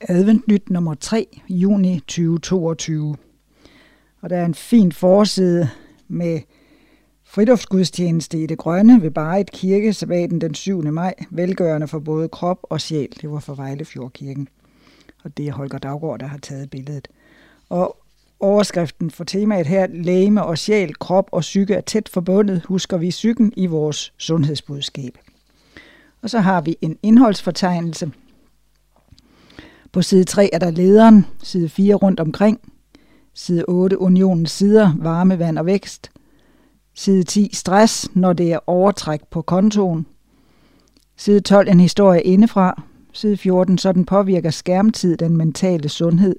Adventnyt nummer 3, juni 2022. Og der er en fin forside med friduftsgudstjeneste i det grønne ved Barit Kirke, sabbaten den 7. maj, velgørende for både krop og sjæl. Det var for Vejlefjordkirken. Og det er Holger Daggaard, der har taget billedet. Og overskriften for temaet her, læme og sjæl, krop og psyke er tæt forbundet, husker vi psyken i vores sundhedsbudskab. Og så har vi en indholdsfortegnelse, på side 3 er der lederen, side 4 rundt omkring, side 8 unionens sider, varme, vand og vækst, side 10 stress, når det er overtræk på kontoen, side 12 en historie indefra, side 14 så den påvirker skærmtid den mentale sundhed,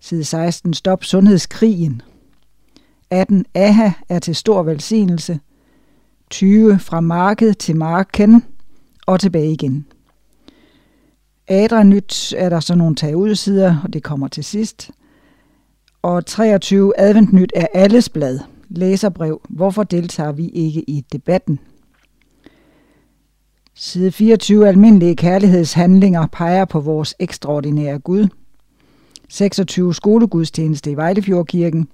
side 16 stop sundhedskrigen, 18 AHA er til stor velsignelse, 20 fra marked til marken og tilbage igen. Adra Nyt er der så nogle tagudsider, og det kommer til sidst. Og 23 Adventnyt er alles blad. Læserbrev. Hvorfor deltager vi ikke i debatten? Side 24 Almindelige kærlighedshandlinger peger på vores ekstraordinære Gud. 26 Skolegudstjeneste i Vejlefjordkirken.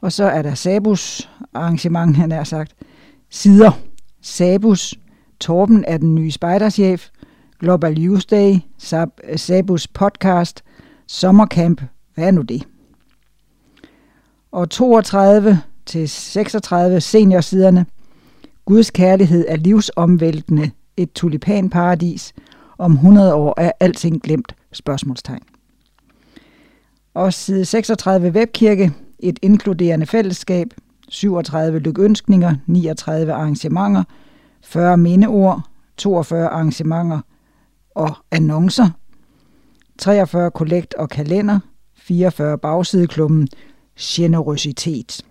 Og så er der Sabus arrangement, han er sagt. Sider. Sabus. Torben er den nye spejderchef. Global Youth Day, Sabus podcast, Sommercamp. Hvad er nu det? Og 32 til 36 seniorsiderne. Guds kærlighed er livsomvæltende. Et tulipanparadis. Om 100 år er alting glemt. Spørgsmålstegn. Og side 36 webkirke. Et inkluderende fællesskab. 37 lykønskninger. 39 arrangementer. 40 mindeord. 42 arrangementer og annoncer, 43 kollekt og kalender, 44 bagsideklummen, generøsitet.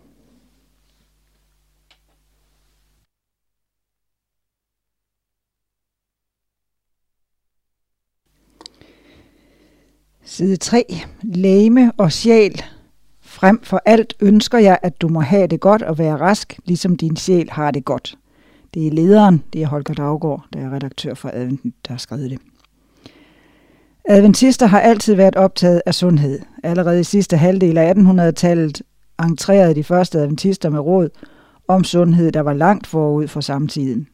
Side 3. Læme og sjæl. Frem for alt ønsker jeg, at du må have det godt og være rask, ligesom din sjæl har det godt. Det er lederen, det er Holger Daggaard, der er redaktør for Advent, der har skrevet det. Adventister har altid været optaget af sundhed. Allerede i sidste halvdel af 1800-tallet entrerede de første adventister med råd om sundhed, der var langt forud for samtiden.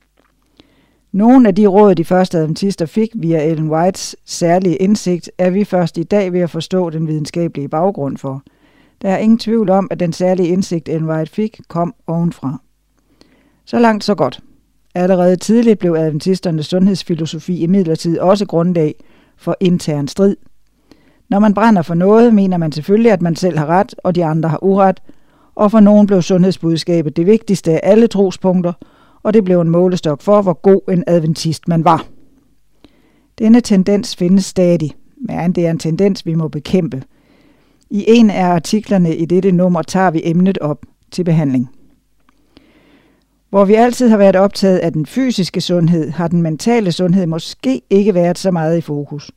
Nogle af de råd, de første adventister fik via Ellen Whites særlige indsigt, er vi først i dag ved at forstå den videnskabelige baggrund for. Der er ingen tvivl om, at den særlige indsigt, Ellen White fik, kom ovenfra. Så langt, så godt. Allerede tidligt blev adventisternes sundhedsfilosofi imidlertid også grundlag for intern strid. Når man brænder for noget, mener man selvfølgelig, at man selv har ret, og de andre har uret, og for nogen blev sundhedsbudskabet det vigtigste af alle trospunkter, og det blev en målestok for, hvor god en adventist man var. Denne tendens findes stadig, men det er en tendens, vi må bekæmpe. I en af artiklerne i dette nummer tager vi emnet op til behandling. Hvor vi altid har været optaget af den fysiske sundhed, har den mentale sundhed måske ikke været så meget i fokus.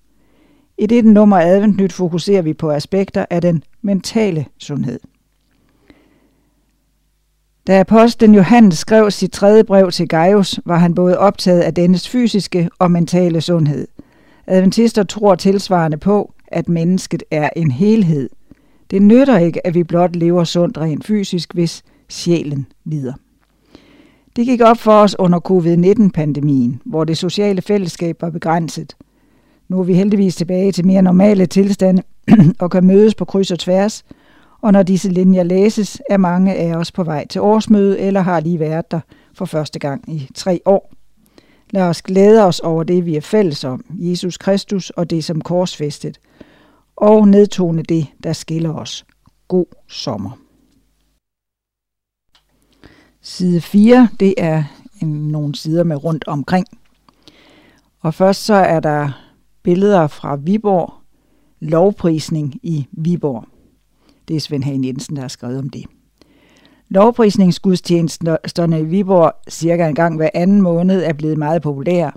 I dette nummer Advent Nyt fokuserer vi på aspekter af den mentale sundhed. Da apostlen Johannes skrev sit tredje brev til Gaius, var han både optaget af dennes fysiske og mentale sundhed. Adventister tror tilsvarende på, at mennesket er en helhed. Det nytter ikke, at vi blot lever sundt rent fysisk, hvis sjælen lider. Det gik op for os under covid-19-pandemien, hvor det sociale fællesskab var begrænset. Nu er vi heldigvis tilbage til mere normale tilstande og kan mødes på kryds og tværs, og når disse linjer læses, er mange af os på vej til årsmøde eller har lige været der for første gang i tre år. Lad os glæde os over det, vi er fælles om, Jesus Kristus og det som korsfæstet, og nedtone det, der skiller os. God sommer. Side 4, det er en, nogle sider med rundt omkring. Og først så er der billeder fra Viborg, lovprisning i Viborg. Det er Svend Hagen Jensen, der har skrevet om det. Lovprisningsgudstjenesterne i Viborg cirka en gang hver anden måned er blevet meget populære.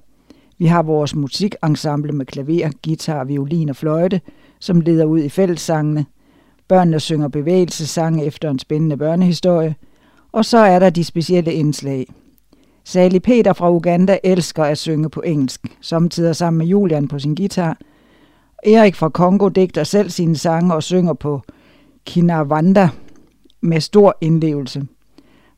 Vi har vores musikensemble med klaver, guitar, violin og fløjte, som leder ud i fællessangene. Børnene synger bevægelsessange efter en spændende børnehistorie – og så er der de specielle indslag. Sally Peter fra Uganda elsker at synge på engelsk, samtidig sammen med Julian på sin guitar, Erik fra Kongo digter selv sine sange og synger på Kinawanda med stor indlevelse.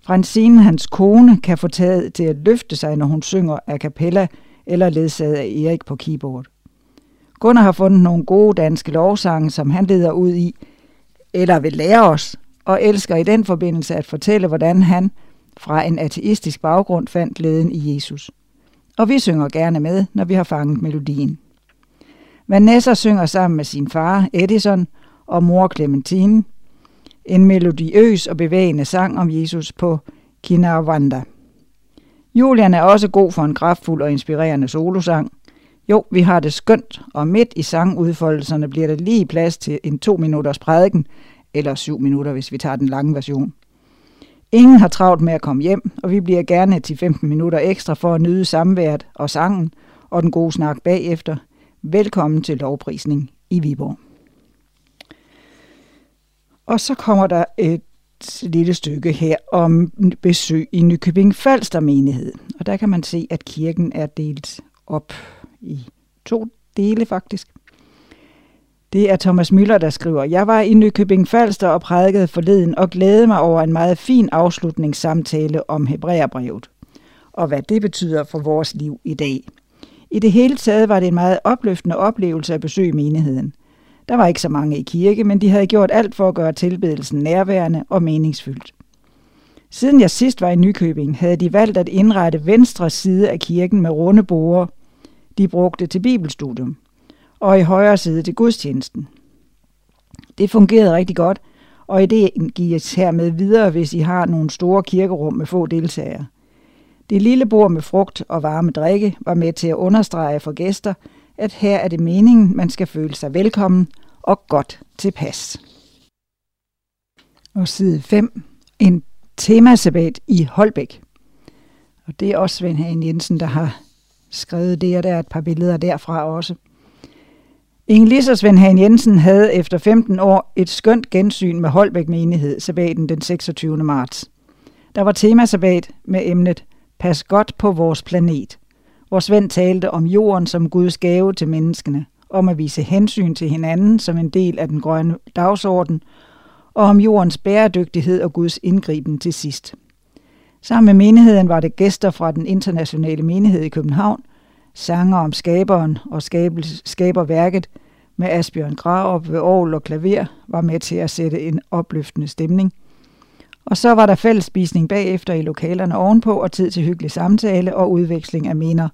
Francine, hans kone, kan få taget til at løfte sig, når hun synger a cappella eller ledsaget af Erik på keyboard. Gunnar har fundet nogle gode danske lovsange, som han leder ud i, eller vil lære os, og elsker i den forbindelse at fortælle, hvordan han fra en ateistisk baggrund fandt glæden i Jesus. Og vi synger gerne med, når vi har fanget melodien. Vanessa synger sammen med sin far Edison og mor Clementine en melodiøs og bevægende sang om Jesus på Kinavanda. Julian er også god for en kraftfuld og inspirerende solosang. Jo, vi har det skønt, og midt i sangudfoldelserne bliver der lige plads til en to minutters prædiken, eller syv minutter, hvis vi tager den lange version. Ingen har travlt med at komme hjem, og vi bliver gerne til 15 minutter ekstra for at nyde samværet og sangen og den gode snak bagefter. Velkommen til lovprisning i Viborg. Og så kommer der et lille stykke her om besøg i Nykøbing Falster menighed. Og der kan man se, at kirken er delt op i to dele faktisk. Det er Thomas Møller, der skriver, Jeg var i Nykøbing Falster og prædikede forleden og glædede mig over en meget fin afslutningssamtale om Hebræerbrevet og hvad det betyder for vores liv i dag. I det hele taget var det en meget opløftende oplevelse at besøge menigheden. Der var ikke så mange i kirke, men de havde gjort alt for at gøre tilbedelsen nærværende og meningsfyldt. Siden jeg sidst var i Nykøbing, havde de valgt at indrette venstre side af kirken med runde borde. De brugte til bibelstudium og i højre side til gudstjenesten. Det fungerede rigtig godt, og ideen gives hermed videre, hvis I har nogle store kirkerum med få deltagere. Det lille bord med frugt og varme drikke var med til at understrege for gæster, at her er det meningen, man skal føle sig velkommen og godt tilpas. Og side 5. En temasabat i Holbæk. Og det er også Svend Hagen Jensen, der har skrevet det, og der er et par billeder derfra også. Inge og Svend Hagen Jensen havde efter 15 år et skønt gensyn med Holbæk menighed sabbaten den 26. marts. Der var temasabat med emnet Pas godt på vores planet, hvor Svend talte om jorden som Guds gave til menneskene, om at vise hensyn til hinanden som en del af den grønne dagsorden, og om jordens bæredygtighed og Guds indgriben til sidst. Sammen med menigheden var det gæster fra den internationale menighed i København, sanger om skaberen og skaberværket med Asbjørn Grav ved Aarhus og klaver var med til at sætte en opløftende stemning. Og så var der fællesspisning bagefter i lokalerne ovenpå og tid til hyggelig samtale og udveksling af minder.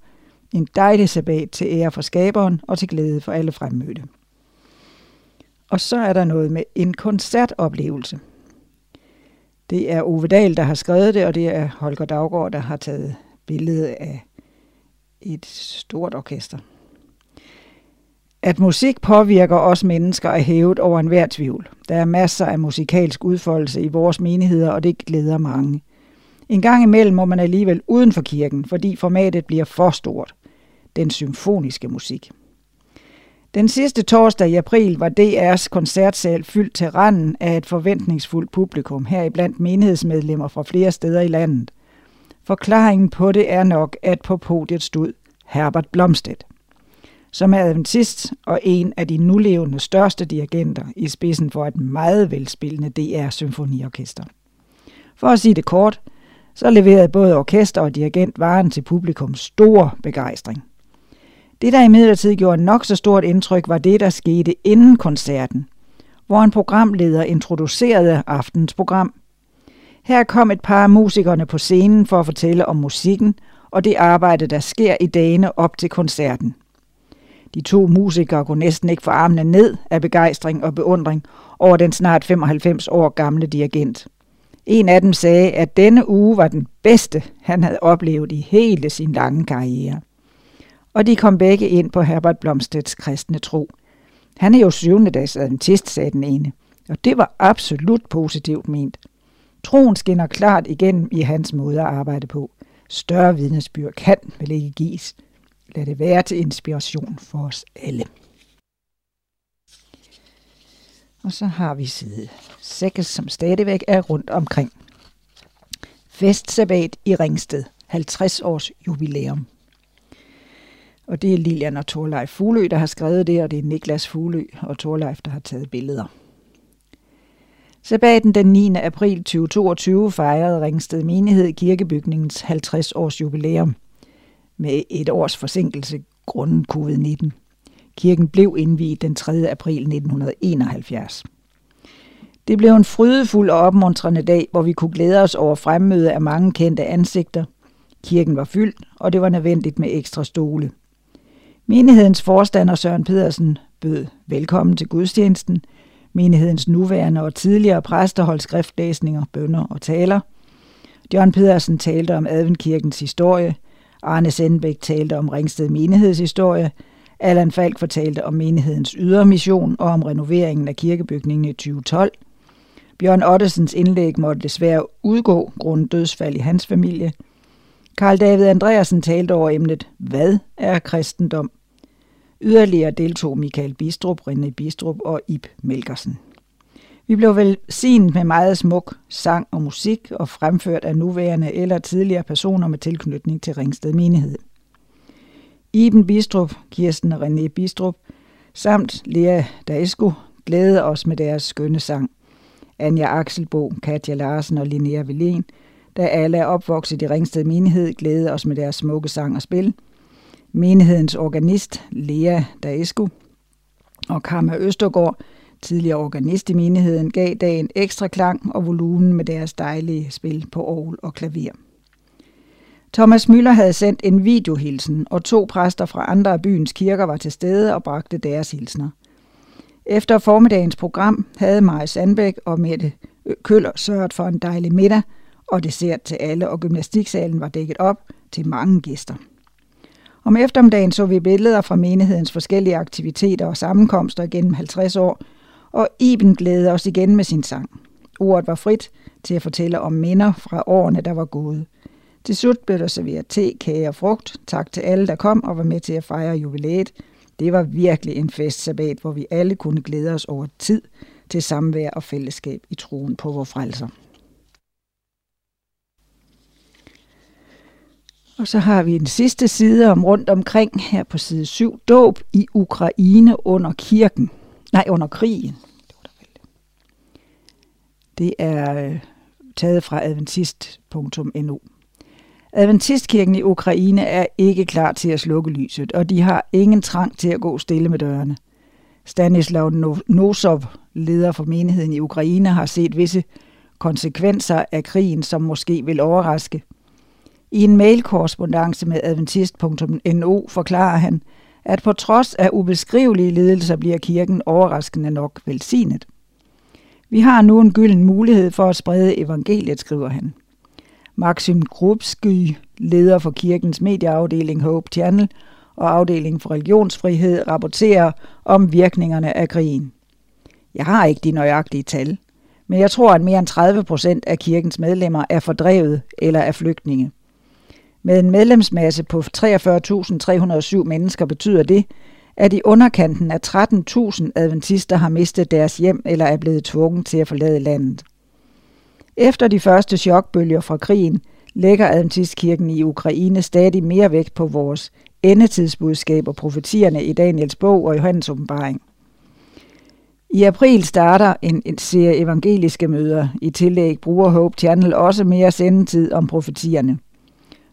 En dejlig sabbat til ære for skaberen og til glæde for alle fremmødte. Og så er der noget med en koncertoplevelse. Det er Ove Dahl, der har skrevet det, og det er Holger Daggaard, der har taget billede af et stort orkester. At musik påvirker os mennesker er hævet over enhver tvivl. Der er masser af musikalsk udfoldelse i vores menigheder, og det glæder mange. En gang imellem må man alligevel uden for kirken, fordi formatet bliver for stort. Den symfoniske musik. Den sidste torsdag i april var DR's koncertsal fyldt til randen af et forventningsfuldt publikum, heriblandt menighedsmedlemmer fra flere steder i landet. Forklaringen på det er nok, at på podiet stod Herbert Blomstedt, som er adventist og en af de nulevende største dirigenter i spidsen for et meget velspillende DR-symfoniorkester. For at sige det kort, så leverede både orkester og dirigent varen til publikum stor begejstring. Det, der imidlertid gjorde nok så stort indtryk, var det, der skete inden koncerten, hvor en programleder introducerede aftens program – her kom et par af musikerne på scenen for at fortælle om musikken og det arbejde, der sker i dagene op til koncerten. De to musikere kunne næsten ikke få armene ned af begejstring og beundring over den snart 95 år gamle dirigent. En af dem sagde, at denne uge var den bedste, han havde oplevet i hele sin lange karriere. Og de kom begge ind på Herbert Blomstedts kristne tro. Han er jo syvende dags adventist, sagde den ene. Og det var absolut positivt ment. Troen skinner klart igennem i hans måde at arbejde på. Større vidnesbyrd kan vel ikke gives. Lad det være til inspiration for os alle. Og så har vi side 6, som stadigvæk er rundt omkring. Festsabbat i Ringsted. 50 års jubilæum. Og det er Lilian og Torleif Fuglø, der har skrevet det, og det er Niklas Fuglø og Torleif, der har taget billeder. Sabbaten den 9. april 2022 fejrede Ringsted Menighed kirkebygningens 50 års jubilæum med et års forsinkelse grundet covid-19. Kirken blev indviet den 3. april 1971. Det blev en frydefuld og opmuntrende dag, hvor vi kunne glæde os over fremmøde af mange kendte ansigter. Kirken var fyldt, og det var nødvendigt med ekstra stole. Menighedens forstander Søren Pedersen bød velkommen til gudstjenesten. Menighedens nuværende og tidligere præster holdt skriftlæsninger, bønder og taler. John Pedersen talte om Adventkirkens historie. Arne Sendbæk talte om Ringsted menighedshistorie. Allan Falk fortalte om menighedens ydre mission og om renoveringen af kirkebygningen i 2012. Bjørn Ottesens indlæg måtte desværre udgå grundet dødsfald i hans familie. Karl David Andreasen talte over emnet Hvad er kristendom? Yderligere deltog Michael Bistrup, René Bistrup og Ib Melkersen. Vi blev velsignet med meget smuk sang og musik og fremført af nuværende eller tidligere personer med tilknytning til Ringsted Menighed. Iben Bistrup, Kirsten og René Bistrup samt Lea Daesko glædede os med deres skønne sang. Anja Axelbo, Katja Larsen og Linnea Velen, der alle er opvokset i Ringsted Menighed, glædede os med deres smukke sang og spil. Menighedens organist, Lea Daesko, og Karma Østergaard, tidligere organist i menigheden, gav dagen ekstra klang og volumen med deres dejlige spil på orgel og klaver. Thomas Møller havde sendt en videohilsen, og to præster fra andre af byens kirker var til stede og bragte deres hilsner. Efter formiddagens program havde Maja Sandbæk og Mette Køller sørget for en dejlig middag og dessert til alle, og gymnastiksalen var dækket op til mange gæster. Om eftermiddagen så vi billeder fra menighedens forskellige aktiviteter og sammenkomster gennem 50 år, og Iben glædede os igen med sin sang. Ordet var frit til at fortælle om minder fra årene, der var gået. Til slut blev der serveret te, kage og frugt. Tak til alle, der kom og var med til at fejre jubilæet. Det var virkelig en festsabat, hvor vi alle kunne glæde os over tid til samvær og fællesskab i troen på vores frelser. Og så har vi en sidste side om rundt omkring her på side 7. Dåb i Ukraine under kirken. Nej, under krigen. Det er øh, taget fra adventist.no. Adventistkirken i Ukraine er ikke klar til at slukke lyset, og de har ingen trang til at gå stille med dørene. Stanislav Nosov, leder for menigheden i Ukraine, har set visse konsekvenser af krigen, som måske vil overraske. I en mailkorrespondance med adventist.no forklarer han, at på trods af ubeskrivelige lidelser bliver kirken overraskende nok velsignet. Vi har nu en gylden mulighed for at sprede evangeliet, skriver han. Maxim Grubsky, leder for kirkens medieafdeling Hope Channel og afdeling for religionsfrihed, rapporterer om virkningerne af krigen. Jeg har ikke de nøjagtige tal, men jeg tror, at mere end 30 procent af kirkens medlemmer er fordrevet eller er flygtninge. Med en medlemsmasse på 43.307 mennesker betyder det, at i underkanten af 13.000 adventister har mistet deres hjem eller er blevet tvunget til at forlade landet. Efter de første chokbølger fra krigen lægger Adventistkirken i Ukraine stadig mere vægt på vores endetidsbudskab og profetierne i Daniels bog og Johannes åbenbaring. I april starter en, en serie evangeliske møder. I tillæg bruger Hope Channel også mere sendetid om profetierne.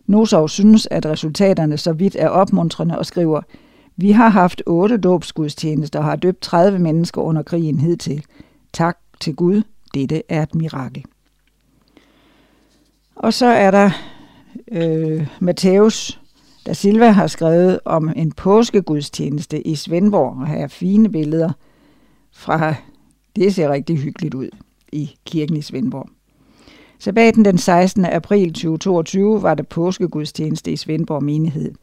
Nosov synes, at resultaterne så vidt er opmuntrende og skriver, vi har haft otte dåbsgudstjenester og har døbt 30 mennesker under krigen hidtil. Tak til Gud, dette er et mirakel. Og så er der øh, Matthæus da Silva har skrevet om en påskegudstjeneste i Svendborg, og her er fine billeder fra, det ser rigtig hyggeligt ud i kirken i Svendborg. Sabbaten den 16. april 2022 var der påskegudstjeneste i Svendborg menighed.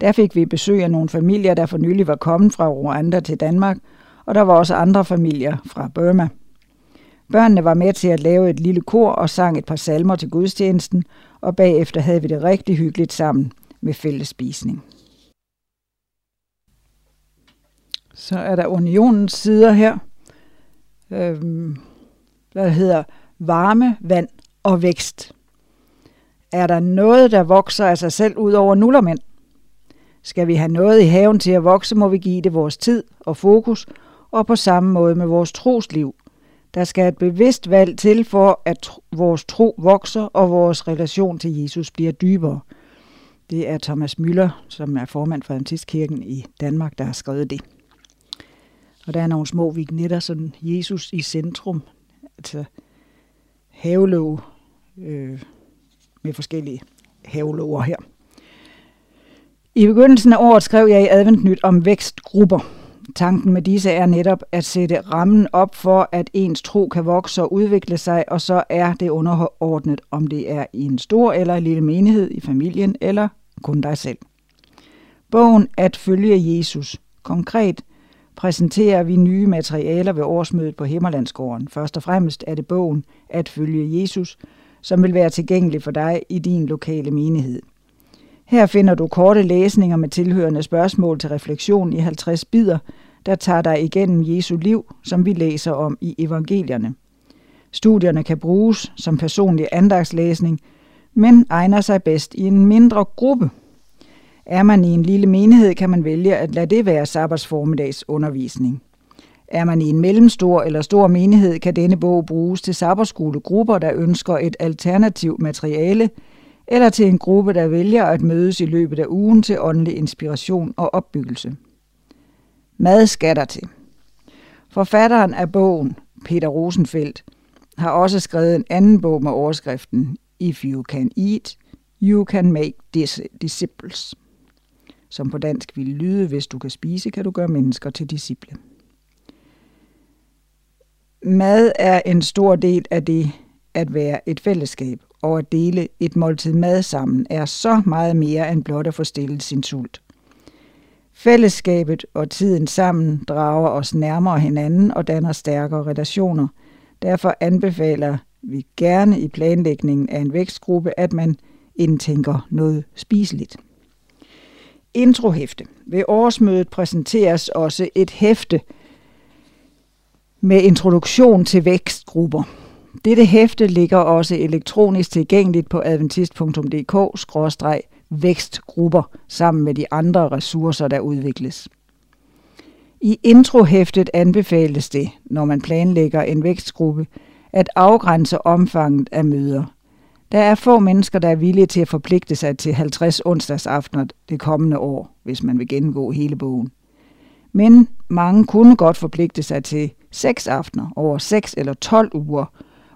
Der fik vi besøg af nogle familier, der for nylig var kommet fra Rwanda til Danmark, og der var også andre familier fra Burma. Børnene var med til at lave et lille kor og sang et par salmer til gudstjenesten, og bagefter havde vi det rigtig hyggeligt sammen med fællesspisning. Så er der unionens sider her, øhm, der hedder varme, vand og vækst. Er der noget, der vokser af sig selv ud over nullermænd? Skal vi have noget i haven til at vokse, må vi give det vores tid og fokus, og på samme måde med vores trosliv. Der skal et bevidst valg til for, at vores tro vokser og vores relation til Jesus bliver dybere. Det er Thomas Møller, som er formand for Adventistkirken i Danmark, der har skrevet det. Og der er nogle små vignetter, sådan Jesus i centrum, altså havelåg øh, med forskellige havelover her. I begyndelsen af året skrev jeg i Adventnyt om vækstgrupper. Tanken med disse er netop at sætte rammen op for, at ens tro kan vokse og udvikle sig, og så er det underordnet, om det er i en stor eller en lille menighed i familien, eller kun dig selv. Bogen At følge Jesus. Konkret præsenterer vi nye materialer ved årsmødet på Himmerlandsgården. Først og fremmest er det bogen At følge Jesus, som vil være tilgængelig for dig i din lokale menighed. Her finder du korte læsninger med tilhørende spørgsmål til refleksion i 50 bidder, der tager dig igennem Jesu liv, som vi læser om i evangelierne. Studierne kan bruges som personlig andagslæsning, men egner sig bedst i en mindre gruppe. Er man i en lille menighed, kan man vælge at lade det være sabbatsformiddags undervisning. Er man i en mellemstor eller stor menighed, kan denne bog bruges til sabbatskolegrupper, der ønsker et alternativt materiale, eller til en gruppe, der vælger at mødes i løbet af ugen til åndelig inspiration og opbyggelse. Mad skal der til. Forfatteren af bogen, Peter Rosenfeldt, har også skrevet en anden bog med overskriften If you can eat, you can make disciples. Som på dansk vil lyde, hvis du kan spise, kan du gøre mennesker til disciple. Mad er en stor del af det at være et fællesskab, og at dele et måltid mad sammen er så meget mere end blot at få stillet sin sult. Fællesskabet og tiden sammen drager os nærmere hinanden og danner stærkere relationer. Derfor anbefaler vi gerne i planlægningen af en vækstgruppe, at man indtænker noget spiseligt. Introhæfte. Ved årsmødet præsenteres også et hæfte med introduktion til vækstgrupper. Dette hæfte ligger også elektronisk tilgængeligt på adventist.dk-vækstgrupper sammen med de andre ressourcer, der udvikles. I introhæftet anbefales det, når man planlægger en vækstgruppe, at afgrænse omfanget af møder. Der er få mennesker, der er villige til at forpligte sig til 50 onsdagsaftener det kommende år, hvis man vil gennemgå hele bogen. Men mange kunne godt forpligte sig til seks aftener over 6 eller 12 uger,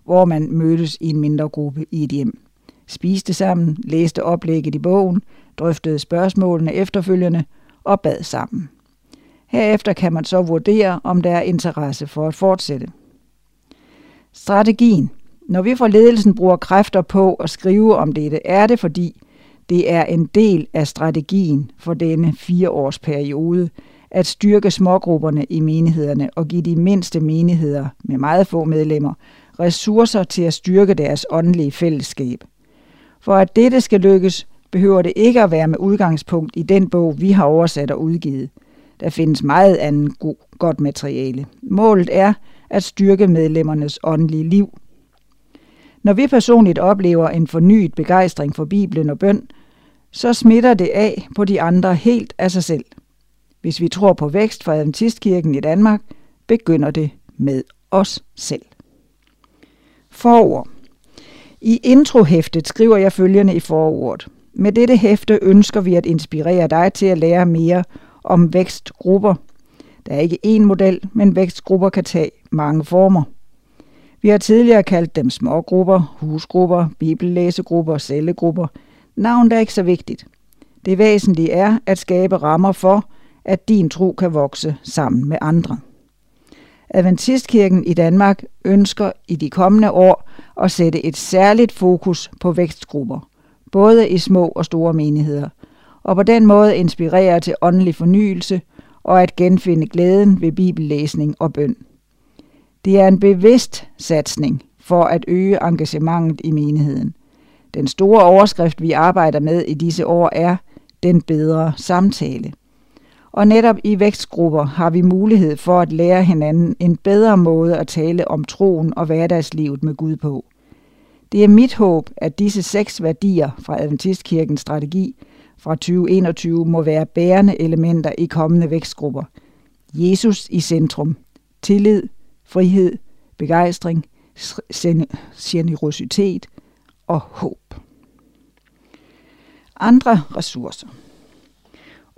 hvor man mødtes i en mindre gruppe i et hjem. Spiste sammen, læste oplægget i bogen, drøftede spørgsmålene efterfølgende og bad sammen. Herefter kan man så vurdere, om der er interesse for at fortsætte. Strategien. Når vi fra ledelsen bruger kræfter på at skrive om dette, er det fordi, det er en del af strategien for denne fireårsperiode at styrke smågrupperne i menighederne og give de mindste menigheder med meget få medlemmer ressourcer til at styrke deres åndelige fællesskab. For at dette skal lykkes, behøver det ikke at være med udgangspunkt i den bog, vi har oversat og udgivet. Der findes meget andet godt materiale. Målet er at styrke medlemmernes åndelige liv. Når vi personligt oplever en fornyet begejstring for Bibelen og bøn, så smitter det af på de andre helt af sig selv. Hvis vi tror på vækst for Adventistkirken i Danmark, begynder det med os selv. Forord. I introhæftet skriver jeg følgende i forordet. Med dette hæfte ønsker vi at inspirere dig til at lære mere om vækstgrupper. Der er ikke én model, men vækstgrupper kan tage mange former. Vi har tidligere kaldt dem smågrupper, husgrupper, bibellæsegrupper, cellegrupper. Navnet er ikke så vigtigt. Det væsentlige er at skabe rammer for, at din tro kan vokse sammen med andre. Adventistkirken i Danmark ønsker i de kommende år at sætte et særligt fokus på vækstgrupper, både i små og store menigheder, og på den måde inspirere til åndelig fornyelse og at genfinde glæden ved bibellæsning og bøn. Det er en bevidst satsning for at øge engagementet i menigheden. Den store overskrift, vi arbejder med i disse år, er den bedre samtale. Og netop i vækstgrupper har vi mulighed for at lære hinanden en bedre måde at tale om troen og hverdagslivet med Gud på. Det er mit håb, at disse seks værdier fra Adventistkirkens strategi fra 2021 må være bærende elementer i kommende vækstgrupper. Jesus i centrum. Tillid, frihed, begejstring, generositet og håb. Andre ressourcer.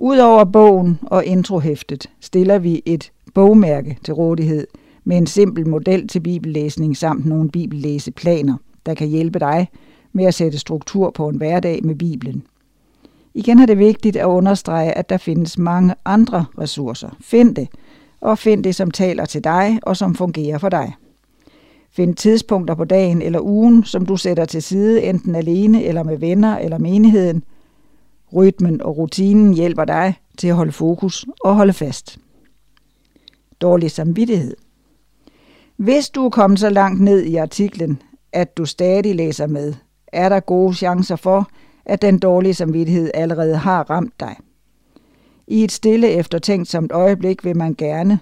Udover bogen og introhæftet stiller vi et bogmærke til rådighed med en simpel model til bibellæsning samt nogle bibellæseplaner, der kan hjælpe dig med at sætte struktur på en hverdag med Bibelen. Igen er det vigtigt at understrege, at der findes mange andre ressourcer. Find det, og find det, som taler til dig og som fungerer for dig. Find tidspunkter på dagen eller ugen, som du sætter til side, enten alene eller med venner eller menigheden. Rytmen og rutinen hjælper dig til at holde fokus og holde fast. Dårlig samvittighed. Hvis du er kommet så langt ned i artiklen, at du stadig læser med, er der gode chancer for, at den dårlige samvittighed allerede har ramt dig. I et stille eftertænksomt øjeblik vil man gerne,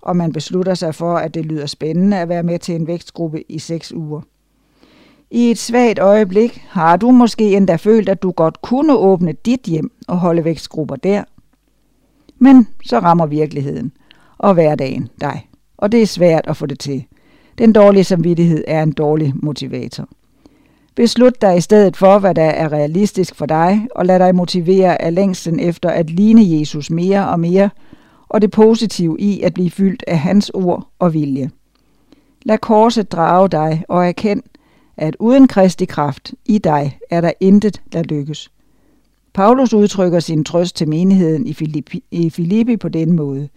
og man beslutter sig for, at det lyder spændende at være med til en vækstgruppe i seks uger. I et svagt øjeblik har du måske endda følt, at du godt kunne åbne dit hjem og holde vækstgrupper der. Men så rammer virkeligheden og hverdagen dig, og det er svært at få det til. Den dårlige samvittighed er en dårlig motivator. Beslut dig i stedet for, hvad der er realistisk for dig, og lad dig motivere af længsten efter at ligne Jesus mere og mere, og det positive i at blive fyldt af hans ord og vilje. Lad korset drage dig og erkend, at uden Kristi kraft i dig er der intet, der lykkes. Paulus udtrykker sin trøst til menigheden i Filippi, i Filippi på den måde.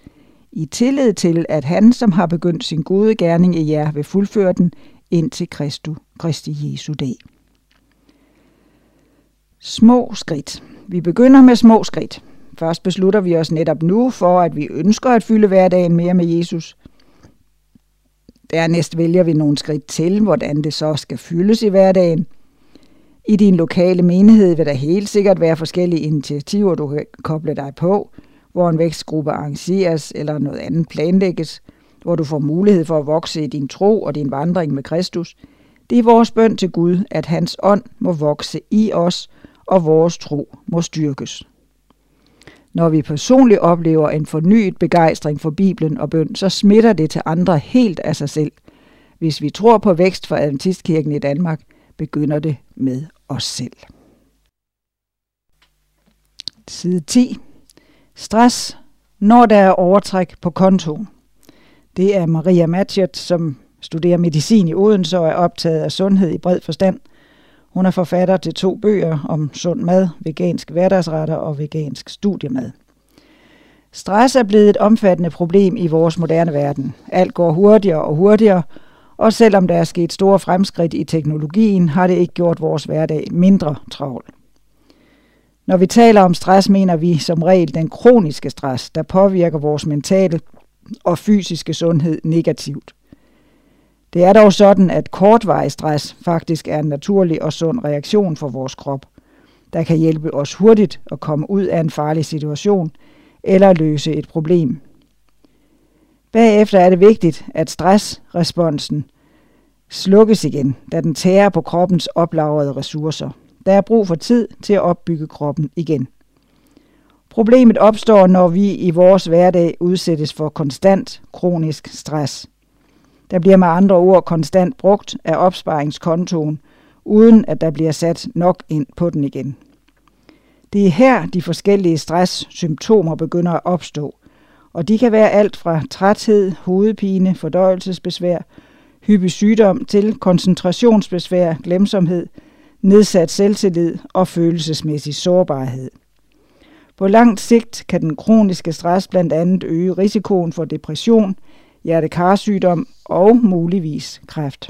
I tillid til, at han, som har begyndt sin gode gerning i jer, vil fuldføre den indtil Kristu, Kristi Jesu dag. Små skridt. Vi begynder med små skridt. Først beslutter vi os netop nu for, at vi ønsker at fylde hverdagen mere med Jesus. Dernæst vælger vi nogle skridt til, hvordan det så skal fyldes i hverdagen. I din lokale menighed vil der helt sikkert være forskellige initiativer, du kan koble dig på, hvor en vækstgruppe arrangeres eller noget andet planlægges, hvor du får mulighed for at vokse i din tro og din vandring med Kristus. Det er vores bøn til Gud, at hans ånd må vokse i os, og vores tro må styrkes. Når vi personligt oplever en fornyet begejstring for Bibelen og bøn, så smitter det til andre helt af sig selv. Hvis vi tror på vækst for Adventistkirken i Danmark, begynder det med os selv. Side 10. Stress, når der er overtræk på kontoen. Det er Maria Matchet, som studerer medicin i Odense og er optaget af sundhed i bred forstand. Hun er forfatter til to bøger om sund mad, vegansk hverdagsretter og vegansk studiemad. Stress er blevet et omfattende problem i vores moderne verden. Alt går hurtigere og hurtigere, og selvom der er sket store fremskridt i teknologien, har det ikke gjort vores hverdag mindre travl. Når vi taler om stress, mener vi som regel den kroniske stress, der påvirker vores mentale og fysiske sundhed negativt. Det er dog sådan, at kortvarig stress faktisk er en naturlig og sund reaktion for vores krop, der kan hjælpe os hurtigt at komme ud af en farlig situation eller løse et problem. Bagefter er det vigtigt, at stressresponsen slukkes igen, da den tærer på kroppens oplagrede ressourcer. Der er brug for tid til at opbygge kroppen igen. Problemet opstår, når vi i vores hverdag udsættes for konstant kronisk stress. Der bliver med andre ord konstant brugt af opsparingskontoen, uden at der bliver sat nok ind på den igen. Det er her, de forskellige stresssymptomer begynder at opstå, og de kan være alt fra træthed, hovedpine, fordøjelsesbesvær, hyppig sygdom til koncentrationsbesvær, glemsomhed, nedsat selvtillid og følelsesmæssig sårbarhed. På langt sigt kan den kroniske stress blandt andet øge risikoen for depression, hjertekarsygdom og muligvis kræft.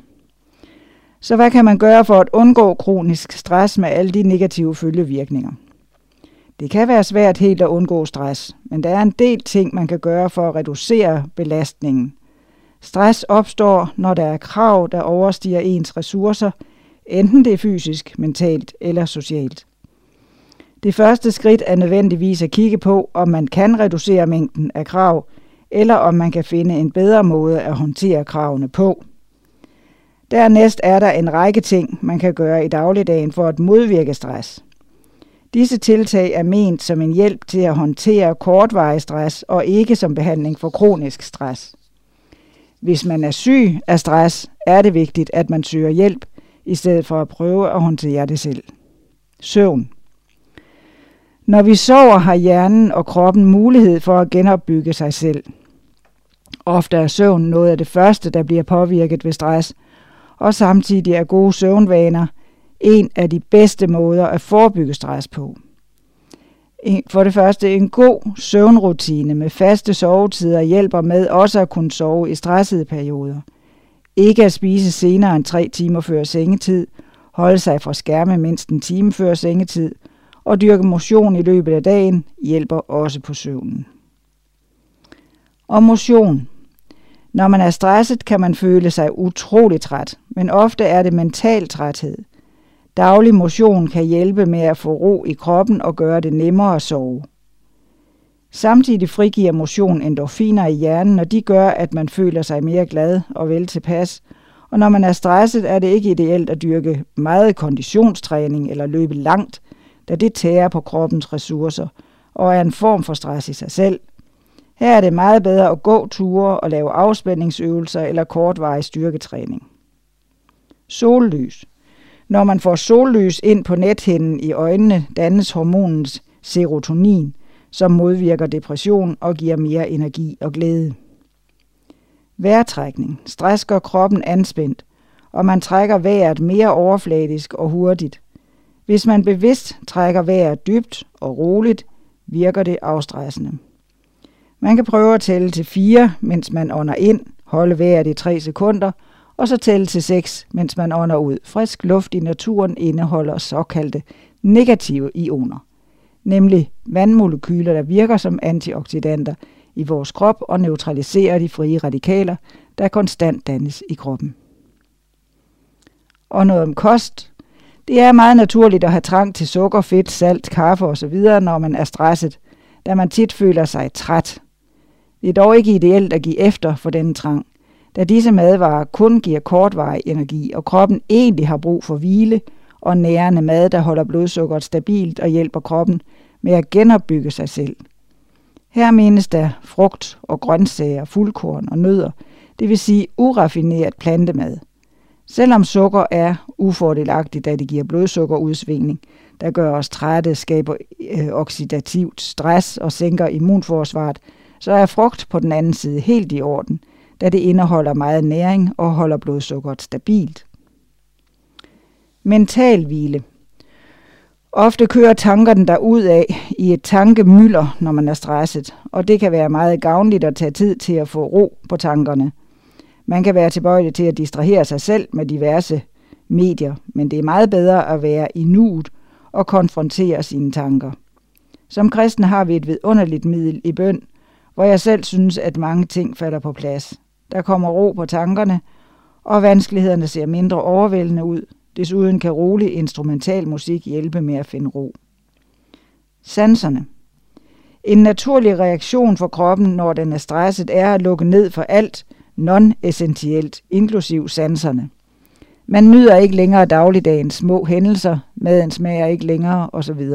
Så hvad kan man gøre for at undgå kronisk stress med alle de negative følgevirkninger? Det kan være svært helt at undgå stress, men der er en del ting, man kan gøre for at reducere belastningen. Stress opstår, når der er krav, der overstiger ens ressourcer, enten det er fysisk, mentalt eller socialt. Det første skridt er nødvendigvis at kigge på, om man kan reducere mængden af krav, eller om man kan finde en bedre måde at håndtere kravene på. Dernæst er der en række ting, man kan gøre i dagligdagen for at modvirke stress. Disse tiltag er ment som en hjælp til at håndtere kortvarig stress og ikke som behandling for kronisk stress. Hvis man er syg af stress, er det vigtigt, at man søger hjælp, i stedet for at prøve at håndtere det selv. Søvn. Når vi sover, har hjernen og kroppen mulighed for at genopbygge sig selv. Ofte er søvn noget af det første, der bliver påvirket ved stress, og samtidig er gode søvnvaner en af de bedste måder at forebygge stress på. For det første, en god søvnrutine med faste sovetider hjælper med også at kunne sove i stressede perioder. Ikke at spise senere end tre timer før sengetid, holde sig fra skærme mindst en time før sengetid, og dyrke motion i løbet af dagen hjælper også på søvnen. Og motion. Når man er stresset, kan man føle sig utrolig træt, men ofte er det mental træthed – Daglig motion kan hjælpe med at få ro i kroppen og gøre det nemmere at sove. Samtidig frigiver motion endorfiner i hjernen, og de gør, at man føler sig mere glad og vel tilpas. Og når man er stresset, er det ikke ideelt at dyrke meget konditionstræning eller løbe langt, da det tærer på kroppens ressourcer og er en form for stress i sig selv. Her er det meget bedre at gå ture og lave afspændingsøvelser eller kortvarig styrketræning. Sollys – når man får sollys ind på nethinden i øjnene, dannes hormonet serotonin, som modvirker depression og giver mere energi og glæde. Vejrtrækning. Stress gør kroppen anspændt, og man trækker vejret mere overfladisk og hurtigt. Hvis man bevidst trækker vejret dybt og roligt, virker det afstressende. Man kan prøve at tælle til 4, mens man ånder ind, holde vejret i 3 sekunder – og så tælle til 6, mens man ånder ud. Frisk luft i naturen indeholder såkaldte negative ioner, nemlig vandmolekyler, der virker som antioxidanter i vores krop og neutraliserer de frie radikaler, der konstant dannes i kroppen. Og noget om kost. Det er meget naturligt at have trang til sukker, fedt, salt, kaffe osv., når man er stresset, da man tit føler sig træt. Det er dog ikke ideelt at give efter for denne trang – da disse madvarer kun giver kortvarig energi, og kroppen egentlig har brug for hvile og nærende mad, der holder blodsukkeret stabilt og hjælper kroppen med at genopbygge sig selv. Her menes der frugt og grøntsager, fuldkorn og nødder, det vil sige uraffineret plantemad. Selvom sukker er ufordelagtigt, da det giver blodsukkerudsvingning, der gør os trætte, skaber øh, oxidativt stress og sænker immunforsvaret, så er frugt på den anden side helt i orden – da det indeholder meget næring og holder blodsukkeret stabilt. Mental hvile. Ofte kører tankerne der ud af i et tankemylder, når man er stresset, og det kan være meget gavnligt at tage tid til at få ro på tankerne. Man kan være tilbøjelig til at distrahere sig selv med diverse medier, men det er meget bedre at være i nuet og konfrontere sine tanker. Som kristen har vi et vidunderligt middel i bøn, hvor jeg selv synes, at mange ting falder på plads. Der kommer ro på tankerne, og vanskelighederne ser mindre overvældende ud. Desuden kan rolig instrumental musik hjælpe med at finde ro. Sanserne. En naturlig reaktion for kroppen, når den er stresset, er at lukke ned for alt non-essentielt, inklusiv sanserne. Man nyder ikke længere dagligdagens små hændelser, maden smager ikke længere osv.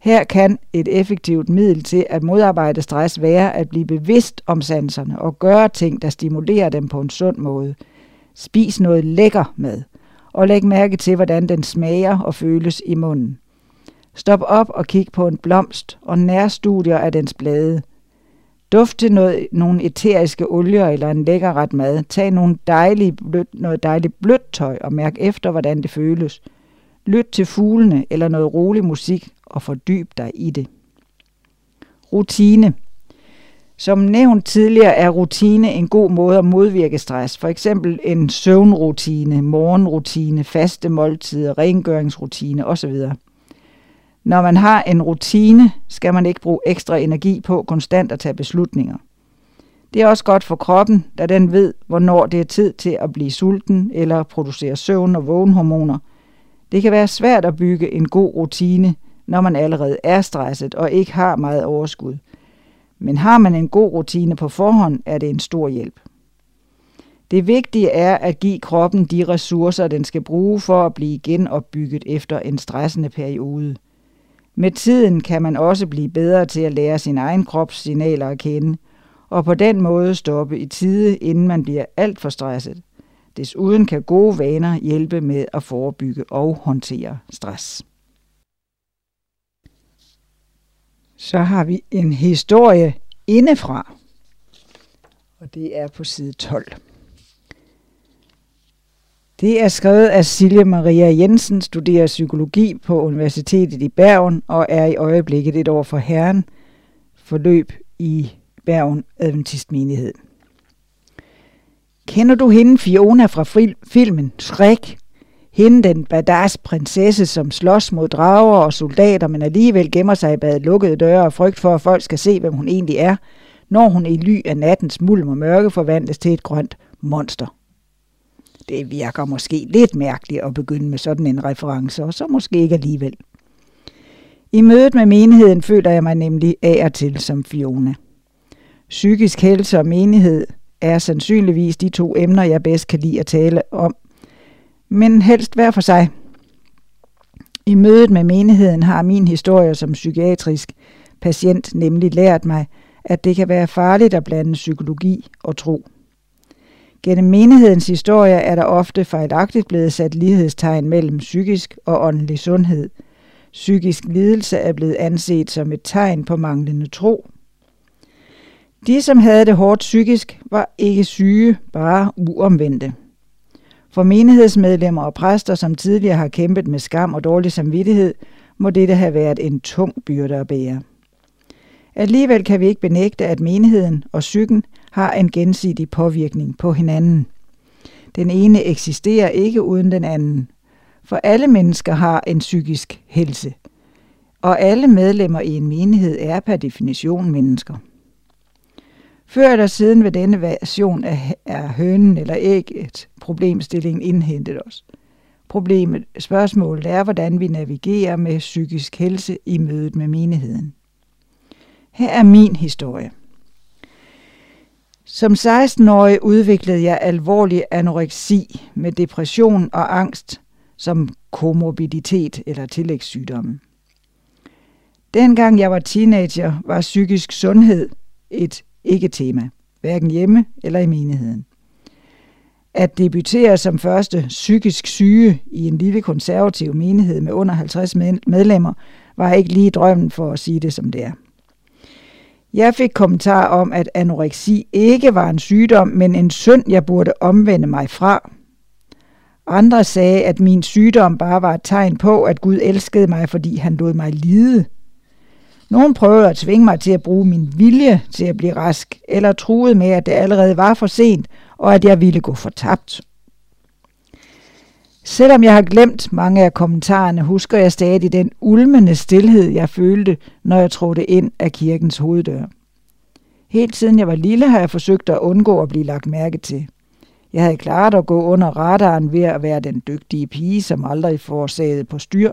Her kan et effektivt middel til at modarbejde stress være at blive bevidst om sanserne og gøre ting, der stimulerer dem på en sund måde. Spis noget lækker mad, og læg mærke til, hvordan den smager og føles i munden. Stop op og kig på en blomst og nærstudier af dens blade. Duft til noget, nogle eteriske olier eller en lækker ret mad. Tag nogle dejlige blødt, noget dejligt blødt tøj og mærk efter, hvordan det føles. Lyt til fuglene eller noget rolig musik og fordyb dig i det. Rutine. Som nævnt tidligere er rutine en god måde at modvirke stress. For eksempel en søvnrutine, morgenrutine, faste måltider, rengøringsrutine osv. Når man har en rutine, skal man ikke bruge ekstra energi på konstant at tage beslutninger. Det er også godt for kroppen, da den ved, hvornår det er tid til at blive sulten eller producere søvn- og vågenhormoner. Det kan være svært at bygge en god rutine, når man allerede er stresset og ikke har meget overskud. Men har man en god rutine på forhånd, er det en stor hjælp. Det vigtige er at give kroppen de ressourcer, den skal bruge for at blive genopbygget efter en stressende periode. Med tiden kan man også blive bedre til at lære sin egen krops signaler at kende, og på den måde stoppe i tide, inden man bliver alt for stresset. Desuden kan gode vaner hjælpe med at forebygge og håndtere stress. Så har vi en historie indefra, og det er på side 12. Det er skrevet af Silje Maria Jensen, studerer psykologi på Universitetet i Bergen og er i øjeblikket et år for herren forløb i Bergen Adventistmenighed. Kender du hende Fiona fra filmen Shrek? Hende den badass prinsesse, som slås mod drager og soldater, men alligevel gemmer sig bag lukkede døre og frygt for, at folk skal se, hvem hun egentlig er, når hun i ly af nattens mulm og mørke forvandles til et grønt monster. Det virker måske lidt mærkeligt at begynde med sådan en reference, og så måske ikke alligevel. I mødet med menigheden føler jeg mig nemlig af og til som Fiona. Psykisk helse og menighed er sandsynligvis de to emner, jeg bedst kan lide at tale om, men helst hver for sig. I mødet med menigheden har min historie som psykiatrisk patient nemlig lært mig, at det kan være farligt at blande psykologi og tro. Gennem menighedens historie er der ofte fejlagtigt blevet sat lighedstegn mellem psykisk og åndelig sundhed. Psykisk lidelse er blevet anset som et tegn på manglende tro. De, som havde det hårdt psykisk, var ikke syge, bare uomvendte. For menighedsmedlemmer og præster, som tidligere har kæmpet med skam og dårlig samvittighed, må dette have været en tung byrde at bære. Alligevel kan vi ikke benægte, at menigheden og psyken har en gensidig påvirkning på hinanden. Den ene eksisterer ikke uden den anden, for alle mennesker har en psykisk helse, og alle medlemmer i en menighed er per definition mennesker. Før eller siden ved denne version er hønen eller ægget problemstillingen indhentet os. Problemet, spørgsmålet er, hvordan vi navigerer med psykisk helse i mødet med menigheden. Her er min historie. Som 16-årig udviklede jeg alvorlig anoreksi med depression og angst som komorbiditet eller tillægssygdomme. Dengang jeg var teenager, var psykisk sundhed et ikke-tema, hverken hjemme eller i menigheden. At debutere som første psykisk syge i en lille konservativ menighed med under 50 medlemmer, var ikke lige drømmen for at sige det som det er. Jeg fik kommentar om, at anoreksi ikke var en sygdom, men en synd, jeg burde omvende mig fra. Andre sagde, at min sygdom bare var et tegn på, at Gud elskede mig, fordi han lod mig lide. Nogen prøvede at tvinge mig til at bruge min vilje til at blive rask, eller truede med, at det allerede var for sent, og at jeg ville gå fortabt. Selvom jeg har glemt mange af kommentarerne, husker jeg stadig den ulmende stillhed, jeg følte, når jeg trådte ind af kirkens hoveddør. Helt siden jeg var lille, har jeg forsøgt at undgå at blive lagt mærke til. Jeg havde klaret at gå under radaren ved at være den dygtige pige, som aldrig forårsagede på styr.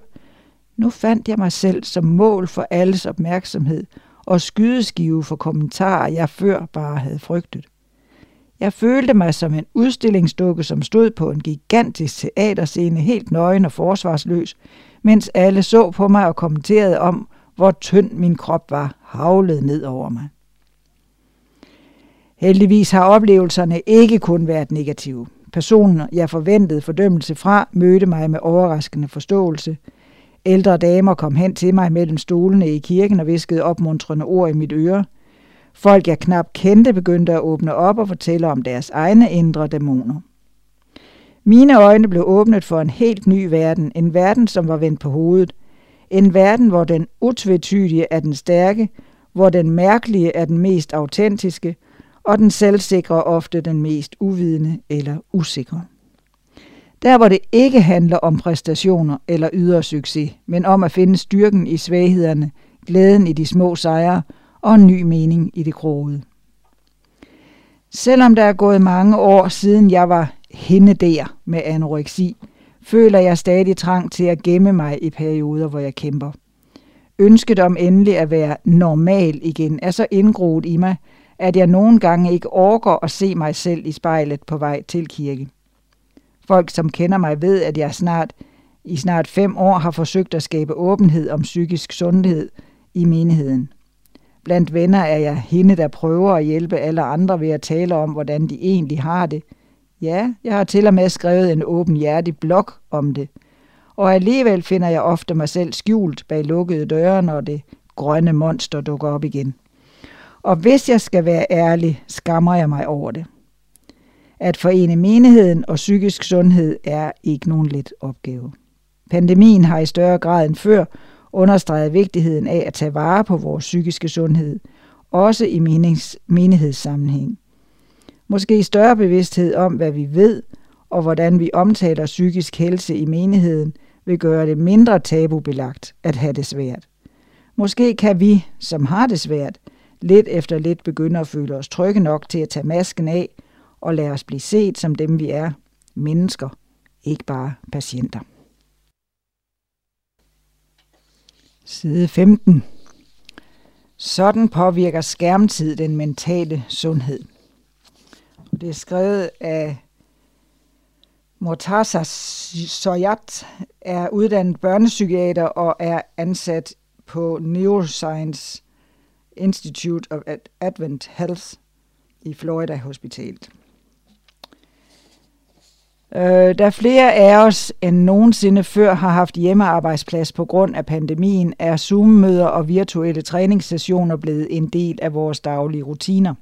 Nu fandt jeg mig selv som mål for alles opmærksomhed og skydeskive for kommentarer, jeg før bare havde frygtet. Jeg følte mig som en udstillingsdukke, som stod på en gigantisk teaterscene helt nøgen og forsvarsløs, mens alle så på mig og kommenterede om, hvor tynd min krop var havlet ned over mig. Heldigvis har oplevelserne ikke kun været negative. Personen, jeg forventede fordømmelse fra, mødte mig med overraskende forståelse. Ældre damer kom hen til mig mellem stolene i kirken og viskede opmuntrende ord i mit øre – Folk, jeg knap kendte, begyndte at åbne op og fortælle om deres egne indre dæmoner. Mine øjne blev åbnet for en helt ny verden, en verden, som var vendt på hovedet. En verden, hvor den utvetydige er den stærke, hvor den mærkelige er den mest autentiske, og den selvsikre ofte den mest uvidende eller usikre. Der hvor det ikke handler om præstationer eller ydre succes, men om at finde styrken i svaghederne, glæden i de små sejre og en ny mening i det groede. Selvom der er gået mange år siden jeg var hende der med anoreksi, føler jeg stadig trang til at gemme mig i perioder, hvor jeg kæmper. Ønsket om endelig at være normal igen er så indgroet i mig, at jeg nogle gange ikke orker at se mig selv i spejlet på vej til kirke. Folk, som kender mig, ved, at jeg snart i snart fem år har forsøgt at skabe åbenhed om psykisk sundhed i menigheden. Blandt venner er jeg hende, der prøver at hjælpe alle andre ved at tale om, hvordan de egentlig har det. Ja, jeg har til og med skrevet en åbenhjertig blog om det. Og alligevel finder jeg ofte mig selv skjult bag lukkede døre, når det grønne monster dukker op igen. Og hvis jeg skal være ærlig, skammer jeg mig over det. At forene menigheden og psykisk sundhed er ikke nogen let opgave. Pandemien har i større grad end før understregede vigtigheden af at tage vare på vores psykiske sundhed, også i menings- menighedssammenhæng. Måske større bevidsthed om, hvad vi ved, og hvordan vi omtaler psykisk helse i menigheden, vil gøre det mindre tabubelagt at have det svært. Måske kan vi, som har det svært, lidt efter lidt begynde at føle os trygge nok til at tage masken af og lade os blive set som dem vi er, mennesker, ikke bare patienter. Side 15. Sådan påvirker skærmtid den mentale sundhed. Det er skrevet af Mortaza Soyat, er uddannet børnepsykiater og er ansat på Neuroscience Institute of Advent Health i Florida Hospitalet. Øh, da flere af os end nogensinde før har haft hjemmearbejdsplads på grund af pandemien, er Zoom-møder og virtuelle træningssessioner blevet en del af vores daglige rutiner.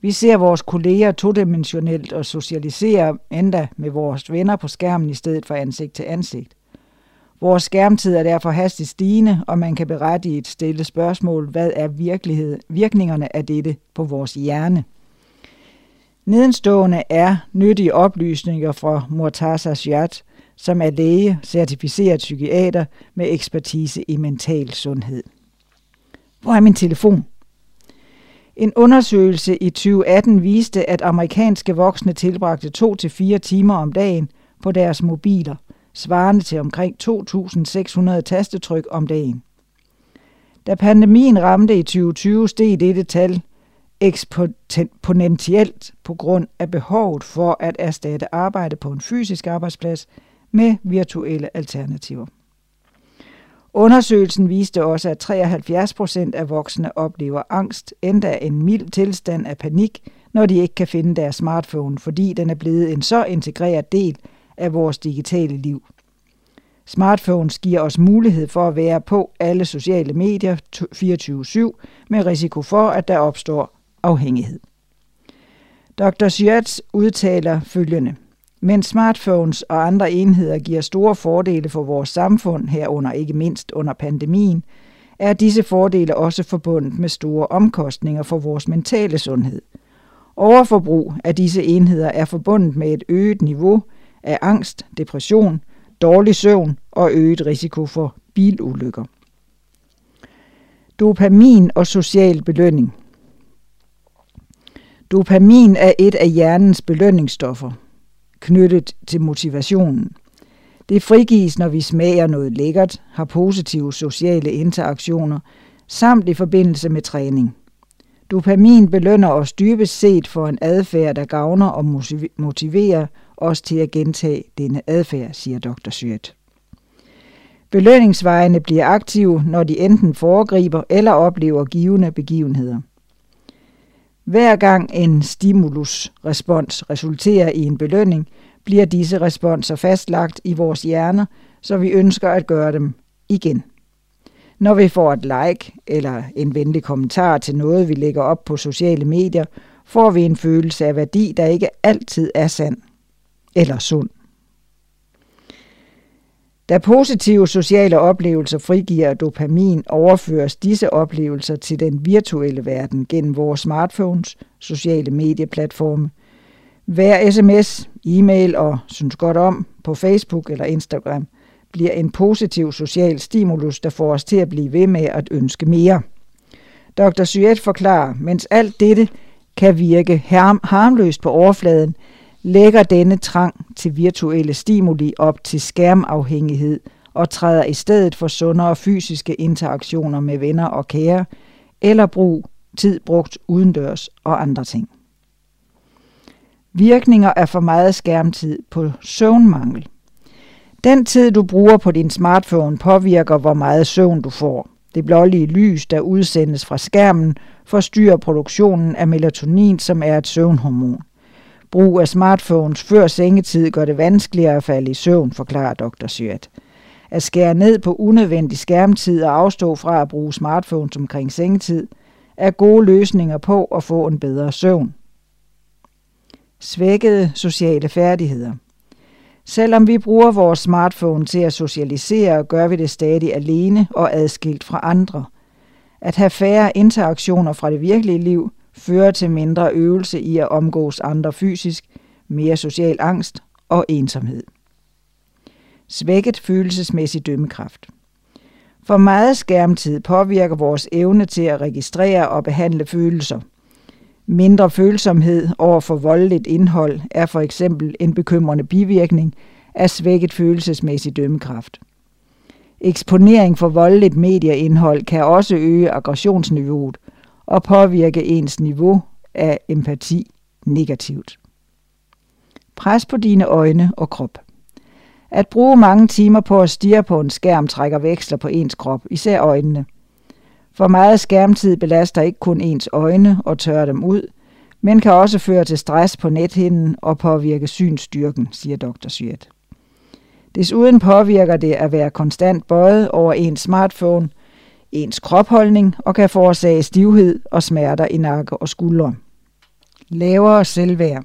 Vi ser vores kolleger todimensionelt og socialiserer endda med vores venner på skærmen i stedet for ansigt til ansigt. Vores skærmtid er derfor hastigt stigende, og man kan berette i et stille spørgsmål, hvad er virkelighed, virkningerne af dette på vores hjerne? Nedenstående er nyttige oplysninger fra Murtaza Shiat, som er læge, certificeret psykiater med ekspertise i mental sundhed. Hvor er min telefon? En undersøgelse i 2018 viste, at amerikanske voksne tilbragte 2-4 timer om dagen på deres mobiler, svarende til omkring 2.600 tastetryk om dagen. Da pandemien ramte i 2020, steg dette tal eksponentielt på grund af behovet for at erstatte arbejde på en fysisk arbejdsplads med virtuelle alternativer. Undersøgelsen viste også, at 73 procent af voksne oplever angst, endda en mild tilstand af panik, når de ikke kan finde deres smartphone, fordi den er blevet en så integreret del af vores digitale liv. Smartphones giver os mulighed for at være på alle sociale medier 24-7 med risiko for, at der opstår afhængighed. Dr. Syats udtaler følgende. Men smartphones og andre enheder giver store fordele for vores samfund, herunder ikke mindst under pandemien, er disse fordele også forbundet med store omkostninger for vores mentale sundhed. Overforbrug af disse enheder er forbundet med et øget niveau af angst, depression, dårlig søvn og øget risiko for bilulykker. Dopamin og social belønning – Dopamin er et af hjernens belønningsstoffer, knyttet til motivationen. Det frigives, når vi smager noget lækkert, har positive sociale interaktioner, samt i forbindelse med træning. Dopamin belønner os dybest set for en adfærd, der gavner og motiverer os til at gentage denne adfærd, siger Dr. Syret. Belønningsvejene bliver aktive, når de enten foregriber eller oplever givende begivenheder. Hver gang en stimulusrespons resulterer i en belønning, bliver disse responser fastlagt i vores hjerner, så vi ønsker at gøre dem igen. Når vi får et like eller en venlig kommentar til noget, vi lægger op på sociale medier, får vi en følelse af værdi, der ikke altid er sand eller sund. Da positive sociale oplevelser frigiver dopamin, overføres disse oplevelser til den virtuelle verden gennem vores smartphones, sociale medieplatforme. Hver sms, e-mail og synes godt om på Facebook eller Instagram bliver en positiv social stimulus, der får os til at blive ved med at ønske mere. Dr. Syed forklarer, mens alt dette kan virke harmløst på overfladen, lægger denne trang til virtuelle stimuli op til skærmafhængighed og træder i stedet for sundere fysiske interaktioner med venner og kære, eller brug tid brugt udendørs og andre ting. Virkninger af for meget skærmtid på søvnmangel. Den tid, du bruger på din smartphone, påvirker, hvor meget søvn du får. Det blålige lys, der udsendes fra skærmen, forstyrrer produktionen af melatonin, som er et søvnhormon. Brug af smartphones før sengetid gør det vanskeligere at falde i søvn, forklarer Dr. Syret. At skære ned på unødvendig skærmtid og afstå fra at bruge smartphones omkring sengetid, er gode løsninger på at få en bedre søvn. Svækkede sociale færdigheder – Selvom vi bruger vores smartphone til at socialisere, gør vi det stadig alene og adskilt fra andre. At have færre interaktioner fra det virkelige liv fører til mindre øvelse i at omgås andre fysisk, mere social angst og ensomhed. Svækket følelsesmæssig dømmekraft. For meget skærmtid påvirker vores evne til at registrere og behandle følelser. Mindre følsomhed over for voldeligt indhold er for eksempel en bekymrende bivirkning af svækket følelsesmæssig dømmekraft. Eksponering for voldeligt medieindhold kan også øge aggressionsniveauet og påvirke ens niveau af empati negativt. Pres på dine øjne og krop. At bruge mange timer på at stirre på en skærm trækker veksler på ens krop, især øjnene. For meget skærmtid belaster ikke kun ens øjne og tørrer dem ud, men kan også føre til stress på nethinden og påvirke synsstyrken, siger Dr. Syret. Desuden påvirker det at være konstant bøjet over ens smartphone, ens kropholdning og kan forårsage stivhed og smerter i nakke og skuldre. Lavere selvværd.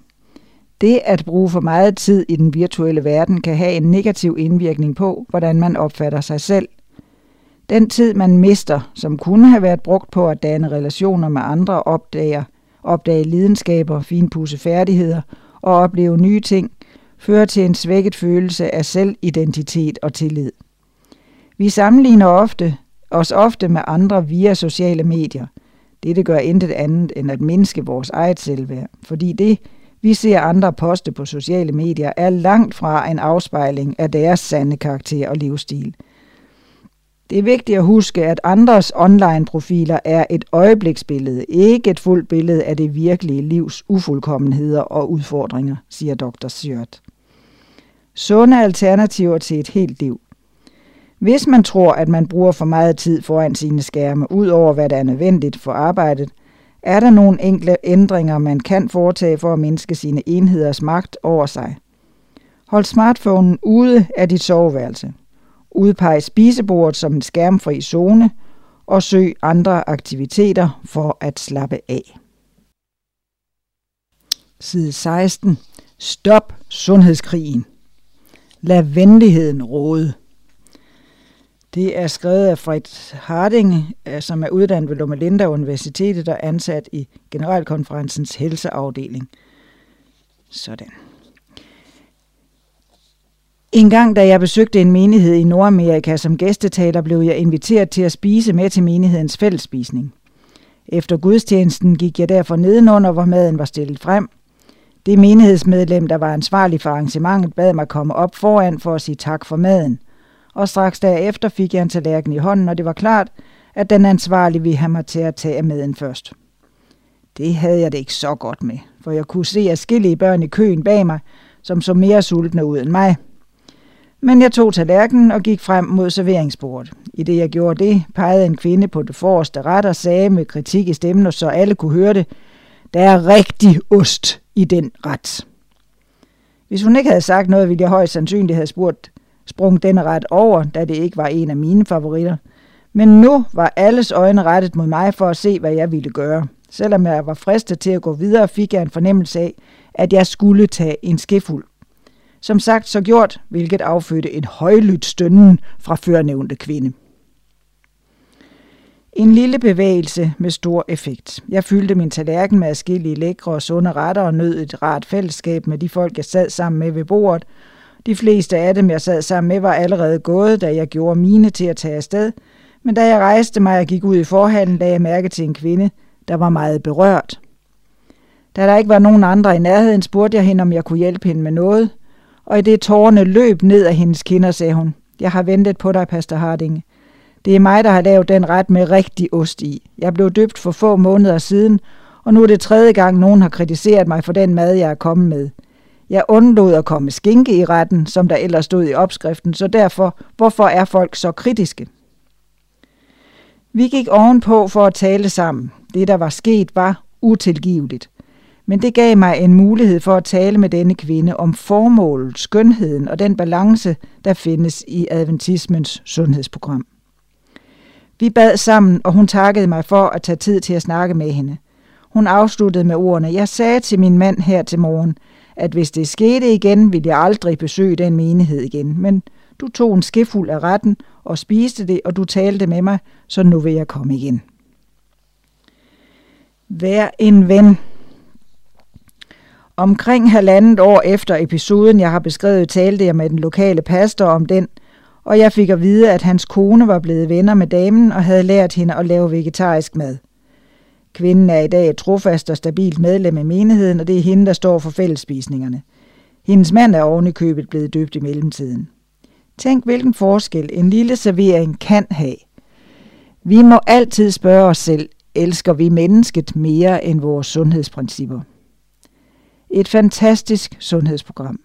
Det at bruge for meget tid i den virtuelle verden kan have en negativ indvirkning på, hvordan man opfatter sig selv. Den tid, man mister, som kunne have været brugt på at danne relationer med andre, opdager, opdage lidenskaber, finpudse færdigheder og opleve nye ting, fører til en svækket følelse af selvidentitet og tillid. Vi sammenligner ofte, os ofte med andre via sociale medier. Dette gør intet andet end at mindske vores eget selvværd, fordi det, vi ser andre poste på sociale medier, er langt fra en afspejling af deres sande karakter og livsstil. Det er vigtigt at huske, at andres online-profiler er et øjebliksbillede, ikke et fuldt billede af det virkelige livs ufuldkommenheder og udfordringer, siger Dr. Sjørt. Sunde alternativer til et helt liv. Hvis man tror, at man bruger for meget tid foran sine skærme, ud over hvad der er nødvendigt for arbejdet, er der nogle enkle ændringer, man kan foretage for at mindske sine enheders magt over sig. Hold smartphonen ude af dit soveværelse. Udpeg spisebordet som en skærmfri zone og søg andre aktiviteter for at slappe af. Side 16. Stop sundhedskrigen. Lad venligheden råde. Det er skrevet af Fred Harding, øh, som er uddannet ved Loma Linda Universitetet og ansat i Generalkonferencens helseafdeling. Sådan. En gang, da jeg besøgte en menighed i Nordamerika som gæstetaler, blev jeg inviteret til at spise med til menighedens fællesspisning. Efter gudstjenesten gik jeg derfor nedenunder, hvor maden var stillet frem – det menighedsmedlem, der var ansvarlig for arrangementet, bad mig komme op foran for at sige tak for maden. Og straks derefter fik jeg en tallerken i hånden, og det var klart, at den ansvarlige ville have mig til at tage maden først. Det havde jeg det ikke så godt med, for jeg kunne se afskillige børn i køen bag mig, som så mere sultne ud end mig. Men jeg tog tallerkenen og gik frem mod serveringsbordet. I det jeg gjorde det, pegede en kvinde på det forreste ret og sagde med kritik i stemmen, så alle kunne høre det, der er rigtig ost i den ret. Hvis hun ikke havde sagt noget, ville jeg højst sandsynligt have spurgt, sprung denne ret over, da det ikke var en af mine favoritter. Men nu var alles øjne rettet mod mig for at se, hvad jeg ville gøre. Selvom jeg var fristet til at gå videre, fik jeg en fornemmelse af, at jeg skulle tage en skefuld. Som sagt så gjort, hvilket affødte en højlydt stønnen fra førnævnte kvinde. En lille bevægelse med stor effekt. Jeg fyldte min tallerken med adskillige lækre og sunde retter og nød et rart fællesskab med de folk, jeg sad sammen med ved bordet. De fleste af dem, jeg sad sammen med, var allerede gået, da jeg gjorde mine til at tage afsted. Men da jeg rejste mig og gik ud i forhallen, lagde jeg mærke til en kvinde, der var meget berørt. Da der ikke var nogen andre i nærheden, spurgte jeg hende, om jeg kunne hjælpe hende med noget. Og i det tårne løb ned af hendes kinder, sagde hun, jeg har ventet på dig, Pastor Harding. Det er mig, der har lavet den ret med rigtig ost i. Jeg blev døbt for få måneder siden, og nu er det tredje gang, nogen har kritiseret mig for den mad, jeg er kommet med. Jeg undlod at komme skinke i retten, som der ellers stod i opskriften, så derfor, hvorfor er folk så kritiske? Vi gik ovenpå for at tale sammen. Det, der var sket, var utilgiveligt. Men det gav mig en mulighed for at tale med denne kvinde om formålet, skønheden og den balance, der findes i adventismens sundhedsprogram. Vi bad sammen, og hun takkede mig for at tage tid til at snakke med hende. Hun afsluttede med ordene, jeg sagde til min mand her til morgen, at hvis det skete igen, ville jeg aldrig besøge den menighed igen. Men du tog en skefuld af retten og spiste det, og du talte med mig, så nu vil jeg komme igen. Vær en ven. Omkring halvandet år efter episoden, jeg har beskrevet, talte jeg med den lokale pastor om den, og jeg fik at vide, at hans kone var blevet venner med damen og havde lært hende at lave vegetarisk mad. Kvinden er i dag et trofast og stabilt medlem af menigheden, og det er hende, der står for fællesspisningerne. Hendes mand er oven i købet blevet døbt i mellemtiden. Tænk, hvilken forskel en lille servering kan have. Vi må altid spørge os selv, elsker vi mennesket mere end vores sundhedsprincipper? Et fantastisk sundhedsprogram.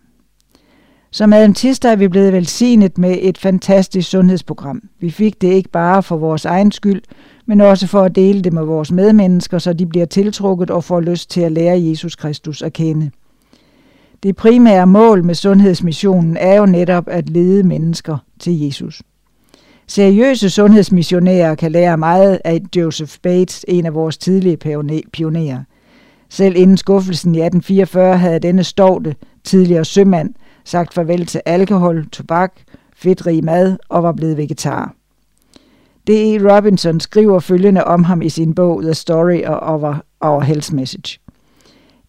Som adventister er vi blevet velsignet med et fantastisk sundhedsprogram. Vi fik det ikke bare for vores egen skyld, men også for at dele det med vores medmennesker, så de bliver tiltrukket og får lyst til at lære Jesus Kristus at kende. Det primære mål med sundhedsmissionen er jo netop at lede mennesker til Jesus. Seriøse sundhedsmissionærer kan lære meget af Joseph Bates, en af vores tidlige pionerer. Selv inden skuffelsen i 1844 havde denne stovte, tidligere sømand, sagt farvel til alkohol, tobak, fedtrig mad og var blevet vegetar. D.E. Robinson skriver følgende om ham i sin bog The Story of Our Health Message.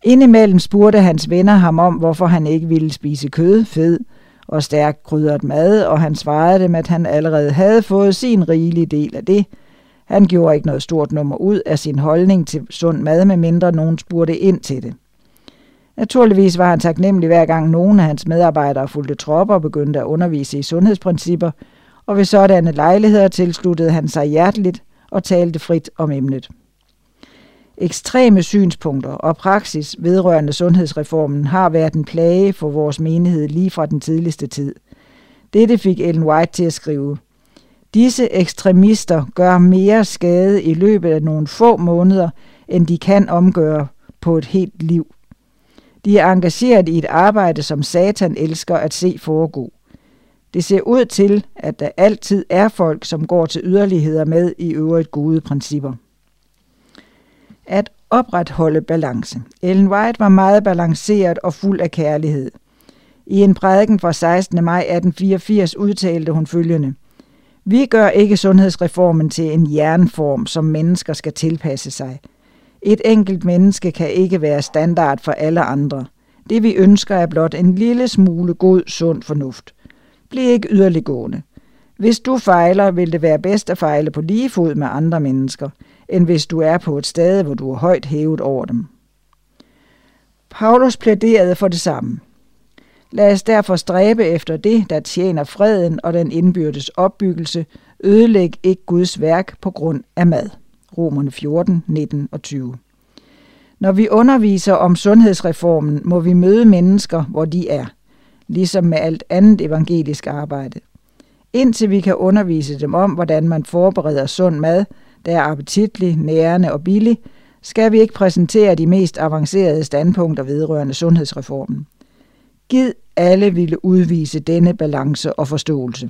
Indimellem spurgte hans venner ham om, hvorfor han ikke ville spise kød, fed og stærkt krydret mad, og han svarede dem, at han allerede havde fået sin rigelige del af det. Han gjorde ikke noget stort nummer ud af sin holdning til sund mad, medmindre nogen spurgte ind til det. Naturligvis var han taknemmelig hver gang nogen af hans medarbejdere fulgte tropper og begyndte at undervise i sundhedsprincipper, og ved sådanne lejligheder tilsluttede han sig hjerteligt og talte frit om emnet. Ekstreme synspunkter og praksis vedrørende sundhedsreformen har været en plage for vores menighed lige fra den tidligste tid. Dette fik Ellen White til at skrive. Disse ekstremister gør mere skade i løbet af nogle få måneder, end de kan omgøre på et helt liv. De er engageret i et arbejde, som Satan elsker at se foregå. Det ser ud til, at der altid er folk, som går til yderligheder med i øvrigt gode principper. At opretholde balance. Ellen White var meget balanceret og fuld af kærlighed. I en prædiken fra 16. maj 1884 udtalte hun følgende. Vi gør ikke sundhedsreformen til en jernform, som mennesker skal tilpasse sig. Et enkelt menneske kan ikke være standard for alle andre. Det vi ønsker er blot en lille smule god, sund fornuft. Bliv ikke yderliggående. Hvis du fejler, vil det være bedst at fejle på lige fod med andre mennesker, end hvis du er på et sted, hvor du er højt hævet over dem. Paulus plæderede for det samme. Lad os derfor stræbe efter det, der tjener freden og den indbyrdes opbyggelse, ødelæg ikke Guds værk på grund af mad. Romerne 14, 19 og 20. Når vi underviser om sundhedsreformen, må vi møde mennesker, hvor de er, ligesom med alt andet evangelisk arbejde. Indtil vi kan undervise dem om, hvordan man forbereder sund mad, der er appetitlig, nærende og billig, skal vi ikke præsentere de mest avancerede standpunkter vedrørende sundhedsreformen. Gid alle ville udvise denne balance og forståelse.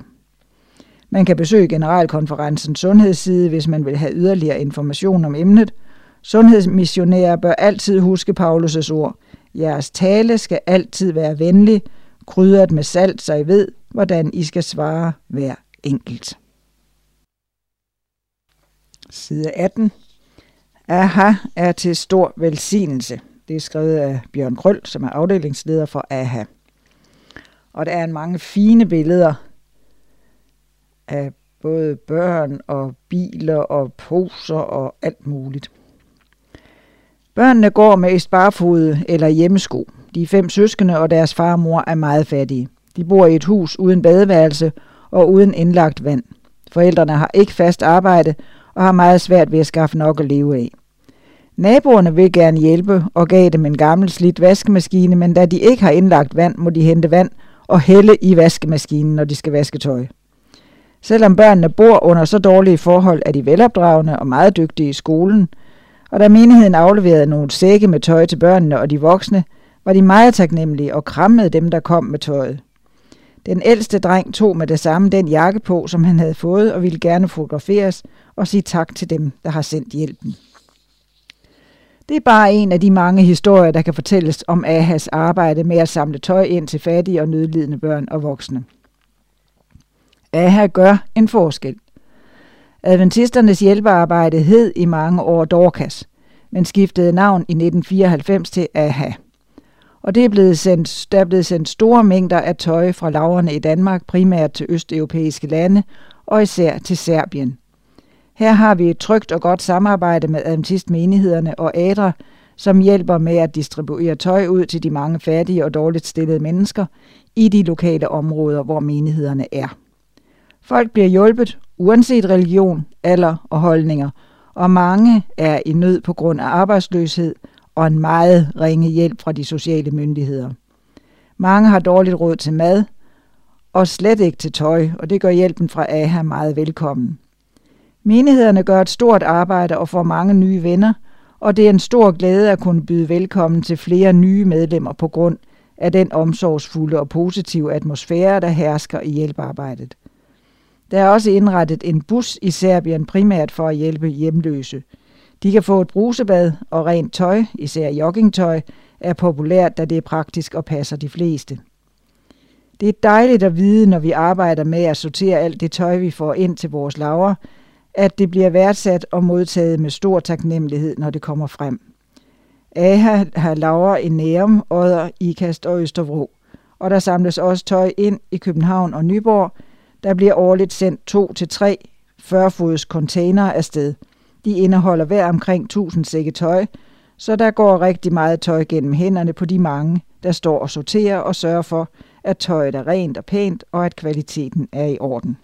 Man kan besøge Generalkonferencens sundhedsside, hvis man vil have yderligere information om emnet. Sundhedsmissionærer bør altid huske Paulus' ord. Jeres tale skal altid være venlig, krydret med salt, så I ved, hvordan I skal svare hver enkelt. Side 18. AHA er til stor velsignelse. Det er skrevet af Bjørn Krøl, som er afdelingsleder for AHA. Og der er mange fine billeder af både børn og biler og poser og alt muligt. Børnene går med barfod eller hjemmesko. De fem søskende og deres far og mor er meget fattige. De bor i et hus uden badeværelse og uden indlagt vand. Forældrene har ikke fast arbejde og har meget svært ved at skaffe nok at leve af. Naboerne vil gerne hjælpe og gav dem en gammel slidt vaskemaskine, men da de ikke har indlagt vand, må de hente vand og hælde i vaskemaskinen, når de skal vaske tøj. Selvom børnene bor under så dårlige forhold, er de velopdragende og meget dygtige i skolen, og da menigheden afleverede nogle sække med tøj til børnene og de voksne, var de meget taknemmelige og krammede dem, der kom med tøjet. Den ældste dreng tog med det samme den jakke på, som han havde fået, og ville gerne fotograferes og sige tak til dem, der har sendt hjælpen. Det er bare en af de mange historier, der kan fortælles om Ahas arbejde med at samle tøj ind til fattige og nødlidende børn og voksne. Aha gør en forskel. Adventisternes hjælpearbejde hed i mange år Dorcas, men skiftede navn i 1994 til AHA. Og det er blevet sendt, der er blevet sendt store mængder af tøj fra laverne i Danmark, primært til østeuropæiske lande og især til Serbien. Her har vi et trygt og godt samarbejde med adventistmenighederne og ADRA, som hjælper med at distribuere tøj ud til de mange fattige og dårligt stillede mennesker i de lokale områder, hvor menighederne er. Folk bliver hjulpet, uanset religion, alder og holdninger, og mange er i nød på grund af arbejdsløshed og en meget ringe hjælp fra de sociale myndigheder. Mange har dårligt råd til mad, og slet ikke til tøj, og det gør hjælpen fra AHA meget velkommen. Menighederne gør et stort arbejde og får mange nye venner, og det er en stor glæde at kunne byde velkommen til flere nye medlemmer på grund af den omsorgsfulde og positive atmosfære, der hersker i hjælpearbejdet. Der er også indrettet en bus i Serbien primært for at hjælpe hjemløse. De kan få et brusebad og rent tøj, især joggingtøj, er populært, da det er praktisk og passer de fleste. Det er dejligt at vide, når vi arbejder med at sortere alt det tøj, vi får ind til vores laver, at det bliver værdsat og modtaget med stor taknemmelighed, når det kommer frem. AHA har laver i Nærum, Odder, Ikast og Østerbro, og der samles også tøj ind i København og Nyborg – der bliver årligt sendt to til tre 40-fods container afsted. De indeholder hver omkring 1000 sække tøj, så der går rigtig meget tøj gennem hænderne på de mange, der står og sorterer og sørger for, at tøjet er rent og pænt, og at kvaliteten er i orden.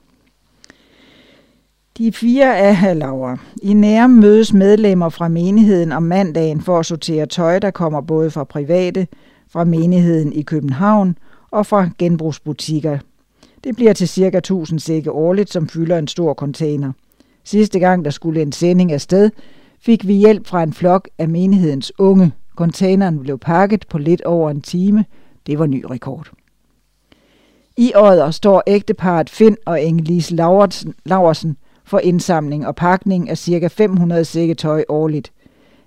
De fire er halvlaver. I Nærum mødes medlemmer fra menigheden om mandagen for at sortere tøj, der kommer både fra private, fra menigheden i København og fra genbrugsbutikker det bliver til cirka 1000 sække årligt, som fylder en stor container. Sidste gang, der skulle en sending afsted, fik vi hjælp fra en flok af menighedens unge. Containeren blev pakket på lidt over en time. Det var ny rekord. I året står ægteparet Finn og Inge-Lise Laversen for indsamling og pakning af ca. 500 sække tøj årligt.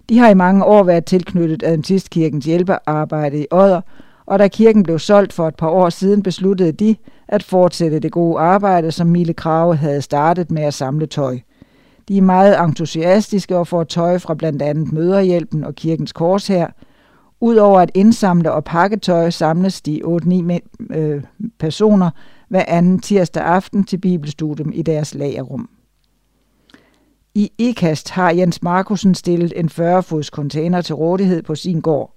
De har i mange år været tilknyttet Adventistkirkens hjælpearbejde i Odder, og da kirken blev solgt for et par år siden, besluttede de at fortsætte det gode arbejde, som Mille Krave havde startet med at samle tøj. De er meget entusiastiske og får tøj fra blandt andet Møderhjælpen og Kirkens Kors her. Udover at indsamle og pakke tøj, samles de 8-9 øh, personer hver anden tirsdag aften til bibelstudium i deres lagerrum. I IKAST har Jens Markusen stillet en 40-fods container til rådighed på sin gård.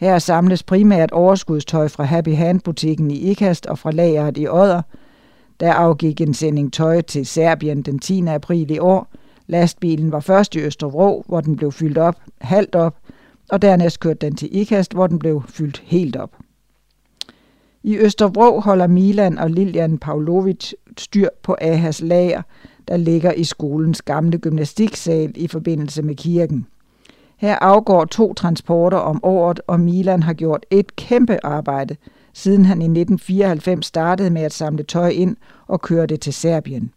Her samles primært overskudstøj fra Happy Hand-butikken i Ikast og fra lageret i Odder. Der afgik en sending tøj til Serbien den 10. april i år. Lastbilen var først i Østervrå, hvor den blev fyldt op, halvt op, og dernæst kørte den til Ikast, hvor den blev fyldt helt op. I Østervrå holder Milan og Lilian Pavlovic styr på Ahas lager, der ligger i skolens gamle gymnastiksal i forbindelse med kirken. Her afgår to transporter om året, og Milan har gjort et kæmpe arbejde, siden han i 1994 startede med at samle tøj ind og køre det til Serbien.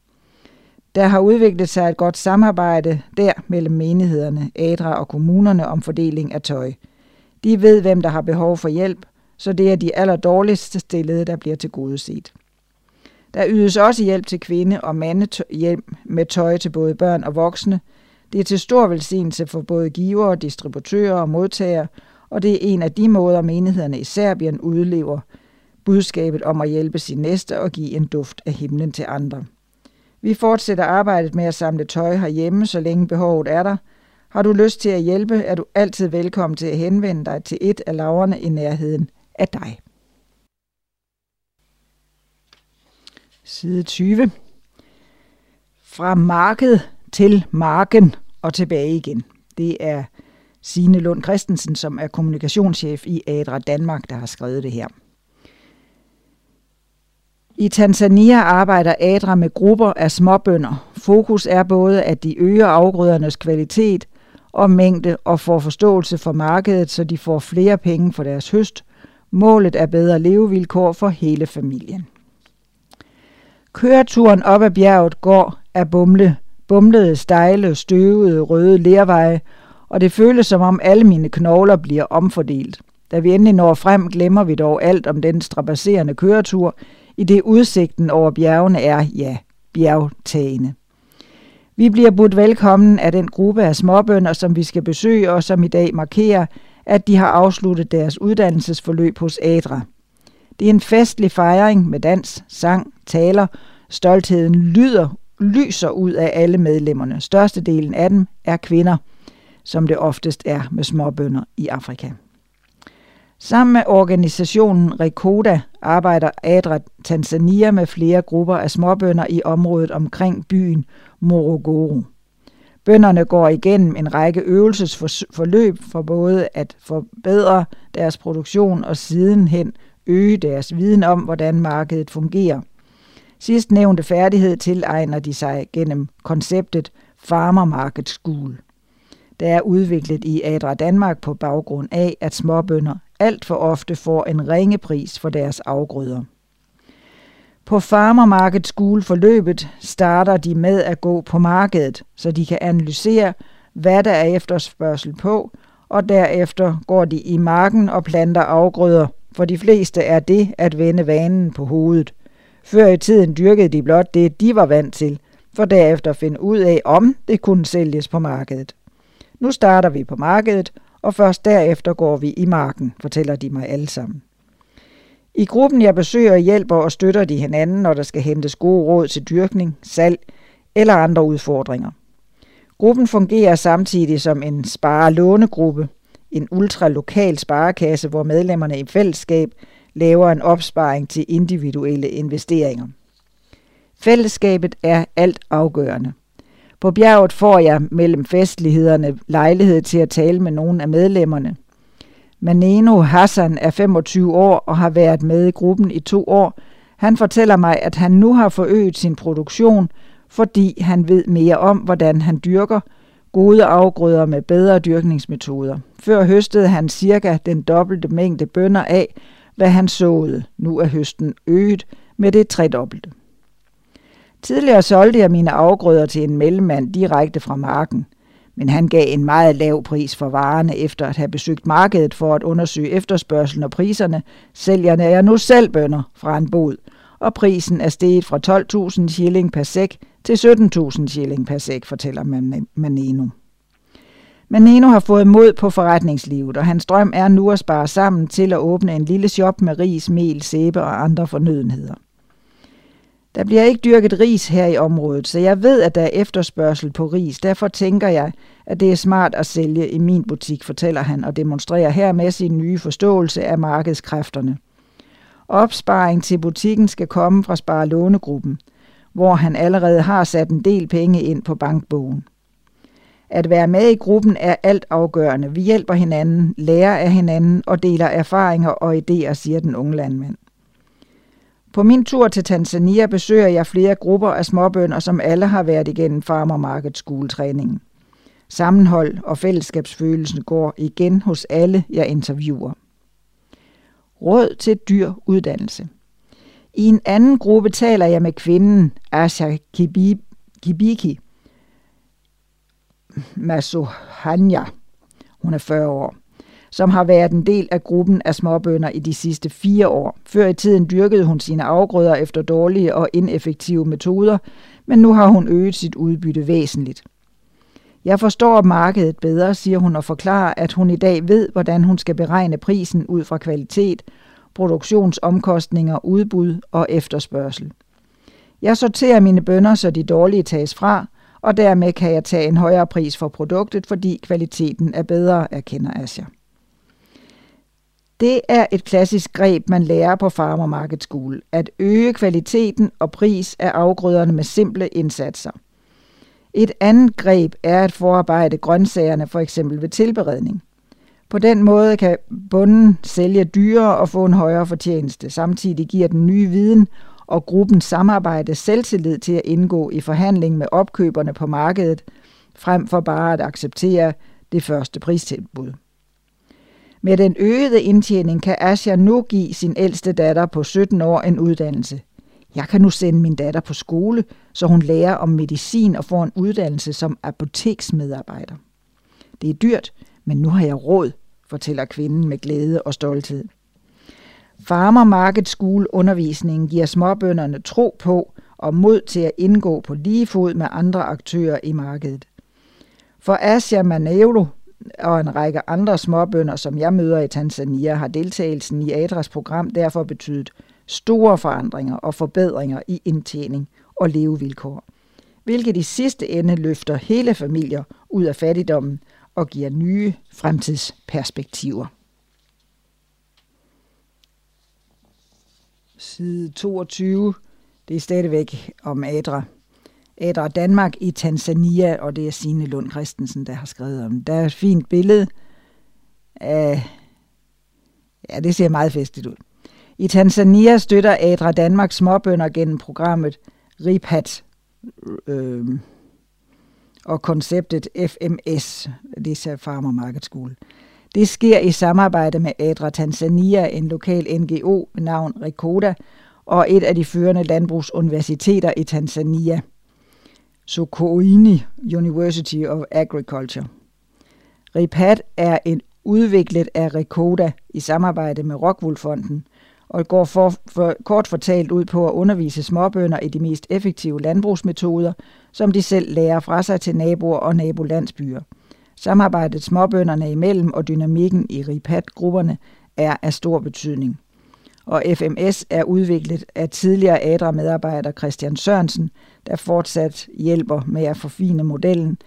Der har udviklet sig et godt samarbejde der mellem menighederne, ADRA og kommunerne om fordeling af tøj. De ved, hvem der har behov for hjælp, så det er de allerdårligste stillede, der bliver tilgodeset. Der ydes også hjælp til kvinde- og mandehjem med tøj til både børn og voksne, det er til stor velsignelse for både giver, distributører og modtagere, og det er en af de måder, menighederne i Serbien udlever budskabet om at hjælpe sin næste og give en duft af himlen til andre. Vi fortsætter arbejdet med at samle tøj herhjemme, så længe behovet er der. Har du lyst til at hjælpe, er du altid velkommen til at henvende dig til et af laverne i nærheden af dig. Side 20. Fra marked til marken og tilbage igen. Det er Signe Lund Christensen, som er kommunikationschef i Adra Danmark, der har skrevet det her. I Tanzania arbejder Adra med grupper af småbønder. Fokus er både, at de øger afgrødernes kvalitet og mængde og får forståelse for markedet, så de får flere penge for deres høst. Målet er bedre levevilkår for hele familien. Køreturen op ad bjerget går af bumle, bumlede, stejle, støvede, røde lerveje, og det føles som om alle mine knogler bliver omfordelt. Da vi endelig når frem, glemmer vi dog alt om den strapasserende køretur, i det udsigten over bjergene er, ja, bjergtagende. Vi bliver budt velkommen af den gruppe af småbønder, som vi skal besøge, og som i dag markerer, at de har afsluttet deres uddannelsesforløb hos Adra. Det er en festlig fejring med dans, sang, taler. Stoltheden lyder, lyser ud af alle medlemmerne. Størstedelen af dem er kvinder, som det oftest er med småbønder i Afrika. Sammen med organisationen Rekoda arbejder Adra Tanzania med flere grupper af småbønder i området omkring byen Morogoro. Bønderne går igennem en række øvelsesforløb for både at forbedre deres produktion og sidenhen øge deres viden om, hvordan markedet fungerer. Sidst nævnte færdighed tilegner de sig gennem konceptet Farmer Market School. Der er udviklet i Adra Danmark på baggrund af, at småbønder alt for ofte får en ringe pris for deres afgrøder. På Farmer Market School forløbet starter de med at gå på markedet, så de kan analysere, hvad der er efterspørgsel på, og derefter går de i marken og planter afgrøder. For de fleste er det at vende vanen på hovedet. Før i tiden dyrkede de blot det, de var vant til, for derefter finde ud af, om det kunne sælges på markedet. Nu starter vi på markedet, og først derefter går vi i marken, fortæller de mig alle sammen. I gruppen, jeg besøger, hjælper og støtter de hinanden, når der skal hentes gode råd til dyrkning, salg eller andre udfordringer. Gruppen fungerer samtidig som en spare-lånegruppe, en ultralokal sparekasse, hvor medlemmerne i fællesskab laver en opsparing til individuelle investeringer. Fællesskabet er alt afgørende. På bjerget får jeg mellem festlighederne lejlighed til at tale med nogle af medlemmerne. Maneno Hassan er 25 år og har været med i gruppen i to år. Han fortæller mig, at han nu har forøget sin produktion, fordi han ved mere om, hvordan han dyrker gode afgrøder med bedre dyrkningsmetoder. Før høstede han cirka den dobbelte mængde bønder af, hvad han såede. Nu er høsten øget med det tredobbelte. Tidligere solgte jeg mine afgrøder til en mellemmand direkte fra marken, men han gav en meget lav pris for varerne efter at have besøgt markedet for at undersøge efterspørgselen og priserne. Sælgerne er nu selv bønder fra en bod, og prisen er steget fra 12.000 shilling per sæk til 17.000 shilling per sæk, fortæller Maneno. Men Nino har fået mod på forretningslivet, og hans drøm er nu at spare sammen til at åbne en lille shop med ris, mel, sæbe og andre fornødenheder. Der bliver ikke dyrket ris her i området, så jeg ved, at der er efterspørgsel på ris. Derfor tænker jeg, at det er smart at sælge i min butik, fortæller han og demonstrerer hermed sin nye forståelse af markedskræfterne. Opsparing til butikken skal komme fra sparelånegruppen, hvor han allerede har sat en del penge ind på bankbogen. At være med i gruppen er alt afgørende. Vi hjælper hinanden, lærer af hinanden og deler erfaringer og idéer, siger den unge landmand. På min tur til Tanzania besøger jeg flere grupper af småbønder, som alle har været igennem Farmer Market School træningen. Sammenhold og fællesskabsfølelsen går igen hos alle, jeg interviewer. Råd til dyr uddannelse. I en anden gruppe taler jeg med kvinden Asha Kibiki Masuhanya, Hun er 40 år som har været en del af gruppen af småbønder i de sidste fire år. Før i tiden dyrkede hun sine afgrøder efter dårlige og ineffektive metoder, men nu har hun øget sit udbytte væsentligt. Jeg forstår markedet bedre, siger hun og forklarer, at hun i dag ved, hvordan hun skal beregne prisen ud fra kvalitet, produktionsomkostninger, udbud og efterspørgsel. Jeg sorterer mine bønder, så de dårlige tages fra, og dermed kan jeg tage en højere pris for produktet, fordi kvaliteten er bedre, erkender Asja. Det er et klassisk greb, man lærer på Farmer Market School, at øge kvaliteten og pris af afgrøderne med simple indsatser. Et andet greb er at forarbejde grøntsagerne for eksempel ved tilberedning. På den måde kan bunden sælge dyrere og få en højere fortjeneste. Samtidig giver den nye viden og gruppens samarbejde selvtillid til at indgå i forhandling med opkøberne på markedet, frem for bare at acceptere det første pristilbud. Med den øgede indtjening kan Asja nu give sin ældste datter på 17 år en uddannelse. Jeg kan nu sende min datter på skole, så hun lærer om medicin og får en uddannelse som apoteksmedarbejder. Det er dyrt, men nu har jeg råd, fortæller kvinden med glæde og stolthed. Farmer Market School undervisningen giver småbønderne tro på og mod til at indgå på lige fod med andre aktører i markedet. For Asia Manelo og en række andre småbønder, som jeg møder i Tanzania, har deltagelsen i ADRAs program derfor betydet store forandringer og forbedringer i indtjening og levevilkår, hvilket i sidste ende løfter hele familier ud af fattigdommen og giver nye fremtidsperspektiver. Side 22, det er stadigvæk om Adra. Adra Danmark i Tanzania, og det er Signe Lund Christensen, der har skrevet om. Der er et fint billede af... Ja, det ser meget festligt ud. I Tanzania støtter Adra Danmark småbønder gennem programmet RIPAT øh, og konceptet FMS, det er Farmer Market School. Det sker i samarbejde med Adra Tanzania, en lokal NGO med navn Rekoda, og et af de førende landbrugsuniversiteter i Tanzania, Sokoine University of Agriculture. RIPAT er en udviklet af Rekoda i samarbejde med Rockwool-fonden, og går for, for, kort fortalt ud på at undervise småbønder i de mest effektive landbrugsmetoder, som de selv lærer fra sig til naboer og nabolandsbyer. Samarbejdet småbønderne imellem og dynamikken i RIPAT-grupperne er af stor betydning. Og FMS er udviklet af tidligere ADRA-medarbejder Christian Sørensen, der fortsat hjælper med at forfine modellen.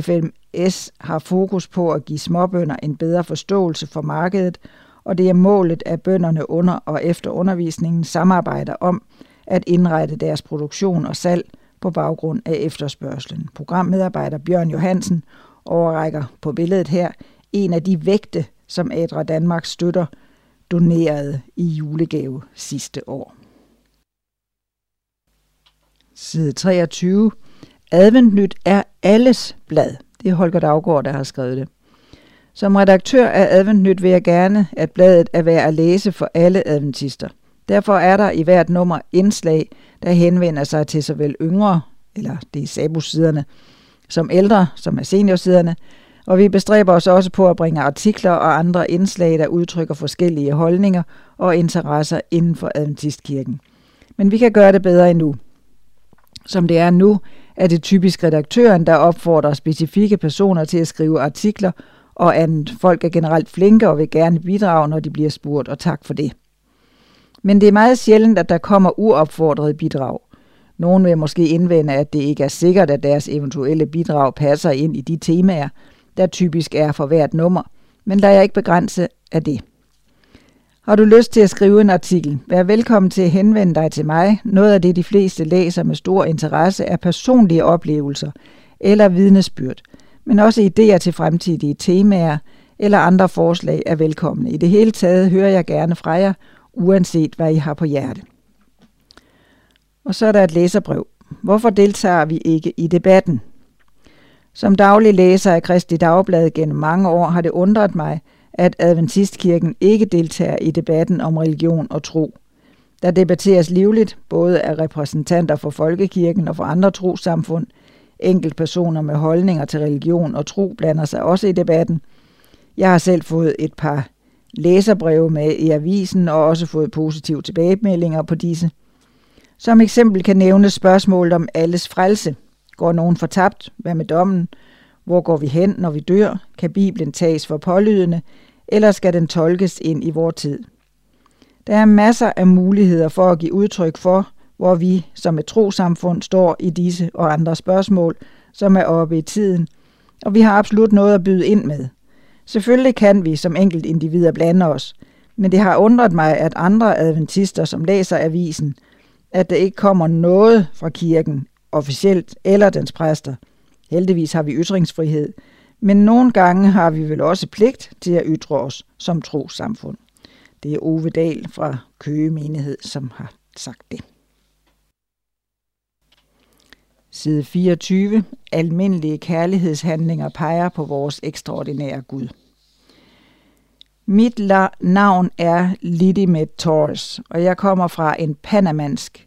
FMS har fokus på at give småbønder en bedre forståelse for markedet og det er målet, at bønderne under og efter undervisningen samarbejder om at indrette deres produktion og salg på baggrund af efterspørgselen. Programmedarbejder Bjørn Johansen overrækker på billedet her en af de vægte, som Adra Danmark støtter, donerede i julegave sidste år. Side 23. Adventnyt er alles blad. Det er Holger Daggaard, der har skrevet det. Som redaktør af Adventnyt vil jeg gerne, at bladet er værd at læse for alle adventister. Derfor er der i hvert nummer indslag, der henvender sig til såvel yngre, eller det er sabusiderne, som ældre, som er seniorsiderne, og vi bestræber os også på at bringe artikler og andre indslag, der udtrykker forskellige holdninger og interesser inden for Adventistkirken. Men vi kan gøre det bedre endnu. Som det er nu, er det typisk redaktøren, der opfordrer specifikke personer til at skrive artikler og andet. Folk er generelt flinke og vil gerne bidrage, når de bliver spurgt, og tak for det. Men det er meget sjældent, at der kommer uopfordrede bidrag. Nogen vil måske indvende, at det ikke er sikkert, at deres eventuelle bidrag passer ind i de temaer, der typisk er for hvert nummer, men der jeg ikke begrænse af det. Har du lyst til at skrive en artikel, vær velkommen til at henvende dig til mig. Noget af det, de fleste læser med stor interesse, er personlige oplevelser eller vidnesbyrd – men også idéer til fremtidige temaer eller andre forslag er velkomne. I det hele taget hører jeg gerne fra jer, uanset hvad I har på hjerte. Og så er der et læserbrev. Hvorfor deltager vi ikke i debatten? Som daglig læser af Kristi Dagblad gennem mange år har det undret mig, at Adventistkirken ikke deltager i debatten om religion og tro. Der debatteres livligt, både af repræsentanter for Folkekirken og for andre trosamfund – Enkeltpersoner med holdninger til religion og tro blander sig også i debatten. Jeg har selv fået et par læserbreve med i avisen og også fået positive tilbagemeldinger på disse. Som eksempel kan nævnes spørgsmålet om alles frelse. Går nogen fortabt? Hvad med dommen? Hvor går vi hen, når vi dør? Kan Bibelen tages for pålydende, eller skal den tolkes ind i vor tid? Der er masser af muligheder for at give udtryk for, hvor vi som et trosamfund står i disse og andre spørgsmål, som er oppe i tiden, og vi har absolut noget at byde ind med. Selvfølgelig kan vi som enkelt individer blande os, men det har undret mig, at andre adventister, som læser avisen, at der ikke kommer noget fra kirken, officielt eller dens præster, Heldigvis har vi ytringsfrihed, men nogle gange har vi vel også pligt til at ytre os som trosamfund. Det er Ove Dahl fra Køge Menighed, som har sagt det. Side 24. Almindelige kærlighedshandlinger peger på vores ekstraordinære Gud. Mit navn er Liddy med Torres, og jeg kommer fra en panamansk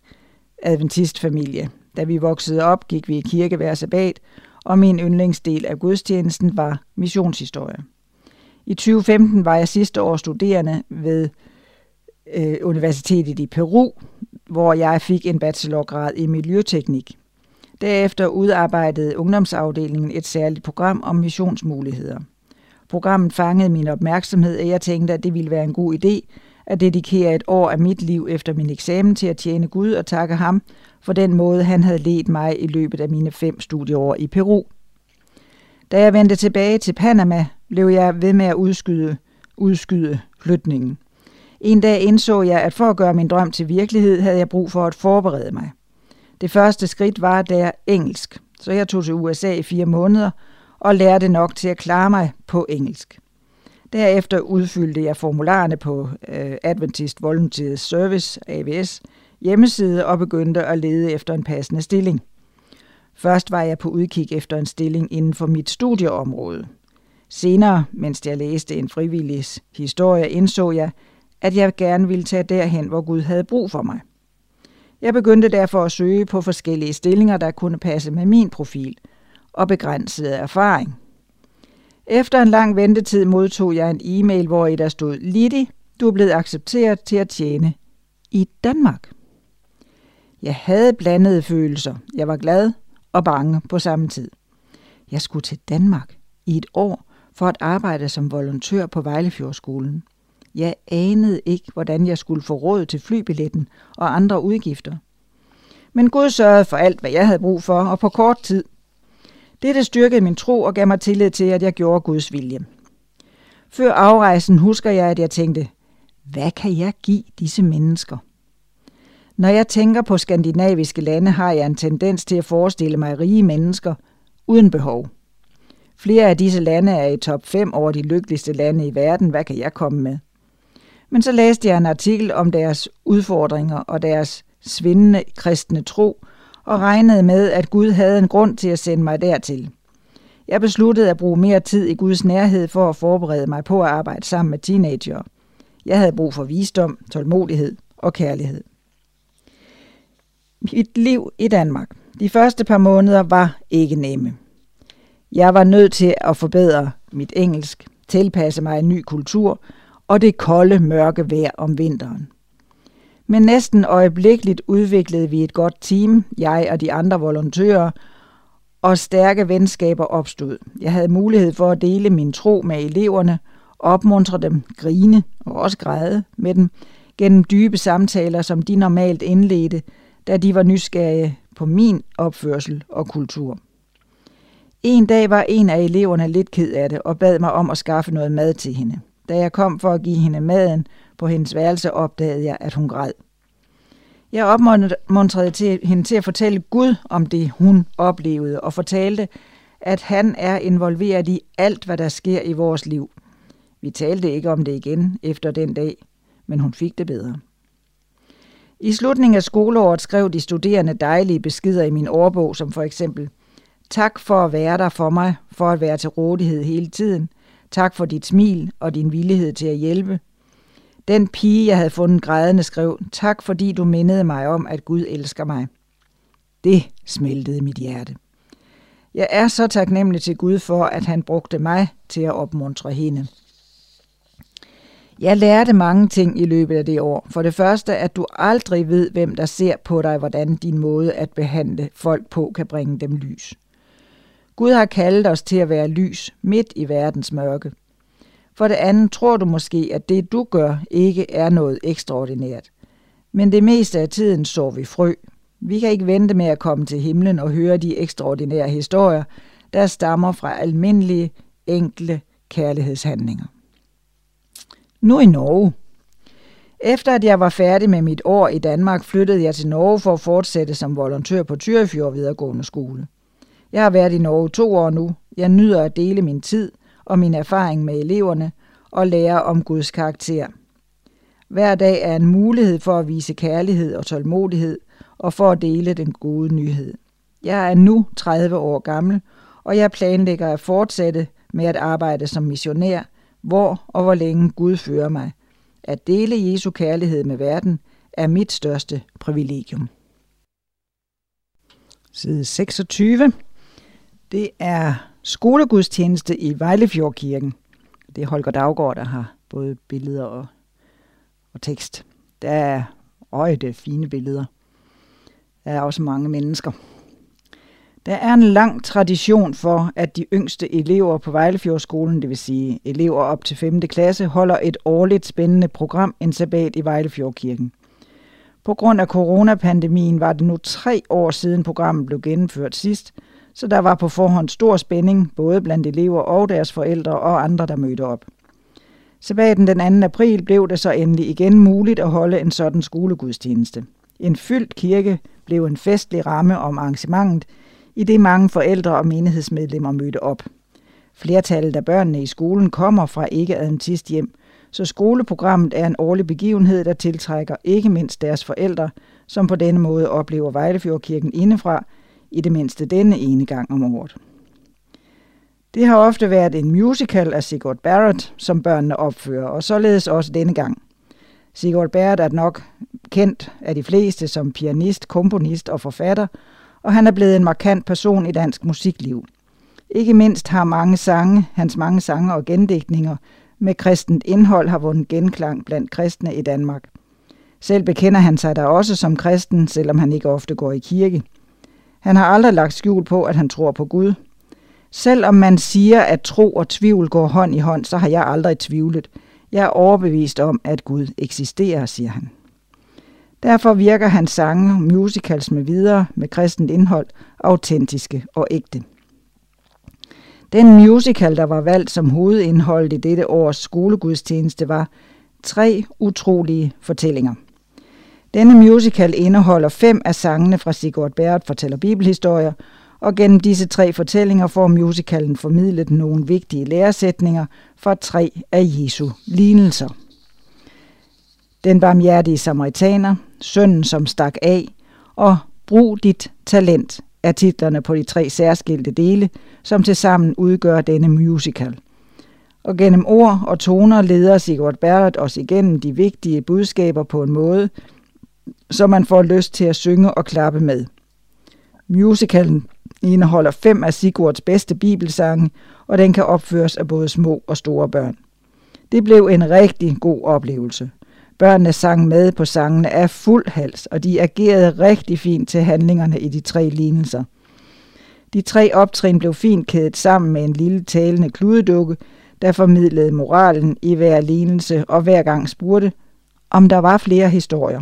adventistfamilie. Da vi voksede op, gik vi i kirke hver sabbat, og min yndlingsdel af gudstjenesten var missionshistorie. I 2015 var jeg sidste år studerende ved øh, Universitetet i Peru, hvor jeg fik en bachelorgrad i miljøteknik. Derefter udarbejdede ungdomsafdelingen et særligt program om missionsmuligheder. Programmet fangede min opmærksomhed, og jeg tænkte, at det ville være en god idé at dedikere et år af mit liv efter min eksamen til at tjene Gud og takke ham for den måde, han havde ledt mig i løbet af mine fem studieår i Peru. Da jeg vendte tilbage til Panama, blev jeg ved med at udskyde, udskyde flytningen. En dag indså jeg, at for at gøre min drøm til virkelighed, havde jeg brug for at forberede mig. Det første skridt var der engelsk, så jeg tog til USA i fire måneder og lærte nok til at klare mig på engelsk. Derefter udfyldte jeg formularerne på øh, Adventist Volunteer Service, AVS, hjemmeside og begyndte at lede efter en passende stilling. Først var jeg på udkig efter en stilling inden for mit studieområde. Senere, mens jeg læste en frivillig historie, indså jeg, at jeg gerne ville tage derhen, hvor Gud havde brug for mig. Jeg begyndte derfor at søge på forskellige stillinger, der kunne passe med min profil og begrænsede erfaring. Efter en lang ventetid modtog jeg en e-mail, hvor i der stod, Liddy, du er blevet accepteret til at tjene i Danmark. Jeg havde blandede følelser. Jeg var glad og bange på samme tid. Jeg skulle til Danmark i et år for at arbejde som volontør på Vejlefjordskolen. Jeg anede ikke, hvordan jeg skulle få råd til flybilletten og andre udgifter. Men Gud sørgede for alt, hvad jeg havde brug for, og på kort tid. Dette styrkede min tro og gav mig tillid til, at jeg gjorde Guds vilje. Før afrejsen husker jeg, at jeg tænkte, hvad kan jeg give disse mennesker? Når jeg tænker på skandinaviske lande, har jeg en tendens til at forestille mig rige mennesker uden behov. Flere af disse lande er i top 5 over de lykkeligste lande i verden. Hvad kan jeg komme med? Men så læste jeg en artikel om deres udfordringer og deres svindende kristne tro, og regnede med, at Gud havde en grund til at sende mig dertil. Jeg besluttede at bruge mere tid i Guds nærhed for at forberede mig på at arbejde sammen med teenager. Jeg havde brug for visdom, tålmodighed og kærlighed. Mit liv i Danmark. De første par måneder var ikke nemme. Jeg var nødt til at forbedre mit engelsk, tilpasse mig en ny kultur og det kolde, mørke vejr om vinteren. Men næsten øjeblikkeligt udviklede vi et godt team, jeg og de andre volontører, og stærke venskaber opstod. Jeg havde mulighed for at dele min tro med eleverne, opmuntre dem, grine og også græde med dem gennem dybe samtaler, som de normalt indledte, da de var nysgerrige på min opførsel og kultur. En dag var en af eleverne lidt ked af det og bad mig om at skaffe noget mad til hende. Da jeg kom for at give hende maden på hendes værelse, opdagede jeg, at hun græd. Jeg opmuntrede til hende til at fortælle Gud om det, hun oplevede, og fortalte, at han er involveret i alt, hvad der sker i vores liv. Vi talte ikke om det igen efter den dag, men hun fik det bedre. I slutningen af skoleåret skrev de studerende dejlige beskeder i min årbog, som for eksempel Tak for at være der for mig, for at være til rådighed hele tiden. Tak for dit smil og din villighed til at hjælpe. Den pige, jeg havde fundet grædende, skrev, tak fordi du mindede mig om, at Gud elsker mig. Det smeltede mit hjerte. Jeg er så taknemmelig til Gud for, at han brugte mig til at opmuntre hende. Jeg lærte mange ting i løbet af det år. For det første, at du aldrig ved, hvem der ser på dig, hvordan din måde at behandle folk på kan bringe dem lys. Gud har kaldet os til at være lys midt i verdens mørke. For det andet tror du måske, at det du gør ikke er noget ekstraordinært. Men det meste af tiden så vi frø. Vi kan ikke vente med at komme til himlen og høre de ekstraordinære historier, der stammer fra almindelige, enkle kærlighedshandlinger. Nu i Norge. Efter at jeg var færdig med mit år i Danmark, flyttede jeg til Norge for at fortsætte som volontør på Tyrefjord videregående skole. Jeg har været i Norge to år nu. Jeg nyder at dele min tid og min erfaring med eleverne og lære om Guds karakter. Hver dag er en mulighed for at vise kærlighed og tålmodighed og for at dele den gode nyhed. Jeg er nu 30 år gammel, og jeg planlægger at fortsætte med at arbejde som missionær, hvor og hvor længe Gud fører mig. At dele Jesu kærlighed med verden er mit største privilegium. Side 26. Det er skolegudstjeneste i Vejlefjordkirken. Det er Holger Daggaard, der har både billeder og, og tekst. Der er øje, det er fine billeder. Der er også mange mennesker. Der er en lang tradition for, at de yngste elever på Vejlefjordskolen, det vil sige elever op til 5. klasse, holder et årligt spændende program, en sabbat i Vejlefjordkirken. På grund af coronapandemien var det nu tre år siden programmet blev gennemført sidst, så der var på forhånd stor spænding, både blandt elever og deres forældre og andre, der mødte op. Sabbaten den 2. april blev det så endelig igen muligt at holde en sådan skolegudstjeneste. En fyldt kirke blev en festlig ramme om arrangementet, i det mange forældre og menighedsmedlemmer mødte op. Flertallet af børnene i skolen kommer fra ikke-adventist hjem, så skoleprogrammet er en årlig begivenhed, der tiltrækker ikke mindst deres forældre, som på denne måde oplever Vejlefjordkirken indefra, i det mindste denne ene gang om året. Det har ofte været en musical af Sigurd Barrett, som børnene opfører, og således også denne gang. Sigurd Barrett er nok kendt af de fleste som pianist, komponist og forfatter, og han er blevet en markant person i dansk musikliv. Ikke mindst har mange sange, hans mange sange og gendækninger med kristent indhold har vundet genklang blandt kristne i Danmark. Selv bekender han sig da også som kristen, selvom han ikke ofte går i kirke. Han har aldrig lagt skjul på, at han tror på Gud. Selvom man siger, at tro og tvivl går hånd i hånd, så har jeg aldrig tvivlet. Jeg er overbevist om, at Gud eksisterer, siger han. Derfor virker hans sange, musicals med videre med kristent indhold, autentiske og ægte. Den musical, der var valgt som hovedindhold i dette års skolegudstjeneste, var Tre utrolige fortællinger. Denne musical indeholder fem af sangene fra Sigurd Bæret fortæller bibelhistorier, og gennem disse tre fortællinger får musicalen formidlet nogle vigtige læresætninger fra tre af Jesu lignelser. Den barmhjertige samaritaner, Sønnen, som stak af, og Brug dit talent er titlerne på de tre særskilte dele, som tilsammen udgør denne musical. Og gennem ord og toner leder Sigurd Barrett os igennem de vigtige budskaber på en måde, så man får lyst til at synge og klappe med. Musicalen indeholder fem af Sigurds bedste bibelsange, og den kan opføres af både små og store børn. Det blev en rigtig god oplevelse. Børnene sang med på sangene af fuld hals, og de agerede rigtig fint til handlingerne i de tre lignelser. De tre optrin blev fint kædet sammen med en lille talende kludedukke, der formidlede moralen i hver lignelse og hver gang spurgte, om der var flere historier.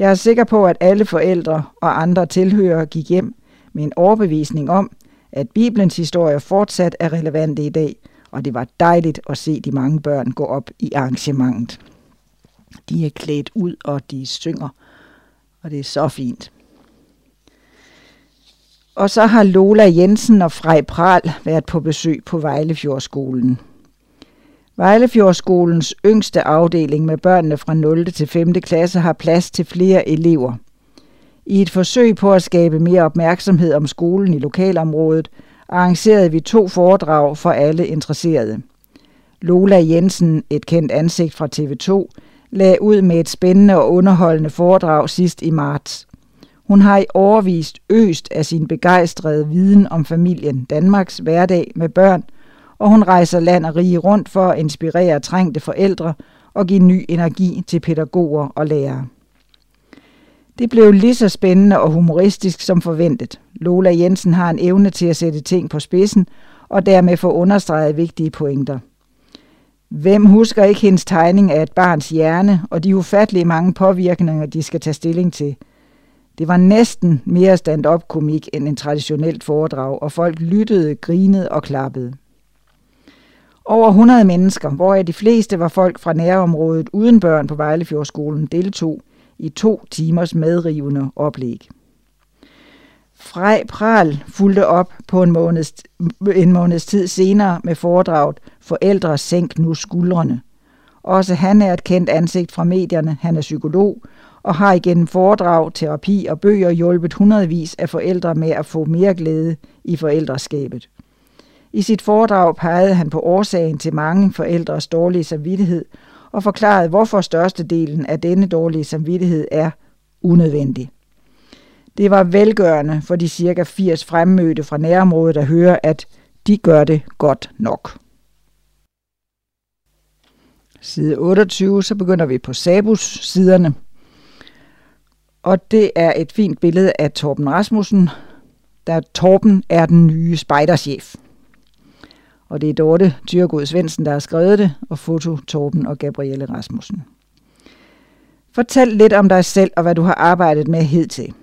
Jeg er sikker på, at alle forældre og andre tilhørere gik hjem med en overbevisning om, at Bibelens historie fortsat er relevante i dag, og det var dejligt at se de mange børn gå op i arrangementet. De er klædt ud, og de synger, og det er så fint. Og så har Lola Jensen og Frej Pral været på besøg på Vejlefjordskolen. Vejlefjordskolens yngste afdeling med børnene fra 0. til 5. klasse har plads til flere elever. I et forsøg på at skabe mere opmærksomhed om skolen i lokalområdet, arrangerede vi to foredrag for alle interesserede. Lola Jensen, et kendt ansigt fra TV2, lagde ud med et spændende og underholdende foredrag sidst i marts. Hun har i overvist øst af sin begejstrede viden om familien Danmarks hverdag med børn, og hun rejser land og rige rundt for at inspirere trængte forældre og give ny energi til pædagoger og lærere. Det blev lige så spændende og humoristisk som forventet. Lola Jensen har en evne til at sætte ting på spidsen og dermed få understreget vigtige pointer – Hvem husker ikke hendes tegning af et barns hjerne og de ufattelige mange påvirkninger, de skal tage stilling til? Det var næsten mere stand-up komik end en traditionelt foredrag, og folk lyttede, grinede og klappede. Over 100 mennesker, hvoraf de fleste var folk fra nærområdet uden børn på Vejlefjordskolen, deltog i to timers medrivende oplæg. Frej Pral fulgte op på en måneds, en måneds tid senere med foredraget Forældre sænk nu skuldrene. Også han er et kendt ansigt fra medierne. Han er psykolog og har igennem foredrag, terapi og bøger hjulpet hundredvis af forældre med at få mere glæde i forældreskabet. I sit foredrag pegede han på årsagen til mange forældres dårlige samvittighed og forklarede, hvorfor størstedelen af denne dårlige samvittighed er unødvendig. Det var velgørende for de cirka 80 fremmødte fra nærområdet at høre, at de gør det godt nok. Side 28, så begynder vi på Sabus-siderne. Og det er et fint billede af Torben Rasmussen, der Torben er den nye spejderchef. Og det er Dorte Tyrgod Svendsen, der har skrevet det, og foto Torben og Gabrielle Rasmussen. Fortæl lidt om dig selv og hvad du har arbejdet med hidtil.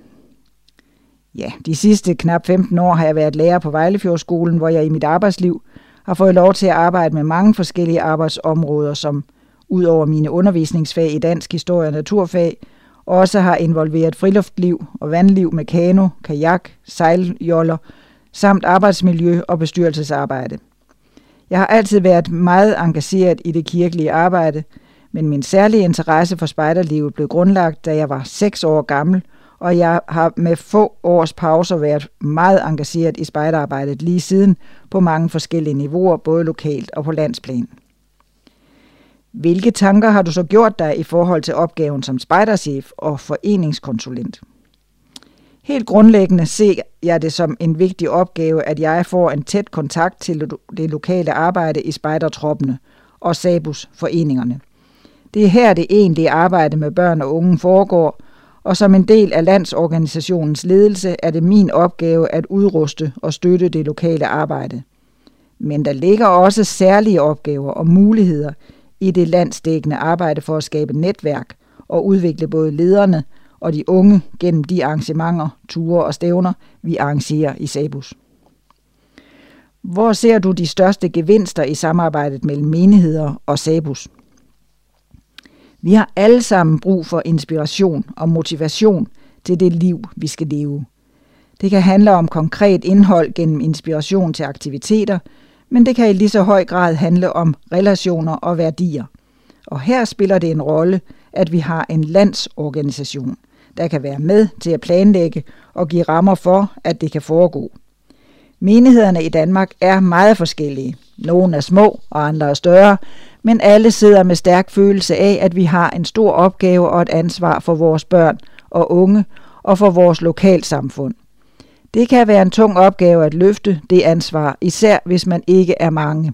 Ja, de sidste knap 15 år har jeg været lærer på Vejlefjordskolen, hvor jeg i mit arbejdsliv har fået lov til at arbejde med mange forskellige arbejdsområder, som ud over mine undervisningsfag i dansk historie og naturfag, også har involveret friluftliv og vandliv med kano, kajak, sejljoller, samt arbejdsmiljø og bestyrelsesarbejde. Jeg har altid været meget engageret i det kirkelige arbejde, men min særlige interesse for spejderlivet blev grundlagt, da jeg var 6 år gammel, og jeg har med få års pauser været meget engageret i spejderarbejdet lige siden på mange forskellige niveauer, både lokalt og på landsplan. Hvilke tanker har du så gjort dig i forhold til opgaven som spejderchef og foreningskonsulent? Helt grundlæggende ser jeg det som en vigtig opgave, at jeg får en tæt kontakt til det lokale arbejde i spejdertroppene og Sabus foreningerne. Det er her det egentlige arbejde med børn og unge foregår, og som en del af landsorganisationens ledelse er det min opgave at udruste og støtte det lokale arbejde. Men der ligger også særlige opgaver og muligheder i det landsdækkende arbejde for at skabe netværk og udvikle både lederne og de unge gennem de arrangementer, ture og stævner, vi arrangerer i Sabus. Hvor ser du de største gevinster i samarbejdet mellem menigheder og Sabus? Vi har alle sammen brug for inspiration og motivation til det liv, vi skal leve. Det kan handle om konkret indhold gennem inspiration til aktiviteter, men det kan i lige så høj grad handle om relationer og værdier. Og her spiller det en rolle, at vi har en landsorganisation, der kan være med til at planlægge og give rammer for, at det kan foregå. Menighederne i Danmark er meget forskellige. Nogle er små, og andre er større, men alle sidder med stærk følelse af, at vi har en stor opgave og et ansvar for vores børn og unge og for vores lokalsamfund. Det kan være en tung opgave at løfte det ansvar, især hvis man ikke er mange.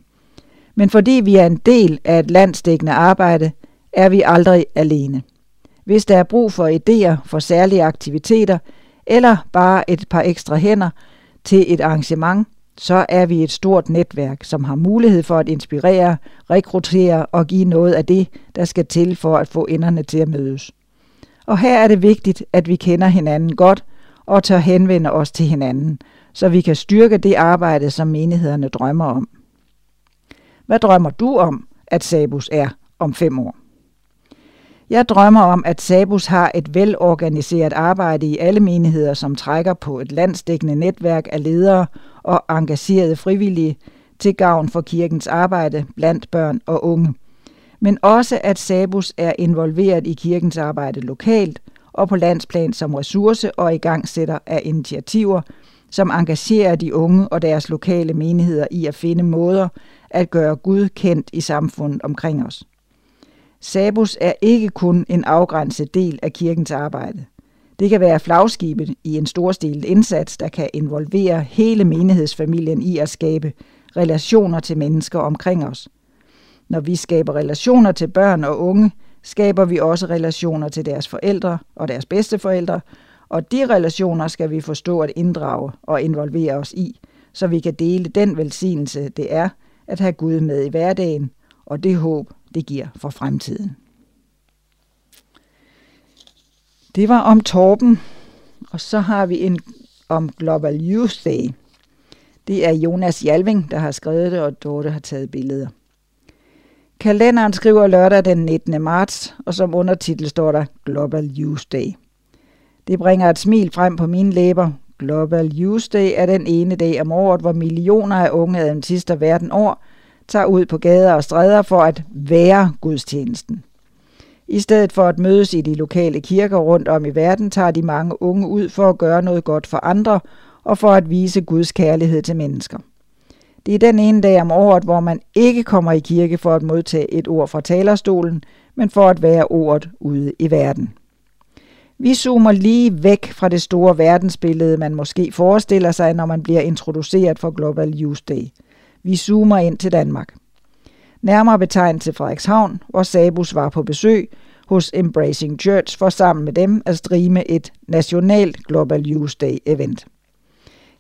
Men fordi vi er en del af et landstækkende arbejde, er vi aldrig alene. Hvis der er brug for idéer for særlige aktiviteter, eller bare et par ekstra hænder til et arrangement, så er vi et stort netværk, som har mulighed for at inspirere, rekruttere og give noget af det, der skal til for at få enderne til at mødes. Og her er det vigtigt, at vi kender hinanden godt og tør henvende os til hinanden, så vi kan styrke det arbejde, som menighederne drømmer om. Hvad drømmer du om, at Sabus er om fem år? Jeg drømmer om, at Sabus har et velorganiseret arbejde i alle menigheder, som trækker på et landsdækkende netværk af ledere og engagerede frivillige til gavn for kirkens arbejde blandt børn og unge. Men også at Sabus er involveret i kirkens arbejde lokalt og på landsplan som ressource og i gang sætter af initiativer, som engagerer de unge og deres lokale menigheder i at finde måder at gøre Gud kendt i samfundet omkring os. Sabus er ikke kun en afgrænset del af kirkens arbejde. Det kan være flagskibet i en storstilet indsats, der kan involvere hele menighedsfamilien i at skabe relationer til mennesker omkring os. Når vi skaber relationer til børn og unge, skaber vi også relationer til deres forældre og deres bedsteforældre, og de relationer skal vi forstå at inddrage og involvere os i, så vi kan dele den velsignelse, det er at have Gud med i hverdagen, og det håb, det giver for fremtiden. Det var om Torben, og så har vi en om Global Youth Day. Det er Jonas Jalving, der har skrevet det, og Dorte har taget billeder. Kalenderen skriver lørdag den 19. marts, og som undertitel står der Global Youth Day. Det bringer et smil frem på mine læber. Global Youth Day er den ene dag om året, hvor millioner af unge adventister verden over tager ud på gader og stræder for at være gudstjenesten. I stedet for at mødes i de lokale kirker rundt om i verden, tager de mange unge ud for at gøre noget godt for andre og for at vise Guds kærlighed til mennesker. Det er den ene dag om året, hvor man ikke kommer i kirke for at modtage et ord fra talerstolen, men for at være ordet ude i verden. Vi zoomer lige væk fra det store verdensbillede, man måske forestiller sig, når man bliver introduceret for Global Youth Day. Vi zoomer ind til Danmark. Nærmere betegnet til Frederikshavn, hvor Sabus var på besøg hos Embracing Church for sammen med dem at streame et nationalt Global Youth Day event.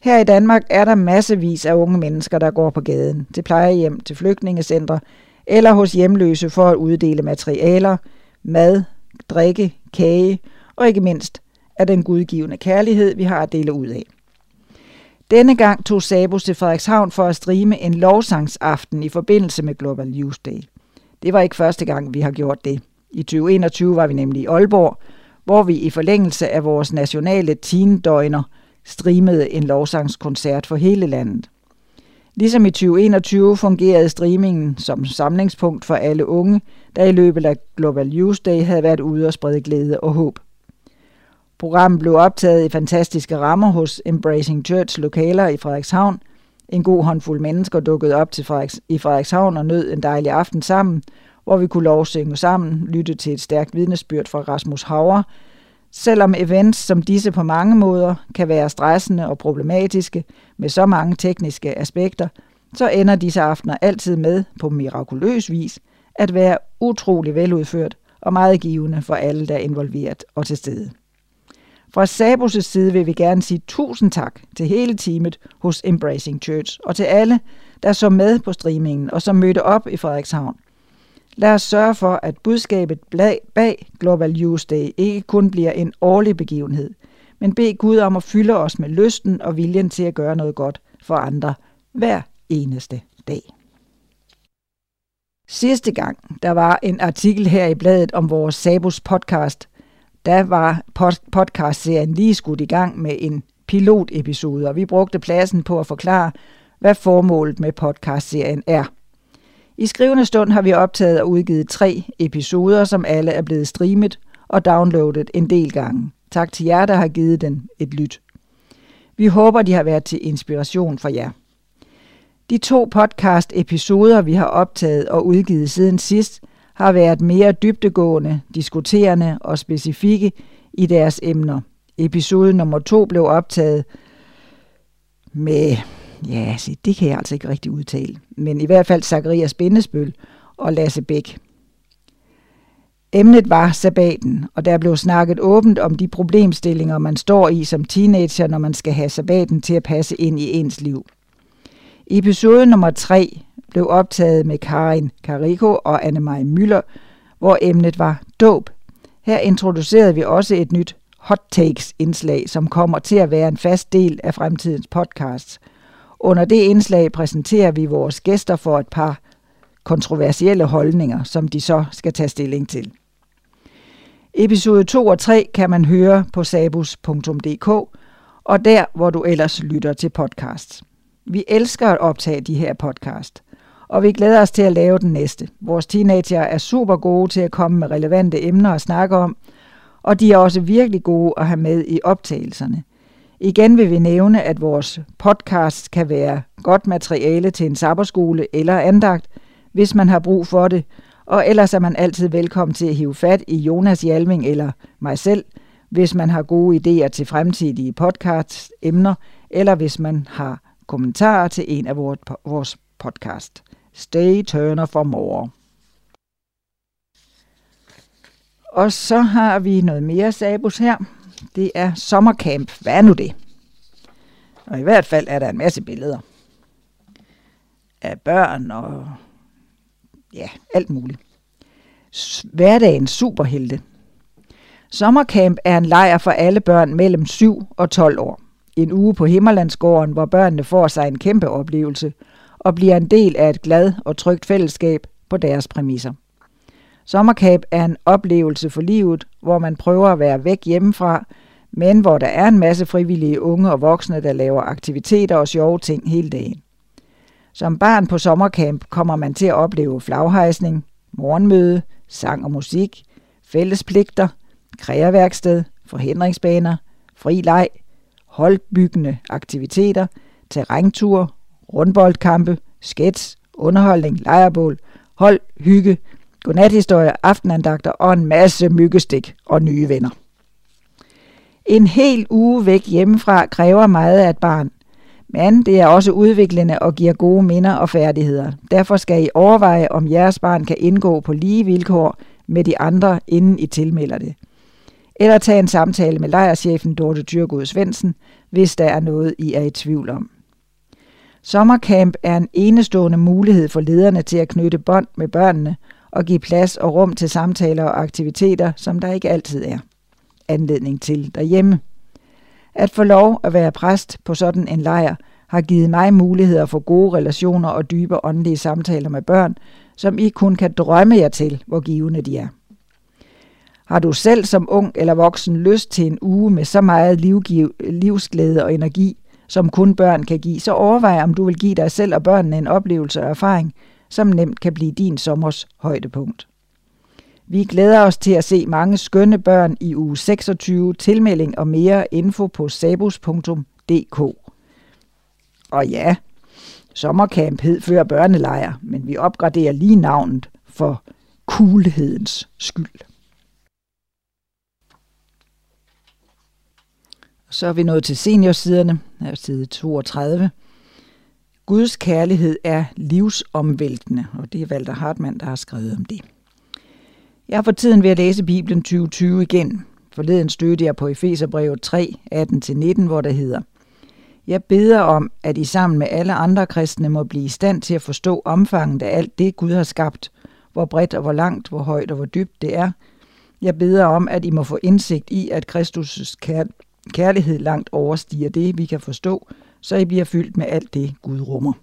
Her i Danmark er der massevis af unge mennesker, der går på gaden, til plejehjem, til flygtningecentre eller hos hjemløse for at uddele materialer, mad, drikke, kage og ikke mindst af den gudgivende kærlighed, vi har at dele ud af. Denne gang tog Sabus til Frederikshavn for at streame en lovsangsaften i forbindelse med Global Youth Day. Det var ikke første gang, vi har gjort det. I 2021 var vi nemlig i Aalborg, hvor vi i forlængelse af vores nationale teen-døgner streamede en lovsangskoncert for hele landet. Ligesom i 2021 fungerede streamingen som samlingspunkt for alle unge, der i løbet af Global Youth Day havde været ude og sprede glæde og håb. Programmet blev optaget i fantastiske rammer hos Embracing Church lokaler i Frederikshavn. En god håndfuld mennesker dukkede op til Frederiks, i Frederikshavn og nød en dejlig aften sammen, hvor vi kunne lovsynge sammen, lytte til et stærkt vidnesbyrd fra Rasmus Hauer, Selvom events som disse på mange måder kan være stressende og problematiske med så mange tekniske aspekter, så ender disse aftener altid med, på mirakuløs vis, at være utrolig veludført og meget givende for alle, der er involveret og til stede. Fra Sabus' side vil vi gerne sige tusind tak til hele teamet hos Embracing Church og til alle, der så med på streamingen og som mødte op i Frederikshavn. Lad os sørge for, at budskabet bag Global Youth Day ikke kun bliver en årlig begivenhed, men bed Gud om at fylde os med lysten og viljen til at gøre noget godt for andre hver eneste dag. Sidste gang, der var en artikel her i bladet om vores Sabus podcast, der var podcastserien lige skudt i gang med en pilotepisode, og vi brugte pladsen på at forklare, hvad formålet med podcastserien er. I skrivende stund har vi optaget og udgivet tre episoder, som alle er blevet streamet og downloadet en del gange. Tak til jer, der har givet den et lyt. Vi håber, de har været til inspiration for jer. De to podcast-episoder, vi har optaget og udgivet siden sidst, har været mere dybdegående, diskuterende og specifikke i deres emner. Episode nummer to blev optaget med Ja, se, det kan jeg altså ikke rigtig udtale. Men i hvert fald Zacharias Bindesbøl og Lasse Bæk. Emnet var sabbaten, og der blev snakket åbent om de problemstillinger, man står i som teenager, når man skal have sabbaten til at passe ind i ens liv. Episode nummer 3 blev optaget med Karin Carico og Anne-Marie Møller, hvor emnet var dåb. Her introducerede vi også et nyt hot takes indslag, som kommer til at være en fast del af fremtidens podcasts – under det indslag præsenterer vi vores gæster for et par kontroversielle holdninger, som de så skal tage stilling til. Episode 2 og 3 kan man høre på sabus.dk og der, hvor du ellers lytter til podcasts. Vi elsker at optage de her podcast, og vi glæder os til at lave den næste. Vores teenager er super gode til at komme med relevante emner at snakke om, og de er også virkelig gode at have med i optagelserne. Igen vil vi nævne, at vores podcast kan være godt materiale til en sabberskole eller andagt, hvis man har brug for det, og ellers er man altid velkommen til at hive fat i Jonas Hjalming eller mig selv, hvis man har gode idéer til fremtidige podcast-emner, eller hvis man har kommentarer til en af vores podcast. Stay turner for more. Og så har vi noget mere sabus her det er sommercamp. Hvad er nu det? Og i hvert fald er der en masse billeder af børn og ja, alt muligt. Hverdagens superhelte. Sommercamp er en lejr for alle børn mellem 7 og 12 år. En uge på Himmerlandsgården, hvor børnene får sig en kæmpe oplevelse og bliver en del af et glad og trygt fællesskab på deres præmisser. Sommercamp er en oplevelse for livet, hvor man prøver at være væk hjemmefra, men hvor der er en masse frivillige unge og voksne, der laver aktiviteter og sjove ting hele dagen. Som barn på sommercamp kommer man til at opleve flaghejsning, morgenmøde, sang og musik, fællespligter, kræerværksted, forhindringsbaner, fri leg, holdbyggende aktiviteter, terræntur, rundboldkampe, skets, underholdning, lejrebål, hold, hygge, godnathistorier, aftenandagter og en masse myggestik og nye venner. En hel uge væk hjemmefra kræver meget af et barn, men det er også udviklende og giver gode minder og færdigheder. Derfor skal I overveje, om jeres barn kan indgå på lige vilkår med de andre, inden I tilmelder det. Eller tage en samtale med lejerchefen Dorte Dyrgod Svendsen, hvis der er noget, I er i tvivl om. Sommercamp er en enestående mulighed for lederne til at knytte bånd med børnene og give plads og rum til samtaler og aktiviteter, som der ikke altid er anledning til derhjemme. At få lov at være præst på sådan en lejr har givet mig muligheder for gode relationer og dybe åndelige samtaler med børn, som I kun kan drømme jer til, hvor givende de er. Har du selv som ung eller voksen lyst til en uge med så meget livgiv, livsglæde og energi, som kun børn kan give, så overvej om du vil give dig selv og børnene en oplevelse og erfaring, som nemt kan blive din sommers højdepunkt. Vi glæder os til at se mange skønne børn i uge 26. Tilmelding og mere info på sabus.dk. Og ja, sommercamp hed før børnelejr, men vi opgraderer lige navnet for coolhedens skyld. Så er vi nået til seniorsiderne, her side 32. Guds kærlighed er livsomvæltende, og det er Walter Hartmann, der har skrevet om det. Jeg er for tiden ved at læse Bibelen 2020 igen. Forleden stødte jeg på Efeserbrevet 3, 18-19, hvor der hedder Jeg beder om, at I sammen med alle andre kristne må blive i stand til at forstå omfanget af alt det, Gud har skabt, hvor bredt og hvor langt, hvor højt og hvor dybt det er. Jeg beder om, at I må få indsigt i, at Kristus' kærlighed langt overstiger det, vi kan forstå, så I bliver fyldt med alt det, Gud rummer.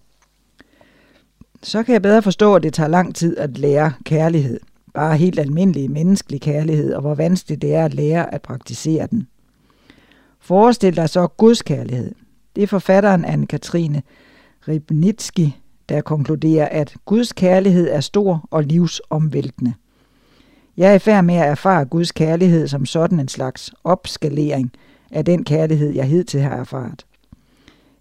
Så kan jeg bedre forstå, at det tager lang tid at lære kærlighed bare helt almindelig menneskelig kærlighed, og hvor vanskeligt det er at lære at praktisere den. Forestil dig så Guds kærlighed. Det er forfatteren Anne-Katrine Ribnitski, der konkluderer, at Guds kærlighed er stor og livsomvæltende. Jeg er i færd med at erfare Guds kærlighed som sådan en slags opskalering af den kærlighed, jeg hidtil har erfaret.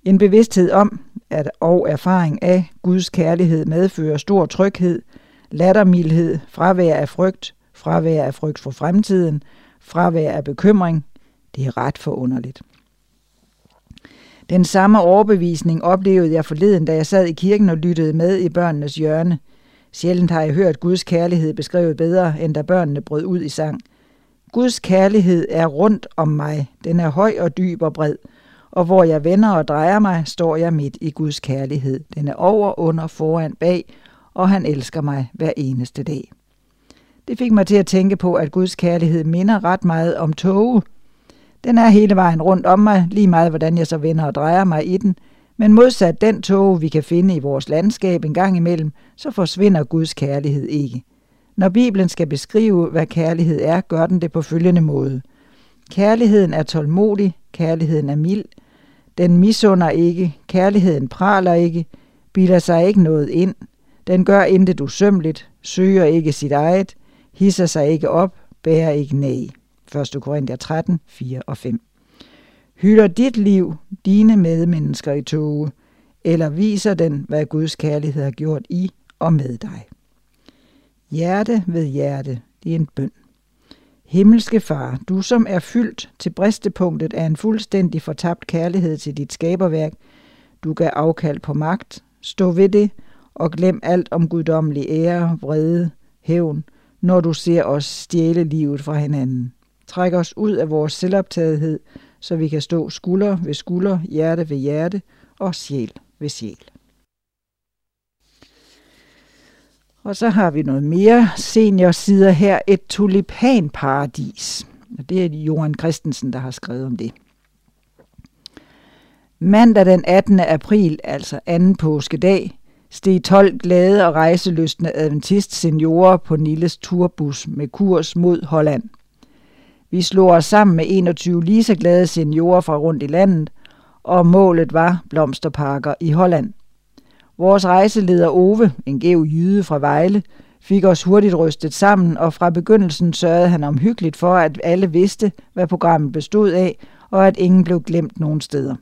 En bevidsthed om at og erfaring af Guds kærlighed medfører stor tryghed, lattermildhed, fravær af frygt, fravær af frygt for fremtiden, fravær af bekymring. Det er ret forunderligt. Den samme overbevisning oplevede jeg forleden, da jeg sad i kirken og lyttede med i børnenes hjørne. Sjældent har jeg hørt Guds kærlighed beskrevet bedre, end da børnene brød ud i sang. Guds kærlighed er rundt om mig. Den er høj og dyb og bred. Og hvor jeg vender og drejer mig, står jeg midt i Guds kærlighed. Den er over, under, foran, bag og han elsker mig hver eneste dag. Det fik mig til at tænke på, at Guds kærlighed minder ret meget om tåge. Den er hele vejen rundt om mig, lige meget hvordan jeg så vender og drejer mig i den, men modsat den tåge, vi kan finde i vores landskab en gang imellem, så forsvinder Guds kærlighed ikke. Når Bibelen skal beskrive, hvad kærlighed er, gør den det på følgende måde. Kærligheden er tålmodig, kærligheden er mild, den misunder ikke, kærligheden praler ikke, bilder sig ikke noget ind, den gør intet usømmeligt, søger ikke sit eget, hisser sig ikke op, bærer ikke næ. 1. Korinther 13, 4 og 5. Hylder dit liv dine medmennesker i toge, eller viser den, hvad Guds kærlighed har gjort i og med dig. Hjerte ved hjerte, det er en bøn. Himmelske Far, du som er fyldt til bristepunktet af en fuldstændig fortabt kærlighed til dit skaberværk, du gav afkald på magt, stå ved det og glem alt om guddommelig ære, vrede, hævn, når du ser os stjæle livet fra hinanden. Træk os ud af vores selvoptagethed, så vi kan stå skulder ved skulder, hjerte ved hjerte og sjæl ved sjæl. Og så har vi noget mere senior sider her, et tulipanparadis. Og det er Johan Christensen, der har skrevet om det. Mandag den 18. april, altså anden påskedag, steg 12 glade og rejselystne adventist seniorer på Nilles turbus med kurs mod Holland. Vi slog os sammen med 21 lige så glade seniorer fra rundt i landet, og målet var blomsterparker i Holland. Vores rejseleder Ove, en gæv jyde fra Vejle, fik os hurtigt rystet sammen, og fra begyndelsen sørgede han omhyggeligt for, at alle vidste, hvad programmet bestod af, og at ingen blev glemt nogen steder.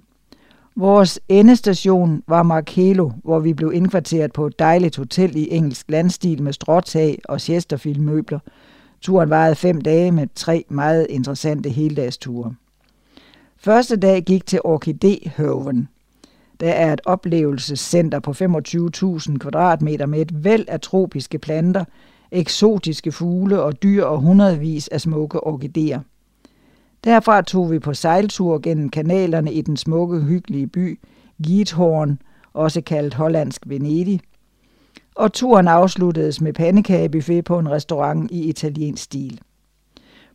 Vores endestation var Markelo, hvor vi blev indkvarteret på et dejligt hotel i engelsk landstil med stråtag og Chesterfield-møbler. Turen varede fem dage med tre meget interessante heldagsture. Første dag gik til Orkidéhøven. Der er et oplevelsescenter på 25.000 kvadratmeter med et væld af tropiske planter, eksotiske fugle og dyr og hundredvis af smukke orkideer. Derfra tog vi på sejltur gennem kanalerne i den smukke, hyggelige by Giethorn, også kaldt hollandsk Venedig. Og turen afsluttedes med pandekagebuffet på en restaurant i italiensk stil.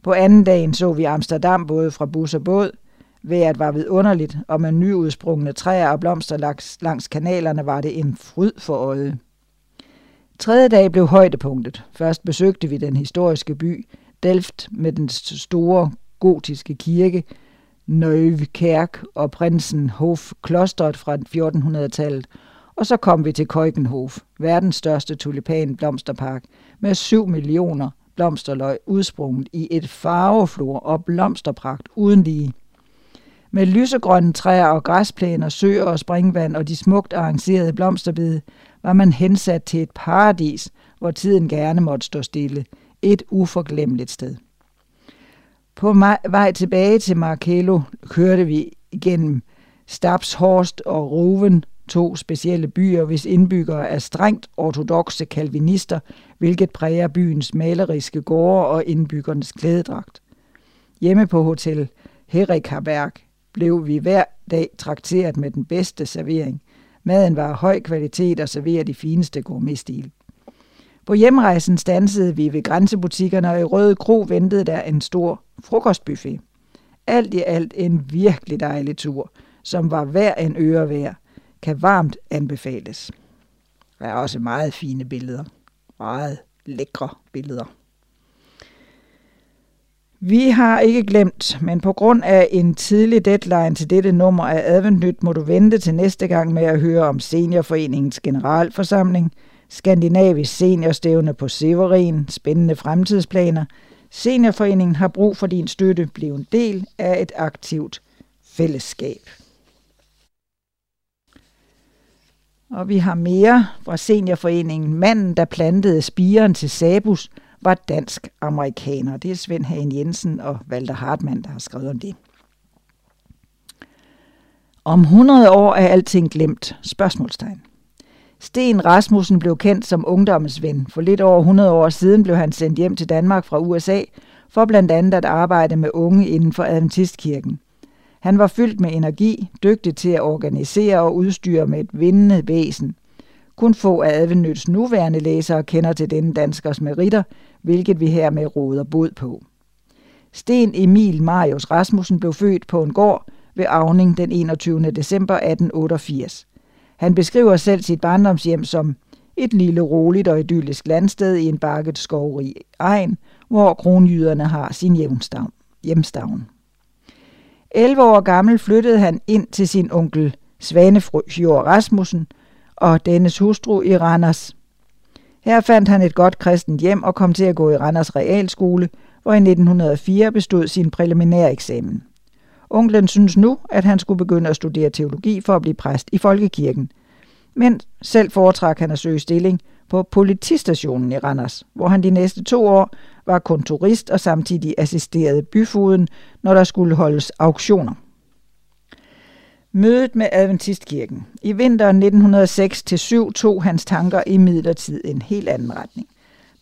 På anden dagen så vi Amsterdam både fra bus og båd. Vejret var vidunderligt, og med nyudsprungne træer og blomster langs, langs kanalerne var det en fryd for øjet. Tredje dag blev højdepunktet. Først besøgte vi den historiske by Delft med den store gotiske kirke, Neuve og Prinsenhof klosteret fra 1400-tallet, og så kom vi til Keukenhof, verdens største tulipanblomsterpark, med 7 millioner blomsterløg udsprunget i et farveflor og blomsterpragt uden lige. Med lysegrønne træer og græsplæner, søer og springvand og de smukt arrangerede blomsterbede, var man hensat til et paradis, hvor tiden gerne måtte stå stille. Et uforglemmeligt sted. På vej tilbage til Markello kørte vi igennem Stabshorst og Roven, to specielle byer, hvis indbyggere er strengt ortodoxe kalvinister, hvilket præger byens maleriske gårde og indbyggernes klædedragt. Hjemme på hotel Herikaberg blev vi hver dag trakteret med den bedste servering. Maden var af høj kvalitet og serveret i fineste gourmetstil. På hjemrejsen stansede vi ved grænsebutikkerne, og i Røde Kro ventede der en stor frokostbuffet. Alt i alt en virkelig dejlig tur, som var hver en øre værd, kan varmt anbefales. Der er også meget fine billeder. Meget lækre billeder. Vi har ikke glemt, men på grund af en tidlig deadline til dette nummer af Adventnyt, må du vente til næste gang med at høre om Seniorforeningens generalforsamling, Skandinavisk seniorstævne på Severin, spændende fremtidsplaner. Seniorforeningen har brug for din støtte. Bliv en del af et aktivt fællesskab. Og vi har mere fra Seniorforeningen. Manden, der plantede spiren til Sabus, var dansk-amerikaner. Det er Svend Hagen Jensen og Walter Hartmann, der har skrevet om det. Om 100 år er alting glemt? Spørgsmålstegn. Sten Rasmussen blev kendt som ungdommens ven. For lidt over 100 år siden blev han sendt hjem til Danmark fra USA for blandt andet at arbejde med unge inden for Adventistkirken. Han var fyldt med energi, dygtig til at organisere og udstyre med et vindende væsen. Kun få af Adventnyts nuværende læsere kender til denne danskers meritter, hvilket vi hermed råder bod på. Sten Emil Marius Rasmussen blev født på en gård ved Avning den 21. december 1888. Han beskriver selv sit barndomshjem som et lille, roligt og idyllisk landsted i en bakket skovrig egen, hvor kronjyderne har sin hjemstavn. 11 år gammel flyttede han ind til sin onkel Svanefjord Rasmussen og dennes hustru i Randers. Her fandt han et godt kristent hjem og kom til at gå i Randers Realskole, hvor i 1904 bestod sin præliminære eksamen. Onklen synes nu, at han skulle begynde at studere teologi for at blive præst i folkekirken. Men selv foretrak han at søge stilling på politistationen i Randers, hvor han de næste to år var kontorist og samtidig assisterede byfuden, når der skulle holdes auktioner. Mødet med Adventistkirken. I vinteren 1906-7 tog hans tanker i midlertid en helt anden retning.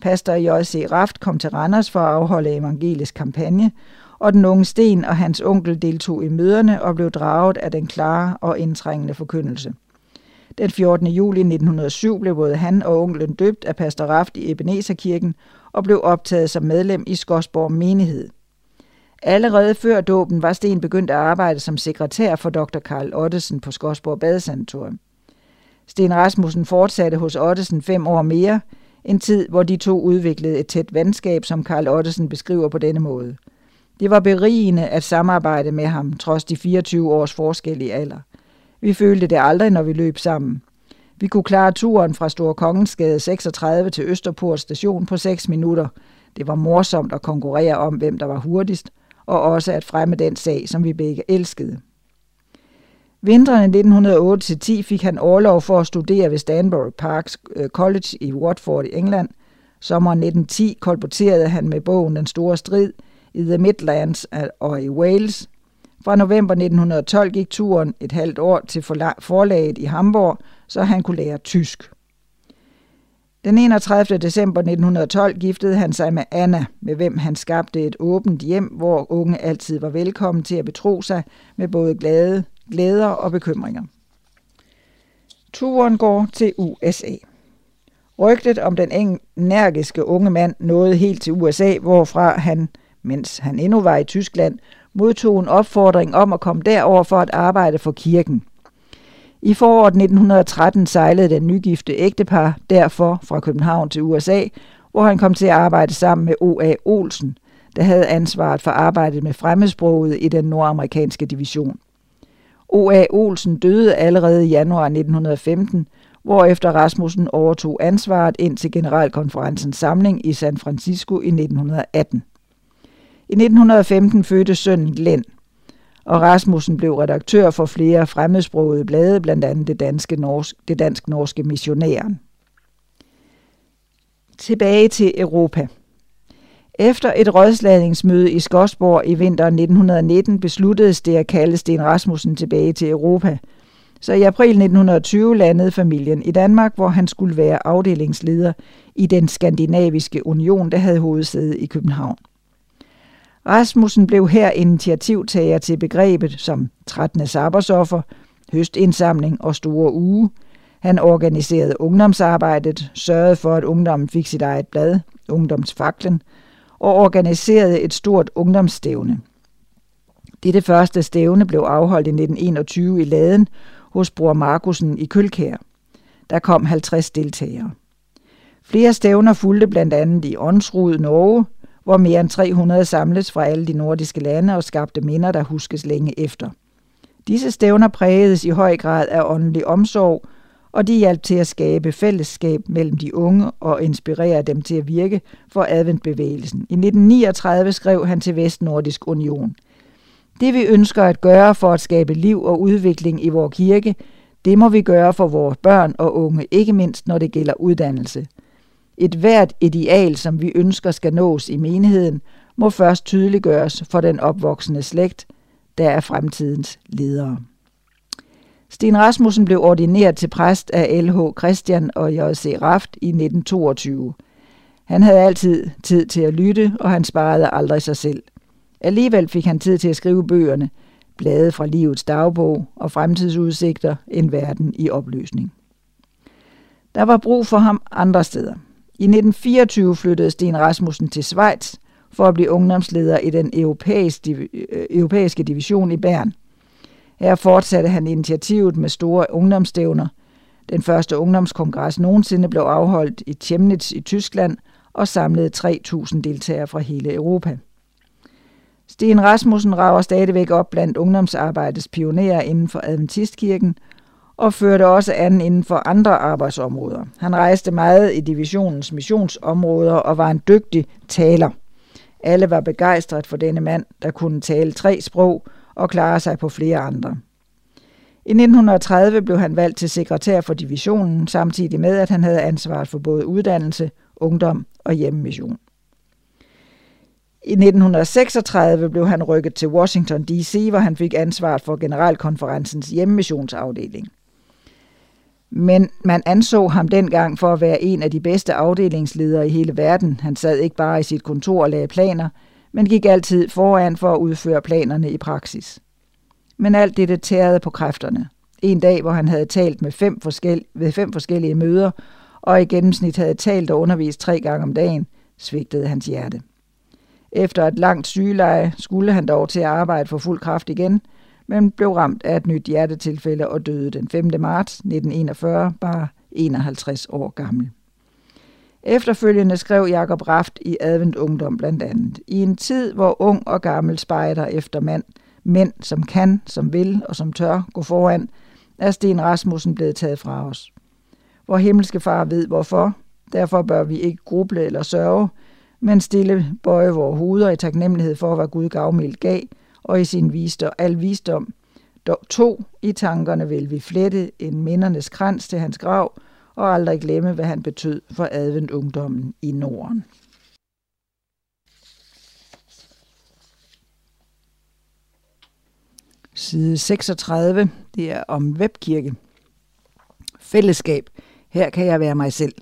Pastor J.C. Raft kom til Randers for at afholde evangelisk kampagne, og den unge Sten og hans onkel deltog i møderne og blev draget af den klare og indtrængende forkyndelse. Den 14. juli 1907 blev både han og onklen døbt af pastor Raft i Ebenezerkirken og blev optaget som medlem i Skosborg menighed. Allerede før dåben var Sten begyndt at arbejde som sekretær for dr. Karl Ottesen på Skodsborg Badesanatorium. Sten Rasmussen fortsatte hos Ottesen fem år mere, en tid, hvor de to udviklede et tæt venskab, som Karl Ottesen beskriver på denne måde – Det var berigende at samarbejde med ham, trods de 24 års forskel i alder. Vi følte det aldrig, når vi løb sammen. Vi kunne klare turen fra Store Kongensgade 36 til Østerport station på 6 minutter. Det var morsomt at konkurrere om, hvem der var hurtigst, og også at fremme den sag, som vi begge elskede. Vinteren 1908-10 fik han overlov for at studere ved Stanbury Parks øh, College i Watford i England. Sommeren 1910 kolporterede han med bogen Den store strid i The Midlands øh, og i Wales. Fra november 1912 gik turen et halvt år til forlaget i Hamburg, så han kunne lære tysk. Den 31. december 1912 giftede han sig med Anna, med hvem han skabte et åbent hjem, hvor unge altid var velkommen til at betro sig med både glade, glæder og bekymringer. Turen går til USA. Rygtet om den energiske unge mand nåede helt til USA, hvorfra han, mens han endnu var i Tyskland, modtog en opfordring om at komme derover for at arbejde for kirken. I foråret 1913 sejlede den nygifte ægtepar derfor fra København til USA, hvor han kom til at arbejde sammen med O.A. Olsen, der havde ansvaret for arbejdet med fremmedsproget i den nordamerikanske division. O.A. Olsen døde allerede i januar 1915, hvorefter Rasmussen overtog ansvaret ind til generalkonferencens samling i San Francisco i 1918. I 1915 fødte sønnen Glenn, og Rasmussen blev redaktør for flere fremmedsprogede blade, blandt andet det, danske norsk, det dansk-norske missionæren. Tilbage til Europa. Efter et rådslagningsmøde i Skodsborg i vinteren 1919 besluttedes det at kalde Sten Rasmussen tilbage til Europa. Så i april 1920 landede familien i Danmark, hvor han skulle være afdelingsleder i den skandinaviske union, der havde hovedsæde i København. Rasmussen blev her initiativtager til begrebet som 13. sabbatsoffer, høstindsamling og store uge. Han organiserede ungdomsarbejdet, sørgede for, at ungdommen fik sit eget blad, Ungdomsfaklen, og organiserede et stort ungdomsstævne. Dette første stævne blev afholdt i 1921 i Laden hos Bror Markusen i Kølkær. Der kom 50 deltagere. Flere stævner fulgte blandt andet i Åndsrud, Norge, hvor mere end 300 samles fra alle de nordiske lande og skabte minder, der huskes længe efter. Disse stævner prægedes i høj grad af åndelig omsorg, og de hjalp til at skabe fællesskab mellem de unge og inspirere dem til at virke for adventbevægelsen. I 1939 skrev han til Vestnordisk Union. Det vi ønsker at gøre for at skabe liv og udvikling i vores kirke, det må vi gøre for vores børn og unge, ikke mindst når det gælder uddannelse – et hvert ideal, som vi ønsker skal nås i menigheden, må først tydeliggøres for den opvoksende slægt, der er fremtidens ledere. Sten Rasmussen blev ordineret til præst af LH Christian og J.C. Raft i 1922. Han havde altid tid til at lytte, og han sparede aldrig sig selv. Alligevel fik han tid til at skrive bøgerne, blade fra livets dagbog og fremtidsudsigter, en verden i opløsning. Der var brug for ham andre steder. I 1924 flyttede Sten Rasmussen til Schweiz for at blive ungdomsleder i den europæiske, øh, europæiske division i Bern. Her fortsatte han initiativet med store ungdomsstævner. Den første ungdomskongres nogensinde blev afholdt i Chemnitz i Tyskland og samlede 3.000 deltagere fra hele Europa. Sten Rasmussen rager stadigvæk op blandt ungdomsarbejdets pionerer inden for Adventistkirken – og førte også an inden for andre arbejdsområder. Han rejste meget i divisionens missionsområder og var en dygtig taler. Alle var begejstret for denne mand, der kunne tale tre sprog og klare sig på flere andre. I 1930 blev han valgt til sekretær for divisionen, samtidig med, at han havde ansvaret for både uddannelse, ungdom og hjemmemission. I 1936 blev han rykket til Washington D.C., hvor han fik ansvaret for generalkonferencens hjemmemissionsafdeling. Men man anså ham dengang for at være en af de bedste afdelingsledere i hele verden. Han sad ikke bare i sit kontor og lagde planer, men gik altid foran for at udføre planerne i praksis. Men alt dette tærede på kræfterne. En dag, hvor han havde talt med fem forskel- ved fem forskellige møder, og i gennemsnit havde talt og undervist tre gange om dagen, svigtede hans hjerte. Efter et langt sygeleje skulle han dog til at arbejde for fuld kraft igen – men blev ramt af et nyt hjertetilfælde og døde den 5. marts 1941, bare 51 år gammel. Efterfølgende skrev Jakob Raft i Advent Ungdom blandt andet, i en tid, hvor ung og gammel spejder efter mand, mænd, som kan, som vil og som tør gå foran, er Sten Rasmussen blevet taget fra os. Hvor himmelske far ved hvorfor, derfor bør vi ikke gruble eller sørge, men stille bøje vores hoveder i taknemmelighed for, hvad Gud gavmildt gav, og i sin visdom, al visdom. Dog to i tankerne vil vi flette en mindernes krans til hans grav, og aldrig glemme, hvad han betød for adventungdommen i Norden. Side 36, det er om webkirke. Fællesskab. Her kan jeg være mig selv.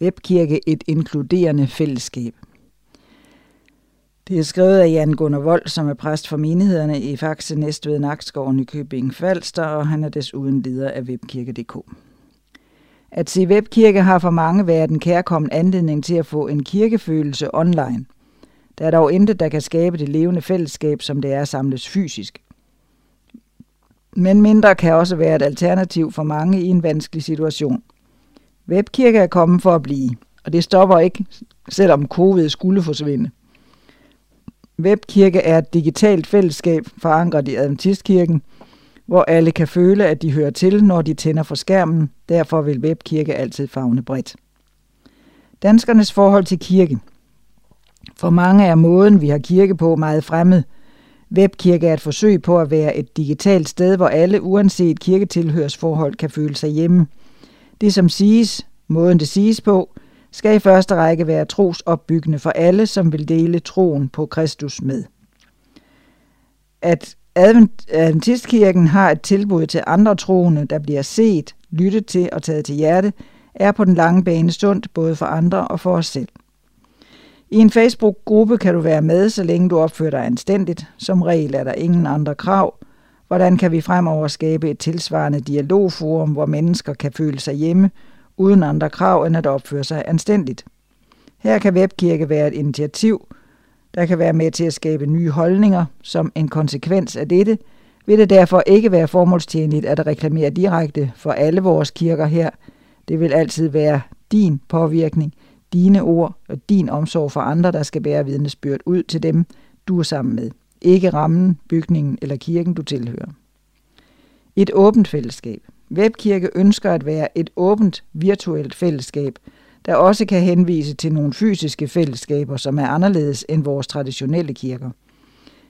Webkirke et inkluderende fællesskab. Det er skrevet af Jan Gunnar Vold, som er præst for menighederne i Faxe Næstved Nakskov og Nykøbing Falster, og han er desuden leder af webkirke.dk. At se webkirke har for mange været en kærkommen anledning til at få en kirkefølelse online. Der er dog intet, der kan skabe det levende fællesskab, som det er at samles fysisk. Men mindre kan også være et alternativ for mange i en vanskelig situation. Webkirke er kommet for at blive, og det stopper ikke, selvom covid skulle forsvinde. Webkirke er et digitalt fællesskab forankret i Adventistkirken, hvor alle kan føle, at de hører til, når de tænder for skærmen. Derfor vil webkirke altid fagne bredt. Danskernes forhold til kirke. For mange er måden, vi har kirke på, meget fremmed. Webkirke er et forsøg på at være et digitalt sted, hvor alle, uanset kirketilhørsforhold, kan føle sig hjemme. Det, som siges, måden det siges på, skal i første række være trosopbyggende for alle, som vil dele troen på Kristus med. At Adventistkirken har et tilbud til andre troende, der bliver set, lyttet til og taget til hjerte, er på den lange bane sundt både for andre og for os selv. I en Facebook-gruppe kan du være med, så længe du opfører dig anstændigt. Som regel er der ingen andre krav. Hvordan kan vi fremover skabe et tilsvarende dialogforum, hvor mennesker kan føle sig hjemme, uden andre krav end at opføre sig anstændigt? Her kan webkirke være et initiativ, der kan være med til at skabe nye holdninger. Som en konsekvens af dette vil det derfor ikke være formålstjenligt at reklamere direkte for alle vores kirker her. Det vil altid være din påvirkning, dine ord og din omsorg for andre, der skal bære vidnesbyrd ud til dem, du er sammen med. Ikke rammen, bygningen eller kirken, du tilhører. Et åbent fællesskab. Webkirke ønsker at være et åbent virtuelt fællesskab, der også kan henvise til nogle fysiske fællesskaber, som er anderledes end vores traditionelle kirker.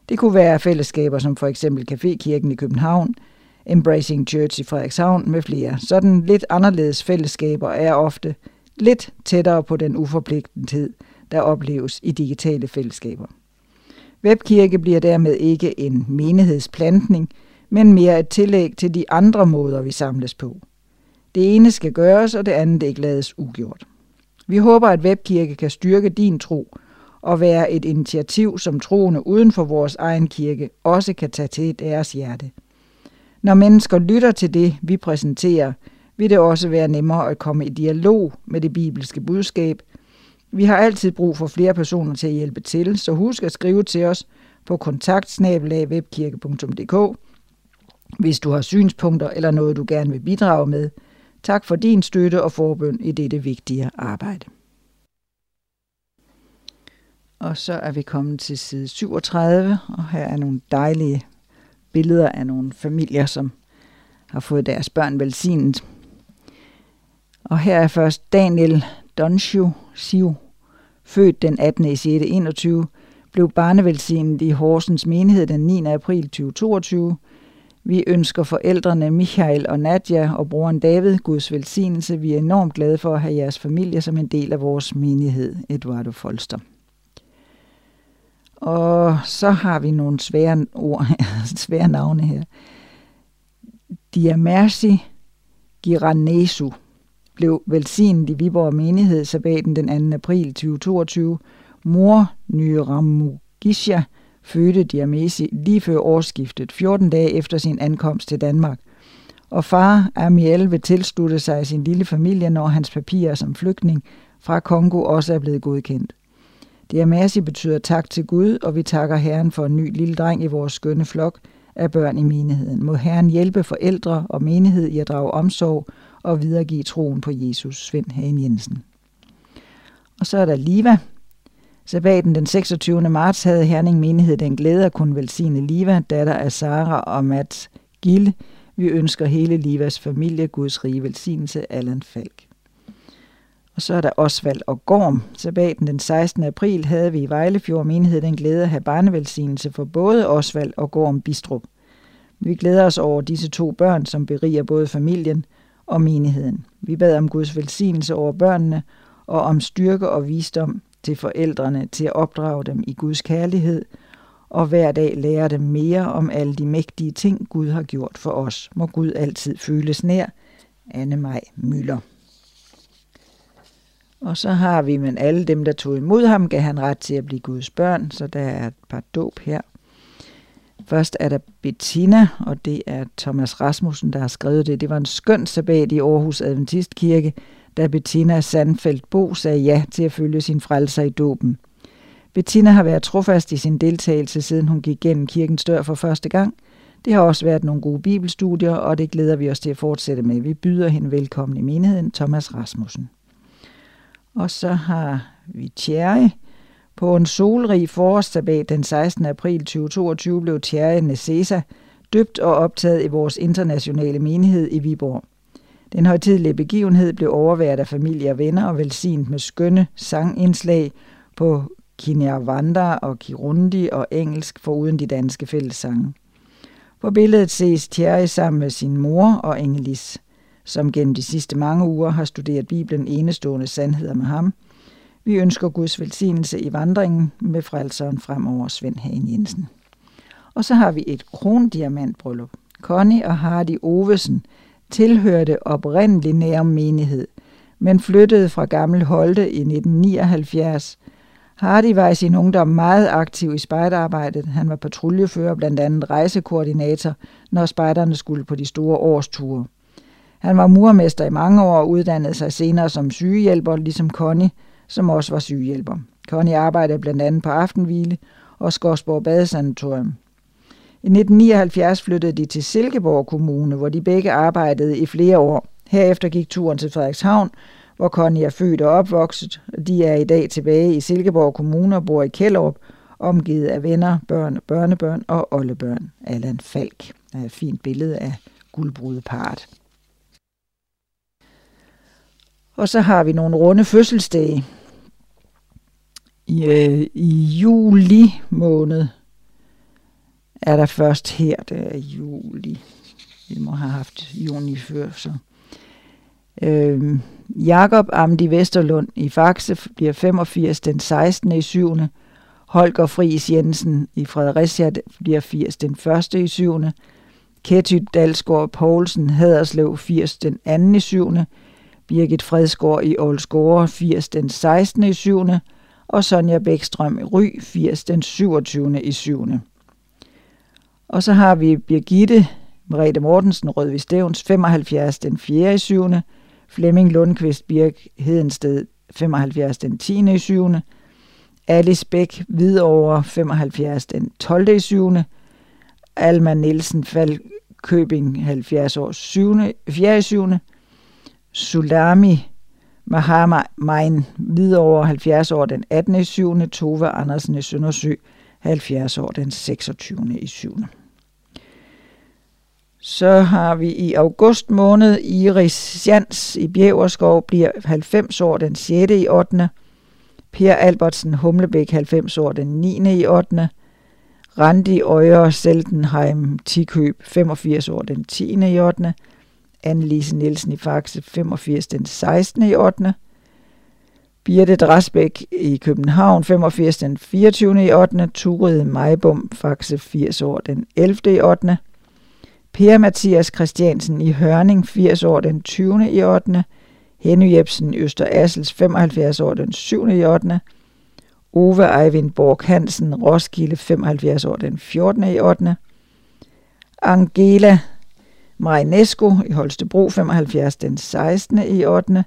Det kunne være fællesskaber som for eksempel Cafékirken i København, Embracing Church i Frederikshavn med flere. Sådan lidt anderledes fællesskaber er ofte lidt tættere på den uforpligtethed, der opleves i digitale fællesskaber. Webkirke bliver dermed ikke en menighedsplantning, men mere et tillæg til de andre måder, vi samles på. Det ene skal gøres, og det andet ikke lades ugjort. Vi håber, at webkirke kan styrke din tro og være et initiativ, som troende uden for vores egen kirke også kan tage til deres hjerte. Når mennesker lytter til det, vi præsenterer, vil det også være nemmere at komme i dialog med det bibelske budskab. Vi har altid brug for flere personer til at hjælpe til, så husk at skrive til os på kontaktsnabelagwebkirke.dk, hvis du har synspunkter eller noget, du gerne vil bidrage med – Tak for din støtte og forbøn i dette vigtige arbejde. Og så er vi kommet til side 37, og her er nogle dejlige billeder af nogle familier, som har fået deres børn velsignet. Og her er først Daniel Donshu Siu, født den 18. i 6. 21, blev barnevelsignet i Horsens menighed den 9. april 2022, vi ønsker forældrene Michael og Nadja og broren David Guds velsignelse. Vi er enormt glade for at have jeres familie som en del af vores menighed, Eduardo Folster. Og så har vi nogle svære, ord, svære navne her. Diamersi Giranesu blev velsignet i Viborg menighed sabbaten den 2. april 2022. Mor Nyramugisha fødte Diamesi lige før årsskiftet, 14 dage efter sin ankomst til Danmark. Og far Amiel vil tilslutte sig sin lille familie, når hans papirer som flygtning fra Kongo også er blevet godkendt. Diamasi betyder tak til Gud, og vi takker Herren for en ny lille dreng i vores skønne flok af børn i menigheden. Må Herren hjælpe forældre og menighed i at drage omsorg og videregive troen på Jesus. Svend Hagen Jensen. Og så er der Liva. Sabbaten den 26. marts havde Herning Menighed den glæde at kunne velsigne Liva, datter af Sara og Mats Gille. Vi ønsker hele Livas familie Guds rige velsignelse, Allan Falk. Og så er der Osvald og Gorm. Sabbaten den 16. april havde vi i Vejlefjord Menighed den glæde at have barnevelsignelse for både Osvald og Gorm Bistrup. Vi glæder os over disse to børn, som beriger både familien og menigheden. Vi bad om Guds velsignelse over børnene og om styrke og visdom til forældrene til at opdrage dem i Guds kærlighed og hver dag lære dem mere om alle de mægtige ting, Gud har gjort for os. Må Gud altid føles nær. Anne Maj Møller. Og så har vi, men alle dem, der tog imod ham, gav han ret til at blive Guds børn, så der er et par dåb her. Først er der Bettina, og det er Thomas Rasmussen, der har skrevet det. Det var en skøn sabbat i Aarhus Adventistkirke, da Bettina Sandfeldt Bo sagde ja til at følge sin frelser i dåben. Bettina har været trofast i sin deltagelse, siden hun gik gennem kirkens dør for første gang. Det har også været nogle gode bibelstudier, og det glæder vi os til at fortsætte med. Vi byder hende velkommen i menigheden, Thomas Rasmussen. Og så har vi Thierry. På en solrig forårssabbat den 16. april 2022 blev Thierry Necesa døbt og optaget i vores internationale menighed i Viborg. Den højtidlige begivenhed blev overværet af familie og venner og velsignet med skønne sangindslag på Kinyarwanda og Kirundi og engelsk foruden de danske fællessange. På billedet ses Thierry sammen med sin mor og Engelis som gennem de sidste mange uger har studeret Bibelen enestående sandheder med ham. Vi ønsker Guds velsignelse i vandringen med frelseren fremover Svend Hagen Jensen. Og så har vi et krondiamantbryllup. Connie og Hardy Ovesen tilhørte oprindelig nær menighed, men flyttede fra Gammel Holte i 1979. Hardy var i sin ungdom meget aktiv i spejderarbejdet. Han var patruljefører, blandt andet rejsekoordinator, når spejderne skulle på de store årsture. Han var murmester i mange år og uddannede sig senere som sygehjælper, ligesom Connie, som også var sygehjælper. Connie arbejdede blandt andet på Aftenhvile og Skorsborg Badesanatorium. I 1979 flyttede de til Silkeborg Kommune, hvor de begge arbejdede i flere år. Herefter gik turen til Frederikshavn, hvor Connie er født og opvokset. De er i dag tilbage i Silkeborg Kommune og bor i Kjellerup, omgivet af venner, børn, børnebørn og oldebørn. Allan Falk. Der er et fint billede af guldbrudeparet. Og så har vi nogle runde fødselsdage. I, øh, i juli måned er der først her, det er juli. Vi må have haft juni før, så. Øh, Jakob Amdi Vesterlund i Faxe bliver 85 den 16. i 7. Holger Friis Jensen i Fredericia bliver 80 den 1. i 7. Ketty Dalsgaard Poulsen Haderslev 80 den 2. i 7. Birgit Fredsgaard i Ålsgårde 80 den 16. i 7. og Sonja Bækstrøm i Ry 80 den 27. i 7. Og så har vi Birgitte Merete Mortensen Rødvig Stævns 75 den 4. i 7. Flemming Lundqvist Birk Hedensted 75 den 10. i 7. Alice Bæk Hvidovre 75 den 12. i 7. Alma Nielsen Købing 70 år 7. 4. i 7. Sulami Mahama Mein Hvidovre 70 år den 18. i 7. Tove Andersen i Søndersø 70 år den 26. i 7. Så har vi i august måned Iris Jans i Bjæverskov bliver 90 år den 6. i 8. Per Albertsen Humlebæk 90 år den 9. i 8. Randi Øjer Seltenheim Tikøb 85 år den 10. i 8. Anne-Lise Nielsen i Faxe 85 den 16. i 8. Birte Drasbæk i København 85 den 24. i 8. Turid Majbom Faxe 80 år den 11. i 8. Per Mathias Christiansen i Hørning 80 år den 20. i 8. Henny Jebsen Øster Assels 75 år den 7. i 8. Ove Eivind Borg Hansen Roskilde 75 år den 14. i 8. Angela Marinesco i Holstebro 75 den 16. i 8.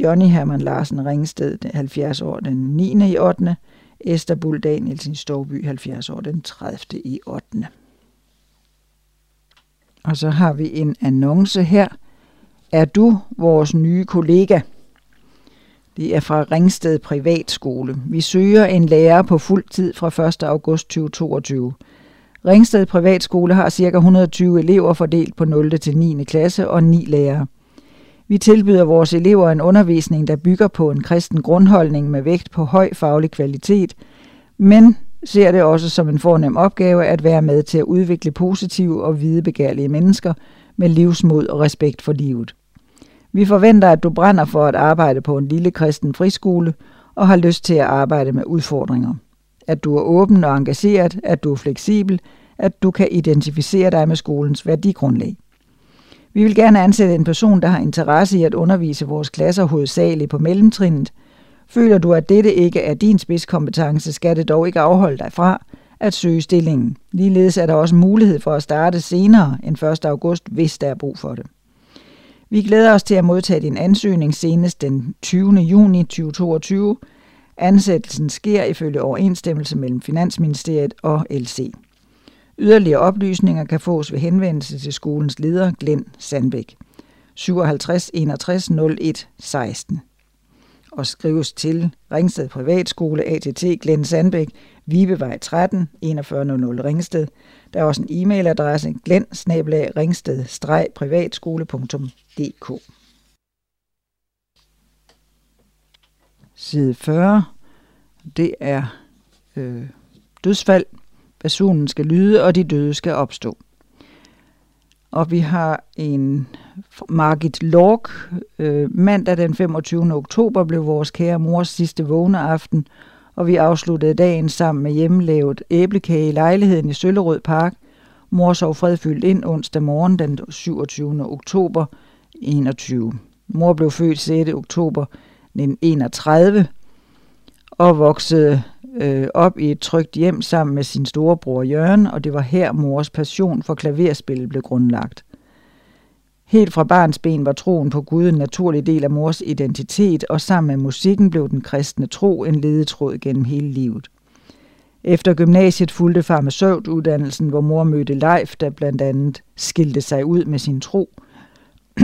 Johnny Herman Larsen Ringsted 70 år den 9. i 8. Esther Bull Danielsen Storby 70 år den 30. i 8. Og så har vi en annonce her. Er du vores nye kollega? Det er fra Ringsted Privatskole. Vi søger en lærer på fuld tid fra 1. august 2022. Ringsted Privatskole har ca. 120 elever fordelt på 0. til 9. klasse og 9 lærere. Vi tilbyder vores elever en undervisning, der bygger på en kristen grundholdning med vægt på høj faglig kvalitet, men ser det også som en fornem opgave at være med til at udvikle positive og videbegærlige mennesker med livsmod og respekt for livet. Vi forventer, at du brænder for at arbejde på en lille kristen friskole og har lyst til at arbejde med udfordringer. At du er åben og engageret, at du er fleksibel, at du kan identificere dig med skolens værdigrundlag. Vi vil gerne ansætte en person, der har interesse i at undervise vores klasser hovedsageligt på mellemtrinnet. Føler du, at dette ikke er din spidskompetence, skal det dog ikke afholde dig fra at søge stillingen. Ligeledes er der også mulighed for at starte senere end 1. august, hvis der er brug for det. Vi glæder os til at modtage din ansøgning senest den 20. juni 2022. Ansættelsen sker ifølge overensstemmelse mellem Finansministeriet og LC. Yderligere oplysninger kan fås ved henvendelse til skolens leder Glenn Sandbæk 57 61 01 16 og skrives til Ringsted Privatskole ATT Glenn Sandbæk, Vibevej 13 4100 Ringsted. Der er også en e-mailadresse glenn ringsted privatskole.dk Side 40, det er øh, dødsfald Personen skal lyde, og de døde skal opstå. Og vi har en Margit Lork. Øh, mandag den 25. oktober blev vores kære mors sidste vågne aften, og vi afsluttede dagen sammen med hjemmelavet æblekage i lejligheden i Søllerød Park. Mor sov fredfyldt ind onsdag morgen den 27. oktober 21. Mor blev født 6. oktober 1931 og voksede øh, op i et trygt hjem sammen med sin storebror Jørgen, og det var her mors passion for klaverspil blev grundlagt. Helt fra barns ben var troen på Gud en naturlig del af mors identitet, og sammen med musikken blev den kristne tro en ledetråd gennem hele livet. Efter gymnasiet fulgte farmaceutuddannelsen, hvor mor mødte Leif, der blandt andet skilte sig ud med sin tro.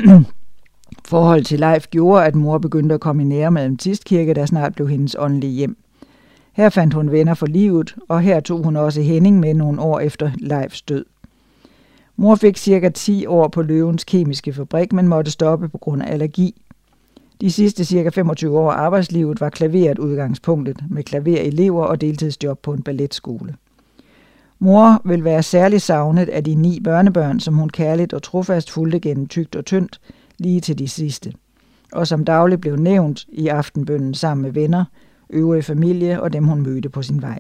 Forhold til Leif gjorde, at mor begyndte at komme i nære med Adventistkirke, der snart blev hendes åndelige hjem. Her fandt hun venner for livet, og her tog hun også Henning med nogle år efter Leifs død. Mor fik cirka 10 år på Løvens kemiske fabrik, men måtte stoppe på grund af allergi. De sidste cirka 25 år af arbejdslivet var klaveret udgangspunktet, med klaverelever og deltidsjob på en balletskole. Mor vil være særlig savnet af de ni børnebørn, som hun kærligt og trofast fulgte gennem tygt og tyndt, lige til de sidste. Og som dagligt blev nævnt i aftenbønnen sammen med venner, øvrige familie og dem, hun mødte på sin vej.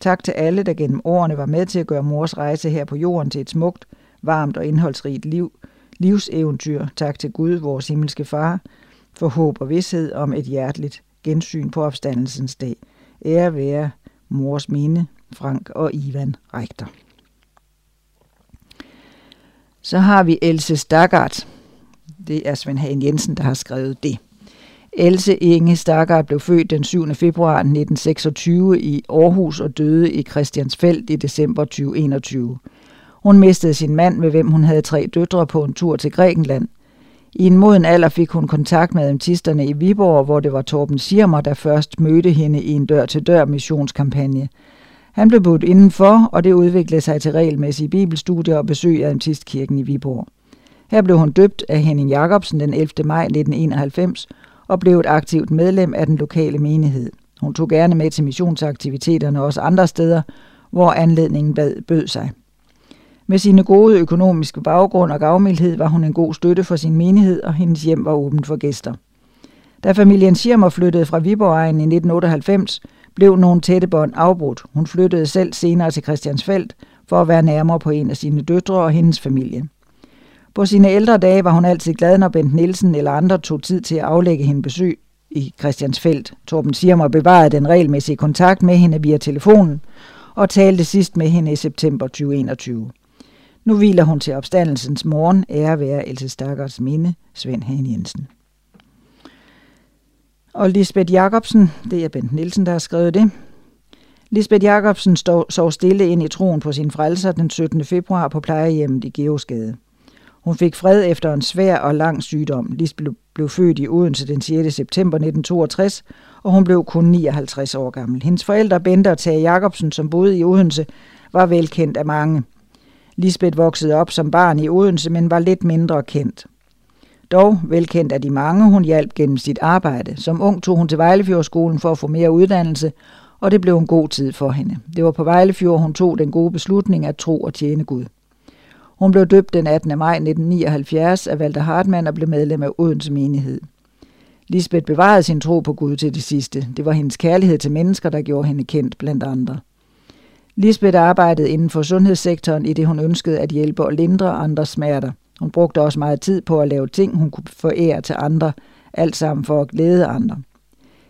Tak til alle, der gennem årene var med til at gøre mors rejse her på jorden til et smukt, varmt og indholdsrigt liv, livseventyr. Tak til Gud, vores himmelske far, for håb og vidshed om et hjerteligt gensyn på opstandelsens dag. Ære være mors minde, Frank og Ivan Rektor. Så har vi Else Stakkart. Det er Svend Hagen Jensen, der har skrevet det. Else Inge Stargard blev født den 7. februar 1926 i Aarhus og døde i Christiansfeld i december 2021. Hun mistede sin mand, med hvem hun havde tre døtre på en tur til Grækenland. I en moden alder fik hun kontakt med adventisterne i Viborg, hvor det var Torben Sirmer, der først mødte hende i en dør-til-dør missionskampagne. Han blev budt indenfor, og det udviklede sig til regelmæssige bibelstudier og besøg af Adventistkirken i Viborg. Her blev hun døbt af Henning Jacobsen den 11. maj 1991 og blev et aktivt medlem af den lokale menighed. Hun tog gerne med til missionsaktiviteterne også andre steder, hvor anledningen bad, bød sig. Med sine gode økonomiske baggrund og gavmildhed var hun en god støtte for sin menighed, og hendes hjem var åbent for gæster. Da familien Schirmer flyttede fra Viborg i 1998, blev nogle tætte bånd afbrudt. Hun flyttede selv senere til Christiansfeld for at være nærmere på en af sine døtre og hendes familie. På sine ældre dage var hun altid glad, når Bent Nielsen eller andre tog tid til at aflægge hende besøg i Christiansfeldt. Torben Sirmer bevarede den regelmæssige kontakt med hende via telefonen og talte sidst med hende i september 2021. Nu hviler hun til opstandelsens morgen, ære være Else Stakkers minde, Svend Hagen Jensen. Og Lisbeth Jacobsen, det er Bent Nielsen, der har skrevet det. Lisbeth Jacobsen sov stille ind i troen på sin frelser den 17. februar på plejehjemmet i Geosgade. Hun fik fred efter en svær og lang sygdom. Lis blev født i Odense den 6. september 1962, og hun blev kun 59 år gammel. Hendes forældre, Bente og Tage Jacobsen, som boede i Odense, var velkendt af mange. Lisbeth voksede op som barn i Odense, men var lidt mindre kendt. Dog velkendt af de mange, hun hjalp gennem sit arbejde. Som ung tog hun til Vejlefjordskolen for at få mere uddannelse, og det blev en god tid for hende. Det var på Vejlefjord, hun tog den gode beslutning at tro og tjene Gud. Hun blev døbt den 18. maj 1979 af Walter Hartmann og blev medlem af Odense menighed. Lisbeth bevarede sin tro på Gud til det sidste. Det var hendes kærlighed til mennesker, der gjorde hende kendt blandt andre. Lisbeth arbejdede inden for sundhedssektoren, i det hun ønskede at hjælpe og lindre andres smerter. Hun brugte også meget tid på at lave ting, hun kunne forære til andre, alt sammen for at glæde andre.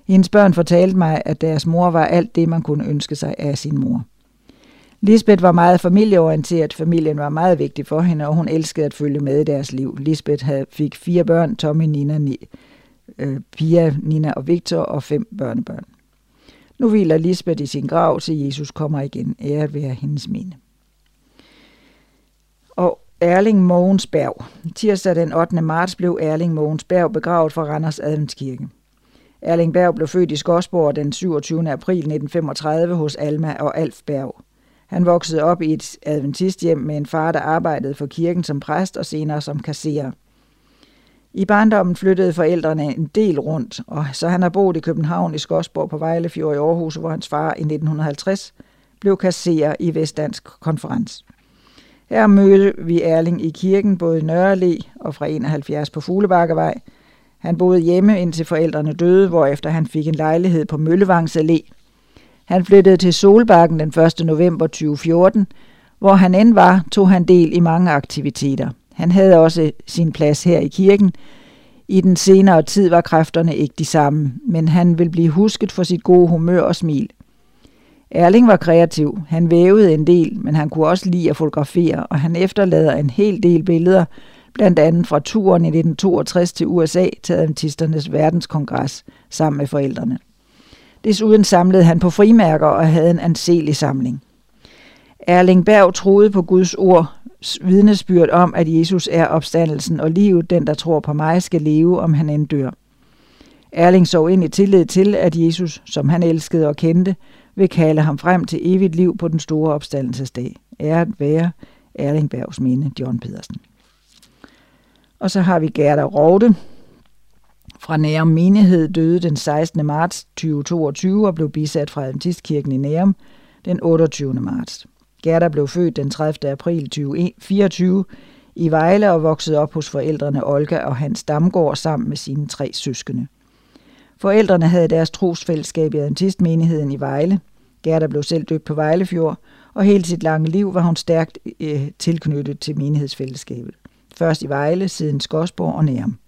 Hendes børn fortalte mig, at deres mor var alt det, man kunne ønske sig af sin mor. Lisbeth var meget familieorienteret. Familien var meget vigtig for hende, og hun elskede at følge med i deres liv. Lisbeth havde, fik fire børn, Tommy, Nina, Ni, øh, Pia, Nina og Victor, og fem børnebørn. Nu hviler Lisbeth i sin grav, til Jesus kommer igen. Æret være hendes minde. Og Erling Mogens Berg. Tirsdag den 8. marts blev Erling Mogens Berg begravet fra Randers Adventskirke. Erling Berg blev født i Skodsborg den 27. april 1935 hos Alma og Alf Berg. Han voksede op i et adventisthjem med en far, der arbejdede for kirken som præst og senere som kasserer. I barndommen flyttede forældrene en del rundt, og så han har boet i København, i Skodsborg på Vejlefjord i Aarhus, hvor hans far i 1950 blev kasserer i Vestdansk Konferens. Her mødte vi Erling i kirken, både i Nørrele og fra 71 på Fuglebakkevej. Han boede hjemme indtil forældrene døde, hvorefter han fik en lejlighed på Møllevangs Allé. Han flyttede til Solbakken den 1. november 2014. Hvor han end var, tog han del i mange aktiviteter. Han havde også sin plads her i kirken. I den senere tid var kræfterne ikke de samme, men han vil blive husket for sit gode humør og smil. Erling var kreativ. Han vævede en del, men han kunne også lide at fotografere, og han efterlader en hel del billeder, blandt andet fra turen i 1962 til USA til Adventisternes verdenskongres sammen med forældrene. Desuden samlede han på frimærker og havde en anselig samling. Erling Berg troede på Guds ord, vidnesbyrd om, at Jesus er opstandelsen og livet, den der tror på mig, skal leve, om han end dør. Erling så ind i tillid til, at Jesus, som han elskede og kendte, vil kalde ham frem til evigt liv på den store opstandelsesdag. Æret være Erling Bergs minde, John Pedersen. Og så har vi Gerda Rovde, fra Nærum Menighed døde den 16. marts 2022 og blev bisat fra Adventistkirken i Nærum den 28. marts. Gerda blev født den 30. april 2024 i Vejle og voksede op hos forældrene Olga og Hans Damgaard sammen med sine tre søskende. Forældrene havde deres trosfællesskab i Adventistmenigheden i Vejle. Gerda blev selv døbt på Vejlefjord, og hele sit lange liv var hun stærkt øh, tilknyttet til menighedsfællesskabet. Først i Vejle, siden Skosborg og Nærum.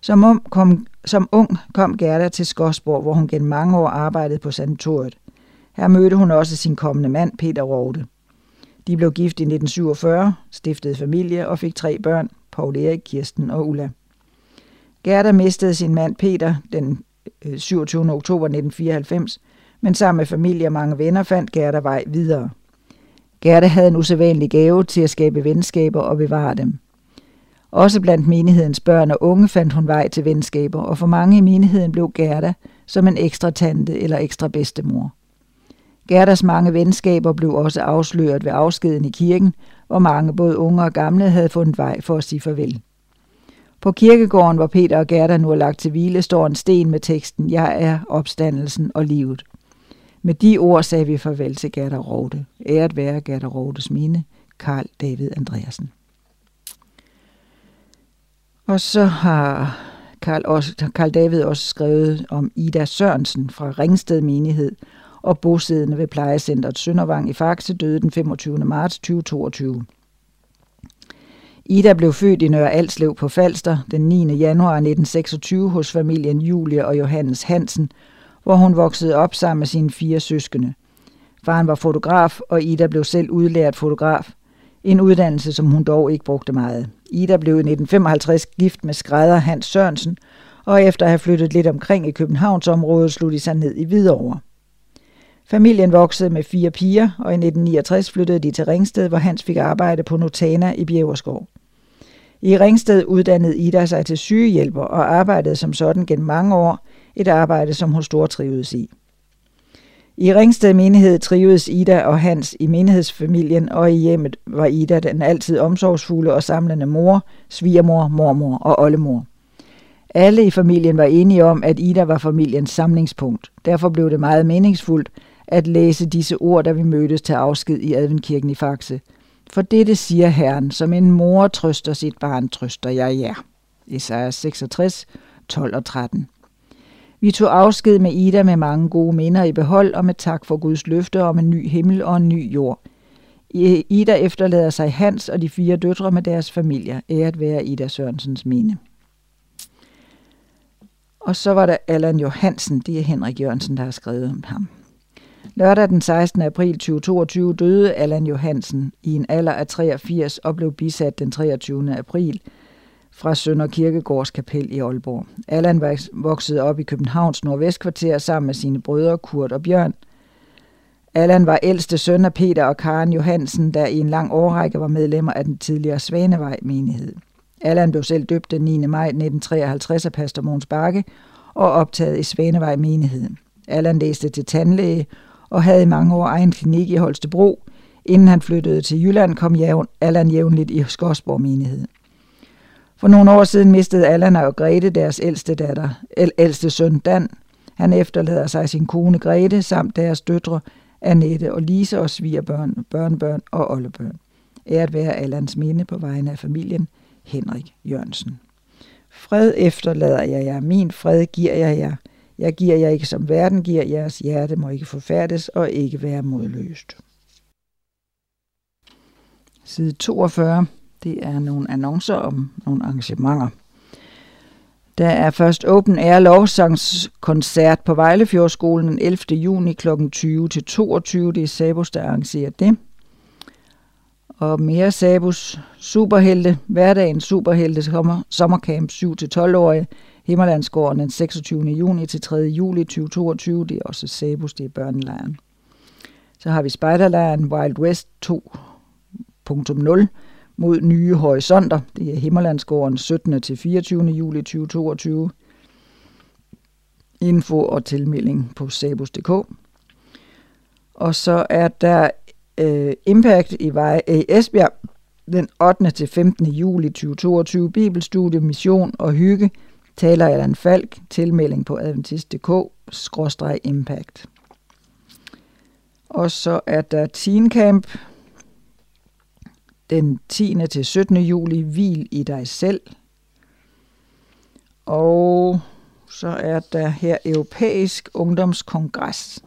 Som, ung kom, som ung kom Gerda til Skosborg, hvor hun gennem mange år arbejdede på sanatoriet. Her mødte hun også sin kommende mand, Peter Rode. De blev gift i 1947, stiftede familie og fik tre børn, Paul Erik, Kirsten og Ulla. Gerda mistede sin mand Peter den øh, 27. Oktober 1994, men sammen med familie og mange venner fandt Gerda vej videre. Gerda havde en usædvanlig gave til at skabe venskaber og bevare dem. Også blandt menighedens børn og unge fandt hun vej til venskaber, og for mange i menigheden blev Gerda som en ekstra tante eller ekstra bedstemor. Gerdas mange venskaber blev også afsløret ved afskeden i kirken, hvor mange både unge og gamle havde fundet vej for at sige farvel. På kirkegården, hvor Peter og Gerda nu er lagt til hvile, står en sten med teksten, Jeg er opstandelsen og livet. Med de ord sagde vi farvel til Gerda Rode. Æret være Gerda Rodes mine, Karl David Andreasen. Og så har Karl, også, Karl David også skrevet om Ida Sørensen fra Ringsted Menighed og bosiddende ved plejecentret Søndervang i Faxe døde den 25. marts 2022. Ida blev født i Nørre Alslev på Falster den 9. januar 1926 hos familien Julie og Johannes Hansen, hvor hun voksede op sammen med sine fire søskende. Faren var fotograf, og Ida blev selv udlært fotograf. En uddannelse, som hun dog ikke brugte meget. Ida blev i 1955 gift med skrædder Hans Sørensen, og efter at have flyttet lidt omkring i Københavnsområdet, slog de sig ned i Hvidovre. Familien voksede med fire piger, og i 1969 flyttede de til Ringsted, hvor Hans fik arbejde på Notana i Bjæverskov. I Ringsted uddannede Ida sig til sygehjælper og arbejdede som sådan gennem mange år, et arbejde, som hun stortrivedes i. I Ringsted menighed trivedes Ida og Hans i menighedsfamilien, og i hjemmet var Ida den altid omsorgsfulde og samlende mor, svigermor, mormor og oldemor. Alle i familien var enige om, at Ida var familiens samlingspunkt. Derfor blev det meget meningsfuldt at læse disse ord, da vi mødtes til afsked i Adventkirken i Faxe. For dette siger Herren, som en mor trøster sit barn, trøster jeg jer. Isaiah 66, 12 og 13. Vi tog afsked med Ida med mange gode minder i behold og med tak for Guds løfte om en ny himmel og en ny jord. Ida efterlader sig Hans og de fire døtre med deres familier. Æret være Ida Sørensens minde. Og så var der Allan Johansen, det er Henrik Jørgensen, der har skrevet om ham. Lørdag den 16. april 2022 døde Allan Johansen i en alder af 83 og blev bisat den 23. april fra Sønder Kirkegårds kapel i Aalborg. Allan voksede op i Københavns nordvestkvarter sammen med sine brødre Kurt og Bjørn. Allan var ældste søn af Peter og Karen Johansen, der i en lang årrække var medlemmer af den tidligere Svanevej menighed. Allan blev selv døbt den 9. maj 1953 af pastor Måns Bakke og optaget i Svanevej menigheden. Allan læste til tandlæge og havde i mange år egen klinik i Holstebro. Inden han flyttede til Jylland, kom Allan jævnligt i Skorsborg menighed. For nogle år siden mistede Allan og Grete deres ældste datter, ældste søn Dan. Han efterlader sig sin kone Grete samt deres døtre Annette og Lise og svigerbørn, børnebørn og oldebørn. Æret være Allans minde på vegne af familien Henrik Jørgensen. Fred efterlader jeg jer, min fred giver jeg jer. Jeg giver jer ikke som verden giver, jeres hjerte må ikke forfærdes og ikke være modløst. Side 42. Det er nogle annoncer om nogle arrangementer. Der er først Open Air lovsangskoncert på Vejlefjordskolen den 11. juni kl. 20 til 22. Det er Sabus, der arrangerer det. Og mere Sabus Superhelte, hverdagens Superhelte sommer, sommercamp 7-12-årige, Himmerlandsgården den 26. juni til 3. juli 2022. Det er også Sabus, det er børnelejren. Så har vi spejderlejren Wild West 2.0 mod nye horisonter. Det er Himmerlandsgården 17. til 24. juli 2022. Info og tilmelding på sabus.dk. Og så er der øh, Impact i, Vej, øh, i Esbjerg den 8. til 15. juli 2022. Bibelstudie, mission og hygge. Taler Allan Falk. Tilmelding på adventist.dk-impact. Og så er der Teen Camp den 10. til 17. juli, Hvil i dig selv. Og så er der her Europæisk Ungdomskongres.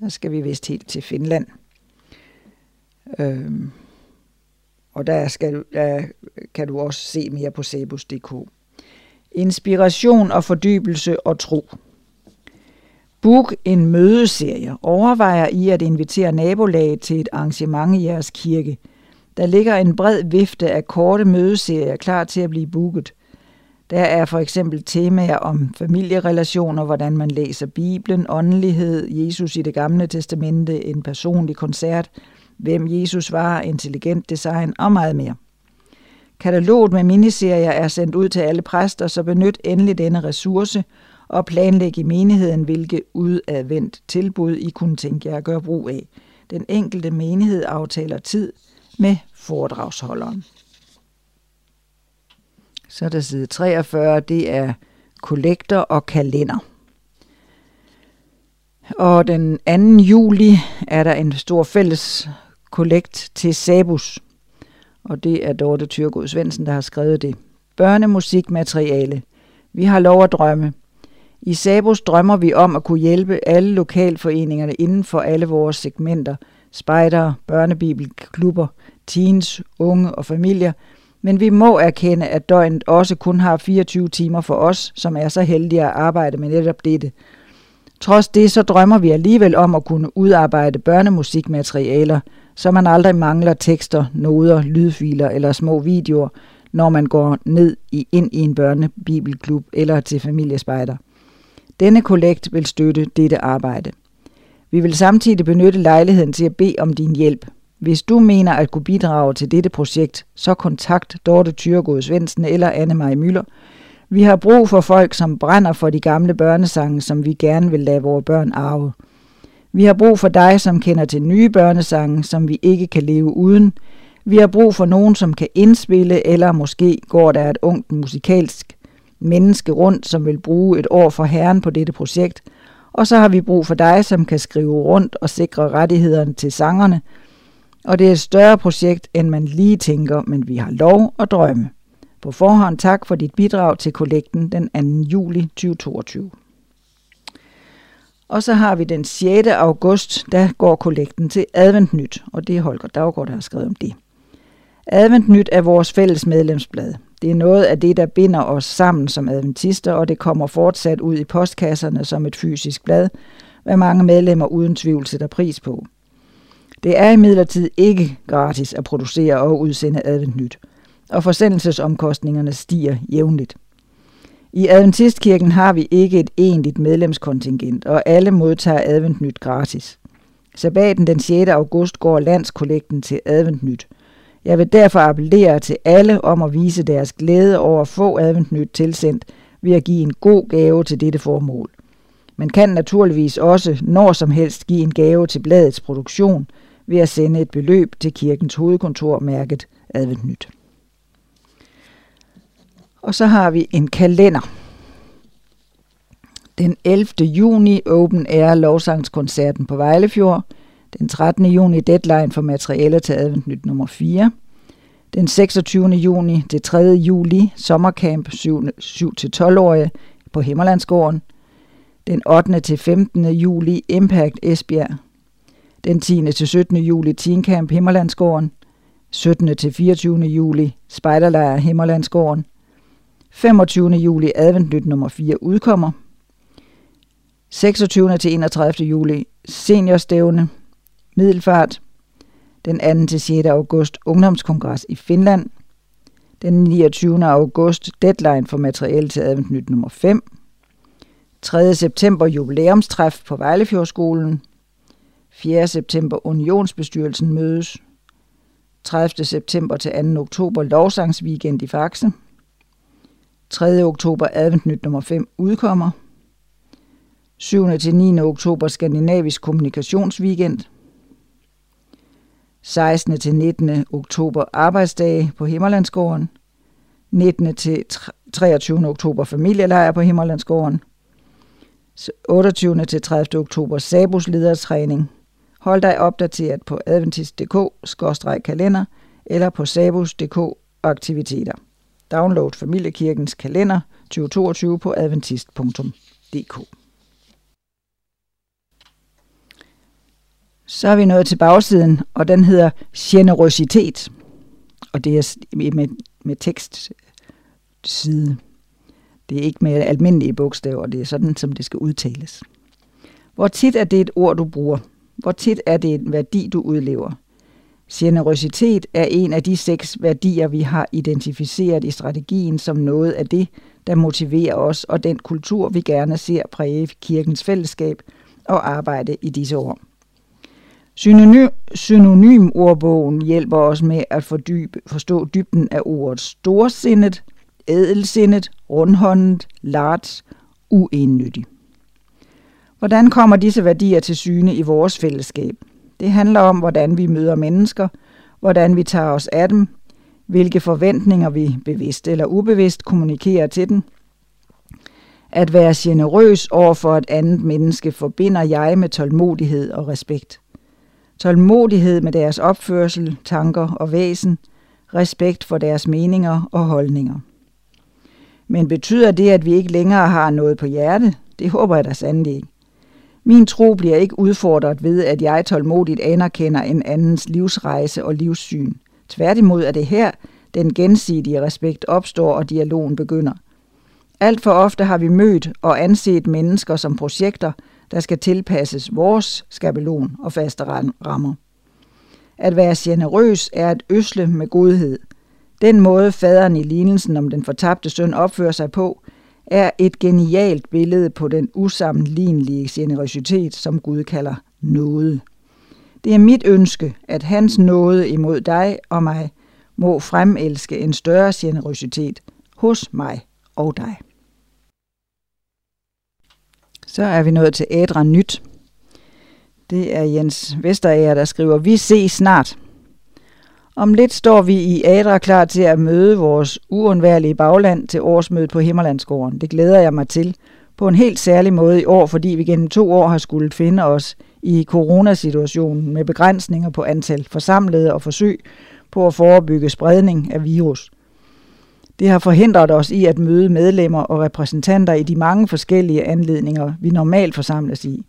Der skal vi vist helt til Finland. Øhm, og der, skal, der kan du også se mere på sebus.dk. Inspiration og fordybelse og tro. Book en mødeserie. Overvejer I at invitere nabolaget til et arrangement i jeres kirke – der ligger en bred vifte af korte mødeserier klar til at blive booket. Der er for eksempel temaer om familierelationer, hvordan man læser Bibelen, åndelighed, Jesus i det gamle testamente, en personlig koncert, hvem Jesus var, intelligent design og meget mere. Kataloget med miniserier er sendt ud til alle præster, så benyt endelig denne ressource og planlæg i menigheden, hvilke udadvendt tilbud I kunne tænke jer at gøre brug af. Den enkelte menighed aftaler tid med foredragsholderen. Så er der side 43, det er kollektor og kalender. Og den 2. juli er der en stor fælles kollekt til Sabus. Og det er Dorte Tyrgod Svendsen, der har skrevet det. Børnemusikmateriale. Vi har lov at drømme. I Sabus drømmer vi om at kunne hjælpe alle lokalforeningerne inden for alle vores segmenter. Spejder, børnebibelklubber, teens, unge og familier, men vi må erkende, at døgnet også kun har 24 timer for os, som er så heldige at arbejde med netop dette. Trods det så drømmer vi alligevel om at kunne udarbejde børnemusikmaterialer, så man aldrig mangler tekster, noder, lydfiler eller små videoer, når man går ned i, ind i en børnebibelklub eller til familiespejder. Denne kollekt vil støtte dette arbejde. Vi vil samtidig benytte lejligheden til at bede om din hjælp – Hvis du mener at kunne bidrage til dette projekt, så kontakt Dorte Thyregod Svendsen eller Anne-Marie Møller. Vi har brug for folk, som brænder for de gamle børnesange, som vi gerne vil lade vores børn arve. Vi har brug for dig, som kender til nye børnesange, som vi ikke kan leve uden. Vi har brug for nogen, som kan indspille, eller måske går der et ungt musikalsk menneske rundt, som vil bruge et år for herren på dette projekt. Og så har vi brug for dig, som kan skrive rundt og sikre rettighederne til sangerne. Og det er et større projekt, end man lige tænker, men vi har lov og drømme. På forhånd tak for dit bidrag til kollekten den 2. juli 2022. Og så har vi den 6. august, der går kollekten til Adventnyt, og det er Holger Daggaard, der har skrevet om det. Adventnyt er vores fælles medlemsblad. Det er noget af det, der binder os sammen som adventister, og det kommer fortsat ud i postkasserne som et fysisk blad, hvad mange medlemmer uden tvivl sætter pris på. Det er imidlertid ikke gratis at producere og udsende Adventnyt, og forsendelsesomkostningerne stiger jævnligt. I Adventistkirken har vi ikke et egentligt medlemskontingent, og alle modtager Adventnyt gratis. Sabbaten den 6. august går landskollekten til Adventnyt. Jeg vil derfor appellere til alle om at vise deres glæde over at få Adventnyt tilsendt ved at give en god gave til dette formål. Man kan naturligvis også når som helst give en gave til bladets produktion ved at sende et beløb til kirkens hovedkontor mærket Adventnyt. Og så har vi en kalender. Den 11. juni Open Air lovsangskoncerten på Vejlefjord. Den 13. juni deadline for materiale til Adventnyt nummer 4. Den 26. juni til 3. juli sommercamp 7-12-årige på Himmerlandsgården. Den 8. til 15. juli Impact Esbjerg. Den 10. til 17. juli Teen Camp Himmerlandsgården. 17. til 24. juli Spejderlejr Himmerlandsgården. 25. juli Adventnyt nummer 4 udkommer. 26. til 31. juli Seniorstævne Middelfart. Den 2. til 6. august Ungdomskongres i Finland. Den 29. august deadline for materiel til Adventnyt nummer 5. 3. september jubilæumstræf på Vejlefjordskolen. 4. september Unionsbestyrelsen mødes. 30. september til 2. oktober lovsangsweekend i Faxe. 3. oktober Adventnyt nummer 5 udkommer. 7. til 9. oktober Skandinavisk Kommunikationsweekend. 16. til 19. oktober Arbejdsdage på Himmerlandsgården. 19. til 23. oktober Familielejr på Himmerlandsgården. 28. til 30. oktober Sabus ledertræning. Hold dig opdateret på adventist.dk-kalender eller på sabus.dk aktiviteter. Download Familiekirkens kalender 2022 på adventist.dk. Så er vi nået til bagsiden, og den hedder generøsitet. Og det er med, med tekstside. Det er ikke med almindelige bogstaver, det er sådan, som det skal udtales. Hvor tit er det et ord, du bruger? Hvor tit er det en værdi, du udlever? Generøsitet er en af de seks værdier, vi har identificeret i strategien som noget af det, der motiverer os og den kultur, vi gerne ser præge kirkens fællesskab og arbejde i disse år. Synonym, synonymordbogen hjælper os med at fordybe, forstå dybden af ordet storsindet, ædelsindet, rundhåndet, large, uennyttig. Hvordan kommer disse værdier til syne i vores fællesskab? Det handler om, hvordan vi møder mennesker, hvordan vi tager os af dem, hvilke forventninger vi bevidst eller ubevidst kommunikerer til dem. At være generøs over for et andet menneske forbinder jeg med tålmodighed og respekt. Tålmodighed med deres opførsel, tanker og væsen, respekt for deres meninger og holdninger. Men betyder det, at vi ikke længere har noget på hjerte? Det håber jeg da sandelig ikke. Min tro bliver ikke udfordret ved, at jeg tålmodigt anerkender en andens livsrejse og livssyn. Tværtimod er det her, den gensidige respekt opstår og dialogen begynder. Alt for ofte har vi mødt og anset mennesker som projekter, der skal tilpasses vores skabelon og faste rammer. At være generøs er at øsle med godhed. Den måde faderen i lignelsen om den fortabte søn opfører sig på, er et genialt billede på den usammenlignelige generøsitet, som Gud kalder noget. Det er mit ønske, at hans nåde imod dig og mig må fremelske en større generøsitet hos mig og dig. Så er vi nået til Ædra Nyt. Det er Jens Vesterager, der skriver, vi ses snart. Om lidt står vi i Adra klar til at møde vores uundværlige bagland til årsmødet på Himmerlandsgården. Det glæder jeg mig til på en helt særlig måde i år, fordi vi gennem to år har skulle finde os i coronasituationen med begrænsninger på antal forsamlede og forsøg på at forebygge spredning af virus. Det har forhindret os i at møde medlemmer og repræsentanter i de mange forskellige anledninger, vi normalt forsamles i.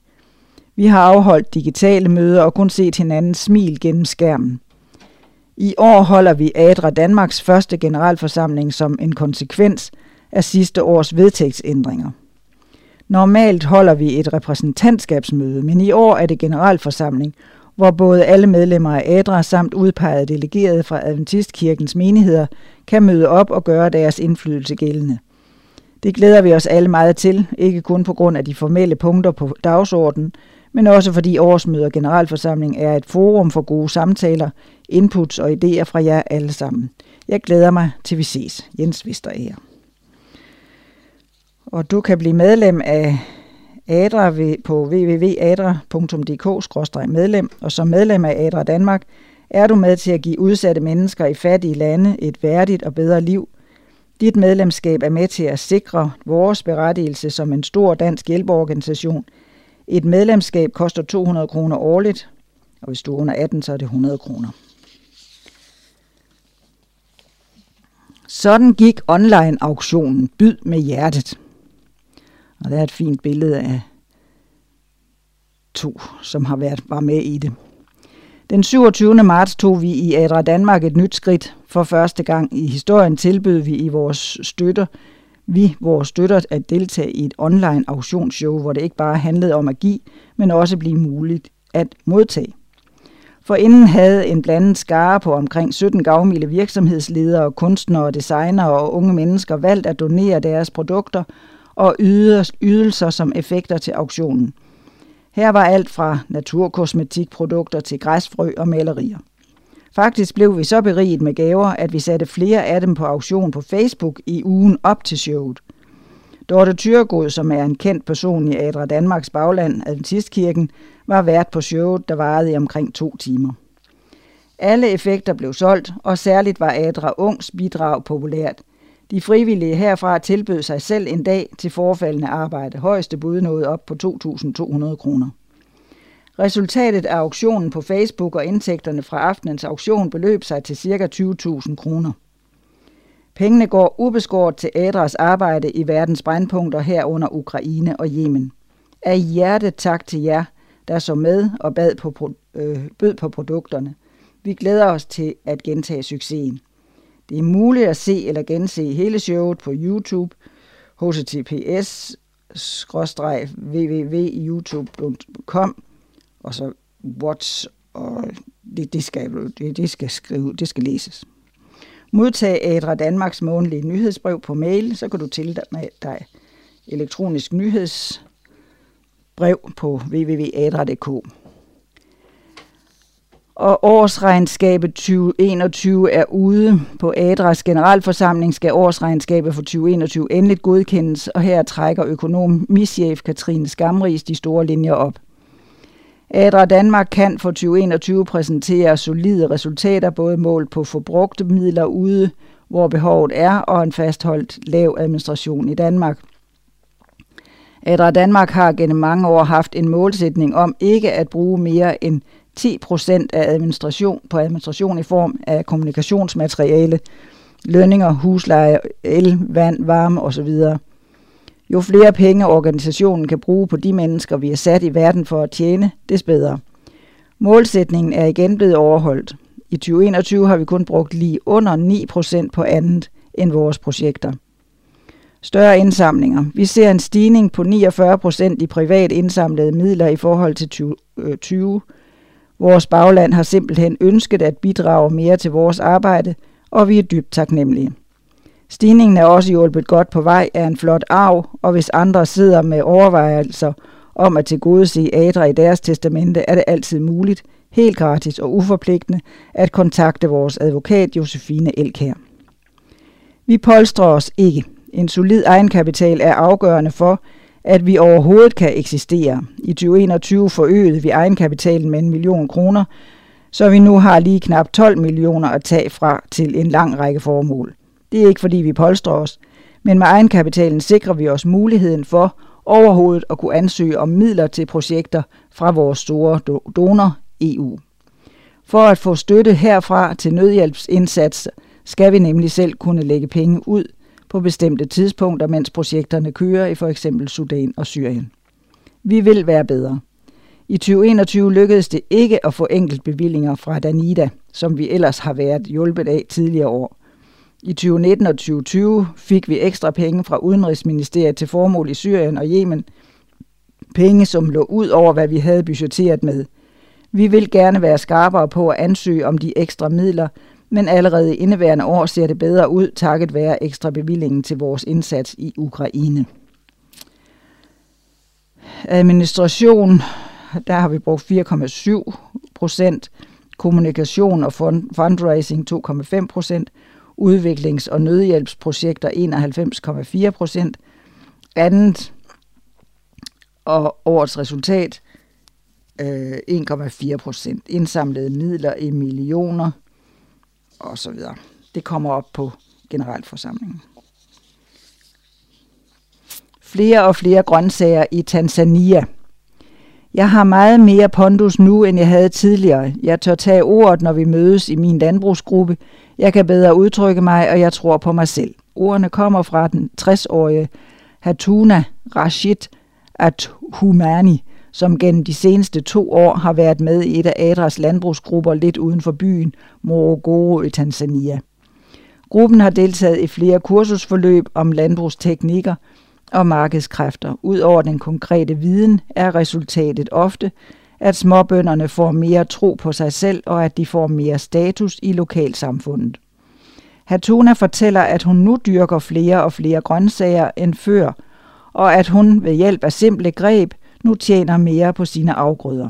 Vi har afholdt digitale møder og kun set hinandens smil gennem skærmen. I år holder vi Adra Danmarks første generalforsamling som en konsekvens af sidste års vedtægtsændringer. Normalt holder vi et repræsentantskabsmøde, men i år er det generalforsamling, hvor både alle medlemmer af ADRA samt udpegede delegerede fra Adventistkirkens menigheder kan møde op og gøre deres indflydelse gældende. Det glæder vi os alle meget til, ikke kun på grund af de formelle punkter på dagsordenen, men også fordi årsmøde og generalforsamling er et forum for gode samtaler, inputs og idéer fra jer alle sammen. Jeg glæder mig til vi ses. Jens Vesterager. Og du kan blive medlem af ADRA på www.adra.dk-medlem, og som medlem af ADRA Danmark er du med til at give udsatte mennesker i fattige lande et værdigt og bedre liv. Dit medlemskab er med til at sikre vores berettigelse som en stor dansk hjælpeorganisation. Et medlemskab koster 200 kroner årligt, og hvis du er under 18, så er det 100 kroner. Sådan gik online-auktionen Byd med hjertet. Og der er et fint billede af to, som har været var med i det. Den 27. marts tog vi i Adra Danmark et nyt skridt. For første gang i historien tilbød vi i vores støtter, vi vores støtter at deltage i et online auktionsshow, hvor det ikke bare handlede om at give, men også blive muligt at modtage. For inden havde en blandet skare på omkring 17 gavmilde virksomhedsledere, kunstnere, designere og unge mennesker valgt at donere deres produkter og ydelser som effekter til auktionen. Her var alt fra naturkosmetikprodukter til græsfrø og malerier. Faktisk blev vi så beriget med gaver, at vi satte flere af dem på auktion på Facebook i ugen op til showet. Dorte Thyregod, som er en kendt person i Adra Danmarks bagland, Adventistkirken, var vært på showet, der varede i omkring to timer. Alle effekter blev solgt, og særligt var Adra Ungs bidrag populært. De frivillige herfra tilbød sig selv en dag til forfaldende arbejde. Højeste bud nåede op på 2.200 kroner. Resultatet af auktionen på Facebook og indtægterne fra aftenens auktion beløb sig til ca. 20.000 kroner. Pengene går ubeskåret til Adras arbejde i verdens brandpunkter herunder Ukraine og Yemen. Af hjertet tak til jer, der så med og bad på, øh, bød på produkterne. Vi glæder os til at gentage succesen. Det er muligt at se eller gense hele showet på YouTube, https www.youtube.com og så watch, og det, det, skal, det, det skal skrive, det skal læses. Modtag Adra Danmarks månedlige nyhedsbrev på mail, så kan du tilmelde dig elektronisk nyhedsbrev på www.adra.dk og årsregnskabet 2021 er ude. På Adras generalforsamling skal årsregnskabet for 2021 endeligt godkendes, og her trækker økonomichef Katrine Skamris de store linjer op. Adra Danmark kan for 2021 præsentere solide resultater, både mål på forbrugte midler ude, hvor behovet er, og en fastholdt lav administration i Danmark. Adra Danmark har gennem mange år haft en målsætning om ikke at bruge mere end 10 procent af administration på administration i form af kommunikationsmateriale, lønninger, husleje, el, vand, varme osv. Jo flere penge organisationen kan bruge på de mennesker, vi er sat i verden for at tjene, des bedre. Målsætningen er igen blevet overholdt. I 2021 har vi kun brugt lige under 9 procent på andet end vores projekter. Større indsamlinger. Vi ser en stigning på 49 procent i privat indsamlede midler i forhold til 2020. Vores bagland har simpelthen ønsket at bidrage mere til vores arbejde, og vi er dybt taknemmelige. Stigningen er også hjulpet godt på vej af en flot arv, og hvis andre sidder med overvejelser om at tilgodese Adra i deres testamente, er det altid muligt, helt gratis og uforpligtende, at kontakte vores advokat Josefine Elkær. Vi polstrer os ikke. En solid egenkapital er afgørende for, at vi overhovedet kan eksistere. I 2021 forøgede vi egenkapitalen med en million kroner, så vi nu har lige knap 12 millioner at tage fra til en lang række formål. Det er ikke fordi vi polstrer os, men med egenkapitalen sikrer vi os muligheden for overhovedet at kunne ansøge om midler til projekter fra vores store donor EU. For at få støtte herfra til nødhjælpsindsats, skal vi nemlig selv kunne lægge penge ud på bestemte tidspunkter, mens projekterne kører i for eksempel Sudan og Syrien. Vi vil være bedre. I 2021 lykkedes det ikke at få enkeltbevillinger fra Danida, som vi ellers har været hjulpet af tidligere år. I 2019 og 2020 fik vi ekstra penge fra Udenrigsministeriet til formål i Syrien og Yemen. Penge, som lå ud over, hvad vi havde budgetteret med. Vi vil gerne være skarpere på at ansøge om de ekstra midler, men allerede i indeværende år ser det bedre ud, takket være ekstra bevillingen til vores indsats i Ukraine. Administration, der har vi brugt 4,7 procent, kommunikation og fundraising 2,5 procent, udviklings- og nødhjælpsprojekter 91,4 procent, andet og årets resultat øh, 1,4 procent, indsamlede midler i millioner og så videre. Det kommer op på generalforsamlingen. Flere og flere grøntsager i Tanzania. Jeg har meget mere pondus nu, end jeg havde tidligere. Jeg tør tage ordet, når vi mødes i min landbrugsgruppe. Jeg kan bedre udtrykke mig, og jeg tror på mig selv. Ordene kommer fra den 60-årige Hatuna Rashid Athumani, som gennem de seneste to år har været med i et af Adras landbrugsgrupper lidt uden for byen Morogoro i Tanzania. Gruppen har deltaget i flere kursusforløb om landbrugsteknikker og markedskræfter. Udover den konkrete viden er resultatet ofte, at småbønderne får mere tro på sig selv og at de får mere status i lokalsamfundet. Hatuna fortæller, at hun nu dyrker flere og flere grøntsager end før, og at hun ved hjælp af simple greb nu tjener mere på sine afgrøder.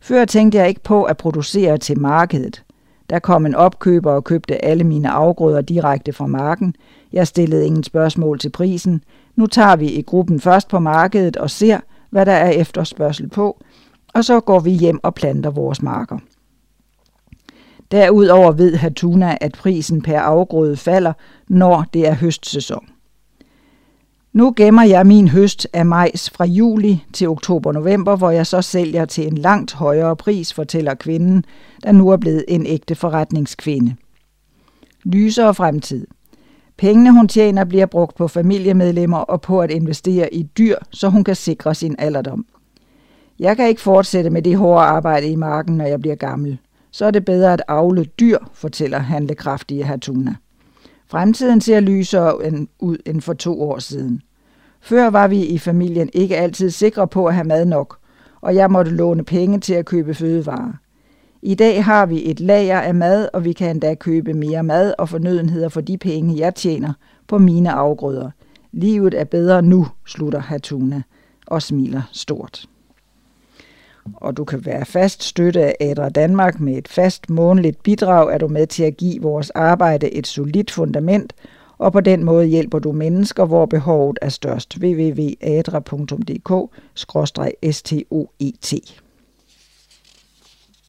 Før tænkte jeg ikke på at producere til markedet. Der kom en opkøber og købte alle mine afgrøder direkte fra marken. Jeg stillede ingen spørgsmål til prisen. Nu tager vi i gruppen først på markedet og ser, hvad der er efterspørgsel på, og så går vi hjem og planter vores marker. Derudover ved Hatuna, at prisen per afgrøde falder, når det er høstsæson. Nu gemmer jeg min høst af majs fra juli til oktober-november, hvor jeg så sælger til en langt højere pris, fortæller kvinden, der nu er blevet en ægte forretningskvinde. Lysere fremtid. Pengene hun tjener bliver brugt på familiemedlemmer og på at investere i dyr, så hun kan sikre sin alderdom. Jeg kan ikke fortsætte med det hårde arbejde i marken, når jeg bliver gammel. Så er det bedre at avle dyr, fortæller handlekraftige Hatuna. Fremtiden ser lysere ud end for to år siden. Før var vi i familien ikke altid sikre på at have mad nok, og jeg måtte låne penge til at købe fødevarer. I dag har vi et lager af mad, og vi kan endda købe mere mad og fornødenheder for de penge, jeg tjener på mine afgrøder. Livet er bedre nu, slutter Hatuna og smiler stort. Og du kan være fast støtte af Adra Danmark med et fast månedligt bidrag, er du med til at give vores arbejde et solidt fundament – og på den måde hjælper du mennesker, hvor behovet er størst. www.adra.dk-stoet